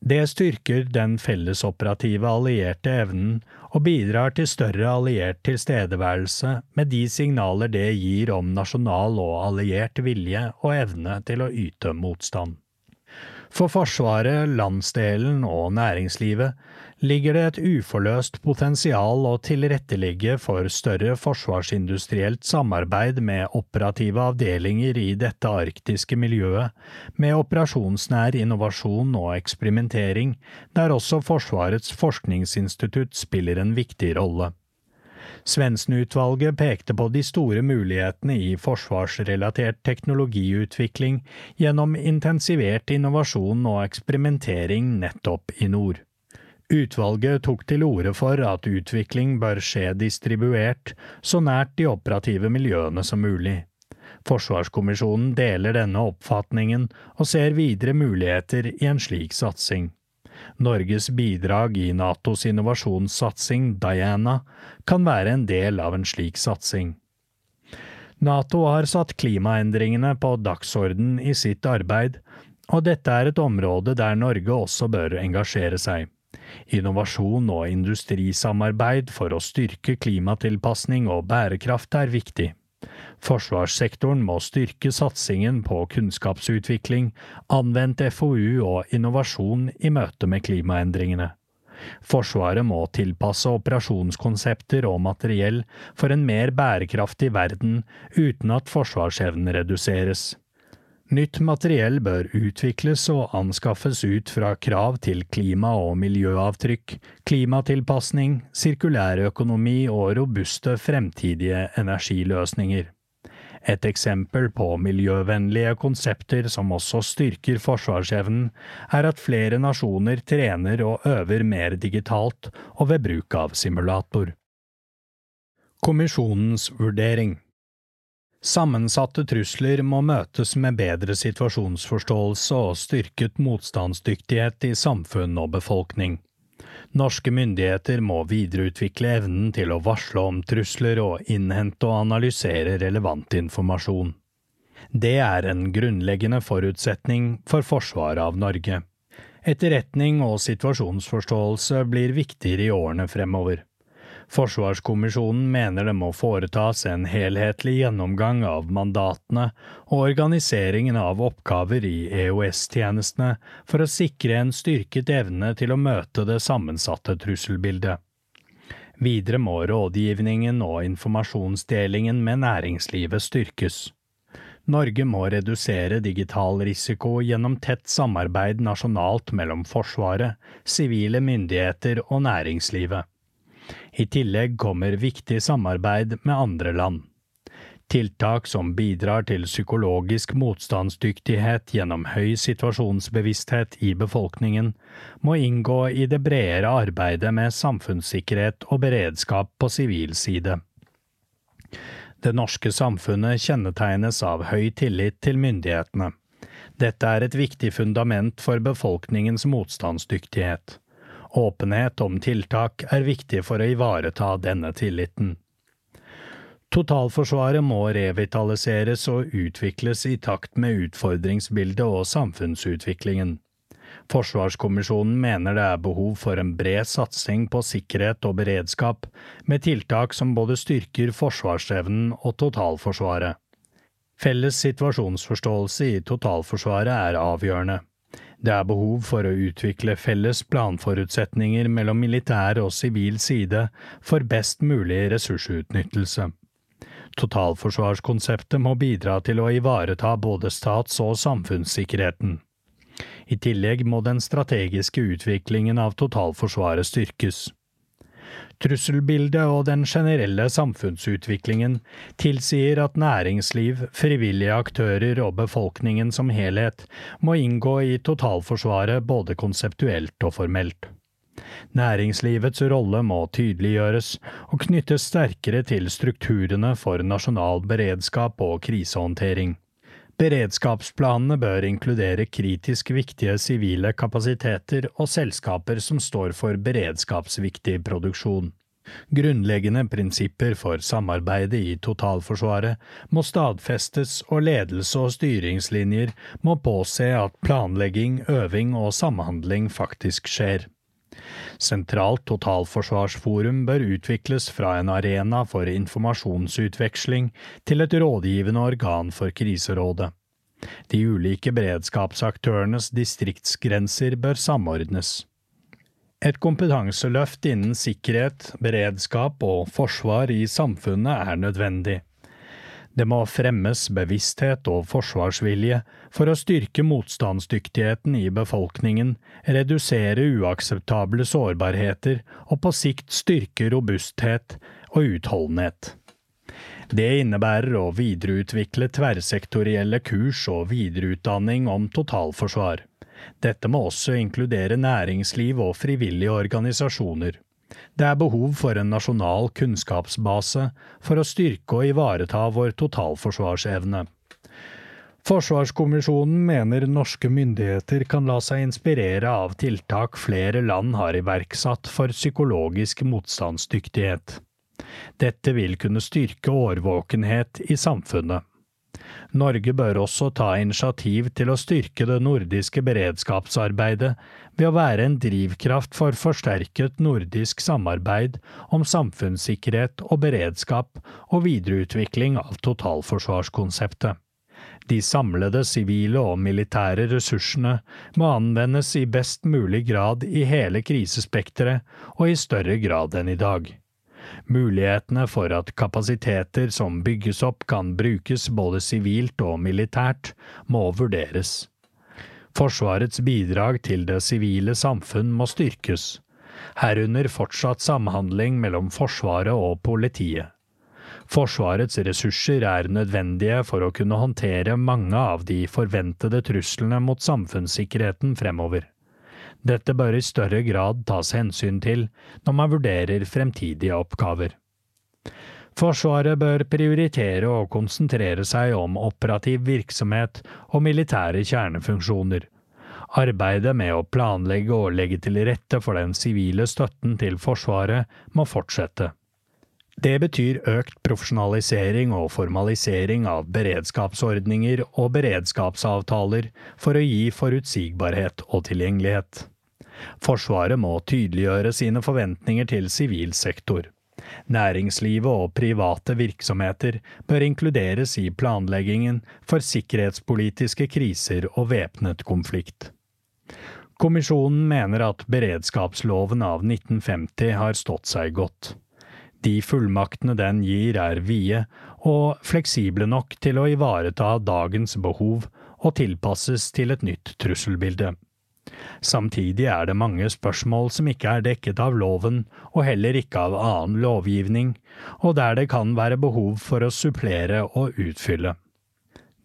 Det styrker den fellesoperative allierte evnen og bidrar til større alliert tilstedeværelse med de signaler det gir om nasjonal og alliert vilje og evne til å yte motstand. For Forsvaret, landsdelen og næringslivet ligger det et uforløst potensial å tilrettelegge for større forsvarsindustrielt samarbeid med operative avdelinger i dette arktiske miljøet, med operasjonsnær innovasjon og eksperimentering, der også Forsvarets forskningsinstitutt spiller en viktig rolle. Svendsen-utvalget pekte på de store mulighetene i forsvarsrelatert teknologiutvikling gjennom intensivert innovasjon og eksperimentering nettopp i nord. Utvalget tok til orde for at utvikling bør skje distribuert, så nært de operative miljøene som mulig. Forsvarskommisjonen deler denne oppfatningen og ser videre muligheter i en slik satsing. Norges bidrag i Natos innovasjonssatsing Diana kan være en del av en slik satsing. Nato har satt klimaendringene på dagsorden i sitt arbeid, og dette er et område der Norge også bør engasjere seg. Innovasjon og industrisamarbeid for å styrke klimatilpasning og bærekraft er viktig. Forsvarssektoren må styrke satsingen på kunnskapsutvikling, anvendt FoU og innovasjon i møte med klimaendringene. Forsvaret må tilpasse operasjonskonsepter og materiell for en mer bærekraftig verden uten at forsvarsevnen reduseres. Nytt materiell bør utvikles og anskaffes ut fra krav til klima- og miljøavtrykk, klimatilpasning, sirkulærøkonomi og robuste fremtidige energiløsninger. Et eksempel på miljøvennlige konsepter som også styrker forsvarsevnen, er at flere nasjoner trener og øver mer digitalt og ved bruk av simulator. Kommisjonens vurdering Sammensatte trusler må møtes med bedre situasjonsforståelse og styrket motstandsdyktighet i samfunn og befolkning. Norske myndigheter må videreutvikle evnen til å varsle om trusler og innhente og analysere relevant informasjon. Det er en grunnleggende forutsetning for forsvaret av Norge. Etterretning og situasjonsforståelse blir viktigere i årene fremover. Forsvarskommisjonen mener det må foretas en helhetlig gjennomgang av mandatene og organiseringen av oppgaver i EOS-tjenestene for å sikre en styrket evne til å møte det sammensatte trusselbildet. Videre må rådgivningen og informasjonsdelingen med næringslivet styrkes. Norge må redusere digital risiko gjennom tett samarbeid nasjonalt mellom Forsvaret, sivile myndigheter og næringslivet. I tillegg kommer viktig samarbeid med andre land. Tiltak som bidrar til psykologisk motstandsdyktighet gjennom høy situasjonsbevissthet i befolkningen, må inngå i det bredere arbeidet med samfunnssikkerhet og beredskap på sivil side. Det norske samfunnet kjennetegnes av høy tillit til myndighetene. Dette er et viktig fundament for befolkningens motstandsdyktighet. Åpenhet om tiltak er viktig for å ivareta denne tilliten. Totalforsvaret må revitaliseres og utvikles i takt med utfordringsbildet og samfunnsutviklingen. Forsvarskommisjonen mener det er behov for en bred satsing på sikkerhet og beredskap, med tiltak som både styrker forsvarsevnen og totalforsvaret. Felles situasjonsforståelse i totalforsvaret er avgjørende. Det er behov for å utvikle felles planforutsetninger mellom militær og sivil side for best mulig ressursutnyttelse. Totalforsvarskonseptet må bidra til å ivareta både stats- og samfunnssikkerheten. I tillegg må den strategiske utviklingen av totalforsvaret styrkes. Trusselbildet og den generelle samfunnsutviklingen tilsier at næringsliv, frivillige aktører og befolkningen som helhet må inngå i totalforsvaret både konseptuelt og formelt. Næringslivets rolle må tydeliggjøres og knyttes sterkere til strukturene for nasjonal beredskap og krisehåndtering. Beredskapsplanene bør inkludere kritisk viktige sivile kapasiteter og selskaper som står for beredskapsviktig produksjon. Grunnleggende prinsipper for samarbeidet i totalforsvaret må stadfestes, og ledelse og styringslinjer må påse at planlegging, øving og samhandling faktisk skjer. Sentralt totalforsvarsforum bør utvikles fra en arena for informasjonsutveksling til et rådgivende organ for kriserådet. De ulike beredskapsaktørenes distriktsgrenser bør samordnes. Et kompetanseløft innen sikkerhet, beredskap og forsvar i samfunnet er nødvendig. Det må fremmes bevissthet og forsvarsvilje for å styrke motstandsdyktigheten i befolkningen, redusere uakseptable sårbarheter og på sikt styrke robusthet og utholdenhet. Det innebærer å videreutvikle tverrsektorielle kurs og videreutdanning om totalforsvar. Dette må også inkludere næringsliv og frivillige organisasjoner. Det er behov for en nasjonal kunnskapsbase for å styrke og ivareta vår totalforsvarsevne. Forsvarskommisjonen mener norske myndigheter kan la seg inspirere av tiltak flere land har iverksatt for psykologisk motstandsdyktighet. Dette vil kunne styrke årvåkenhet i samfunnet. Norge bør også ta initiativ til å styrke det nordiske beredskapsarbeidet ved å være en drivkraft for forsterket nordisk samarbeid om samfunnssikkerhet og beredskap og videreutvikling av totalforsvarskonseptet. De samlede sivile og militære ressursene må anvendes i best mulig grad i hele krisespekteret og i større grad enn i dag. Mulighetene for at kapasiteter som bygges opp kan brukes både sivilt og militært, må vurderes. Forsvarets bidrag til det sivile samfunn må styrkes, herunder fortsatt samhandling mellom Forsvaret og politiet. Forsvarets ressurser er nødvendige for å kunne håndtere mange av de forventede truslene mot samfunnssikkerheten fremover. Dette bør i større grad tas hensyn til når man vurderer fremtidige oppgaver. Forsvaret bør prioritere og konsentrere seg om operativ virksomhet og militære kjernefunksjoner. Arbeidet med å planlegge og legge til rette for den sivile støtten til Forsvaret må fortsette. Det betyr økt profesjonalisering og formalisering av beredskapsordninger og beredskapsavtaler for å gi forutsigbarhet og tilgjengelighet. Forsvaret må tydeliggjøre sine forventninger til sivil sektor. Næringslivet og private virksomheter bør inkluderes i planleggingen for sikkerhetspolitiske kriser og væpnet konflikt. Kommisjonen mener at beredskapsloven av 1950 har stått seg godt. De fullmaktene den gir er vide og fleksible nok til å ivareta dagens behov og tilpasses til et nytt trusselbilde. Samtidig er det mange spørsmål som ikke er dekket av loven og heller ikke av annen lovgivning, og der det kan være behov for å supplere og utfylle.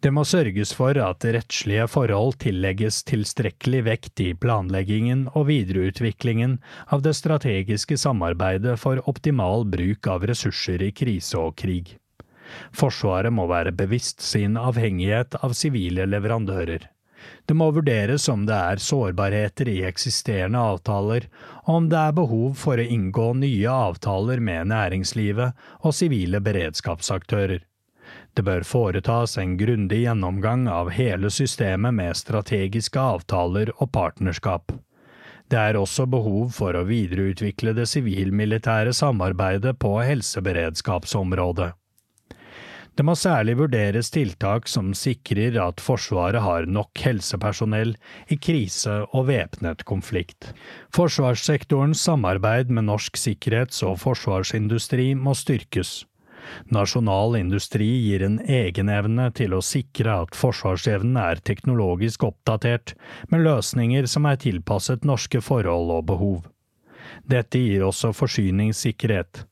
Det må sørges for at rettslige forhold tillegges tilstrekkelig vekt i planleggingen og videreutviklingen av det strategiske samarbeidet for optimal bruk av ressurser i krise og krig. Forsvaret må være bevisst sin avhengighet av sivile leverandører. Det må vurderes om det er sårbarheter i eksisterende avtaler, og om det er behov for å inngå nye avtaler med næringslivet og sivile beredskapsaktører. Det bør foretas en grundig gjennomgang av hele systemet med strategiske avtaler og partnerskap. Det er også behov for å videreutvikle det sivil-militære samarbeidet på helseberedskapsområdet. Det må særlig vurderes tiltak som sikrer at Forsvaret har nok helsepersonell i krise og væpnet konflikt. Forsvarssektorens samarbeid med norsk sikkerhets- og forsvarsindustri må styrkes. Nasjonal industri gir en egenevne til å sikre at forsvarsevnen er teknologisk oppdatert, med løsninger som er tilpasset norske forhold og behov. Dette gir også forsyningssikkerhet.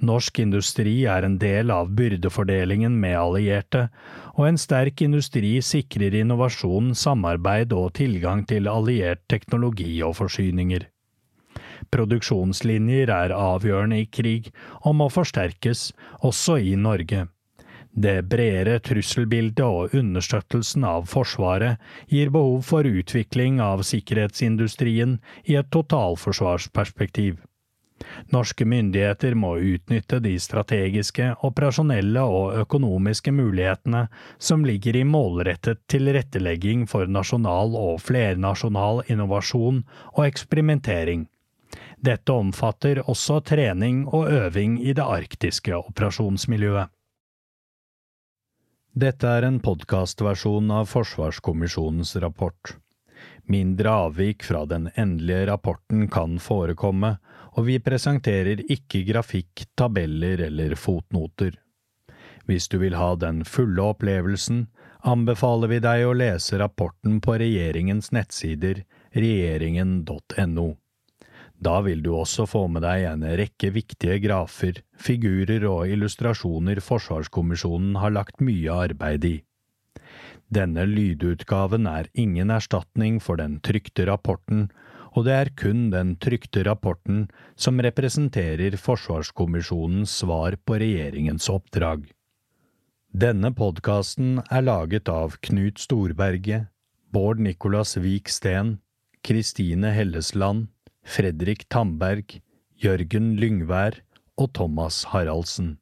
Norsk industri er en del av byrdefordelingen med allierte, og en sterk industri sikrer innovasjon, samarbeid og tilgang til alliert teknologi og forsyninger. Produksjonslinjer er avgjørende i krig og må forsterkes, også i Norge. Det bredere trusselbildet og understøttelsen av Forsvaret gir behov for utvikling av sikkerhetsindustrien i et totalforsvarsperspektiv. Norske myndigheter må utnytte de strategiske, operasjonelle og økonomiske mulighetene som ligger i målrettet tilrettelegging for nasjonal og flernasjonal innovasjon og eksperimentering. Dette omfatter også trening og øving i det arktiske operasjonsmiljøet. Dette er en podkastversjon av Forsvarskommisjonens rapport. Mindre avvik fra den endelige rapporten kan forekomme, og vi presenterer ikke grafikk, tabeller eller fotnoter. Hvis du vil ha den fulle opplevelsen, anbefaler vi deg å lese rapporten på regjeringens nettsider regjeringen.no. Da vil du også få med deg en rekke viktige grafer, figurer og illustrasjoner Forsvarskommisjonen har lagt mye arbeid i. Denne lydutgaven er ingen erstatning for den trykte rapporten, og det er kun den trykte rapporten som representerer Forsvarskommisjonens svar på regjeringens oppdrag. Denne podkasten er laget av Knut Storberget, Bård Nicolas Vik Steen, Kristine Hellesland, Fredrik Tamberg, Jørgen Lyngvær og Thomas Haraldsen.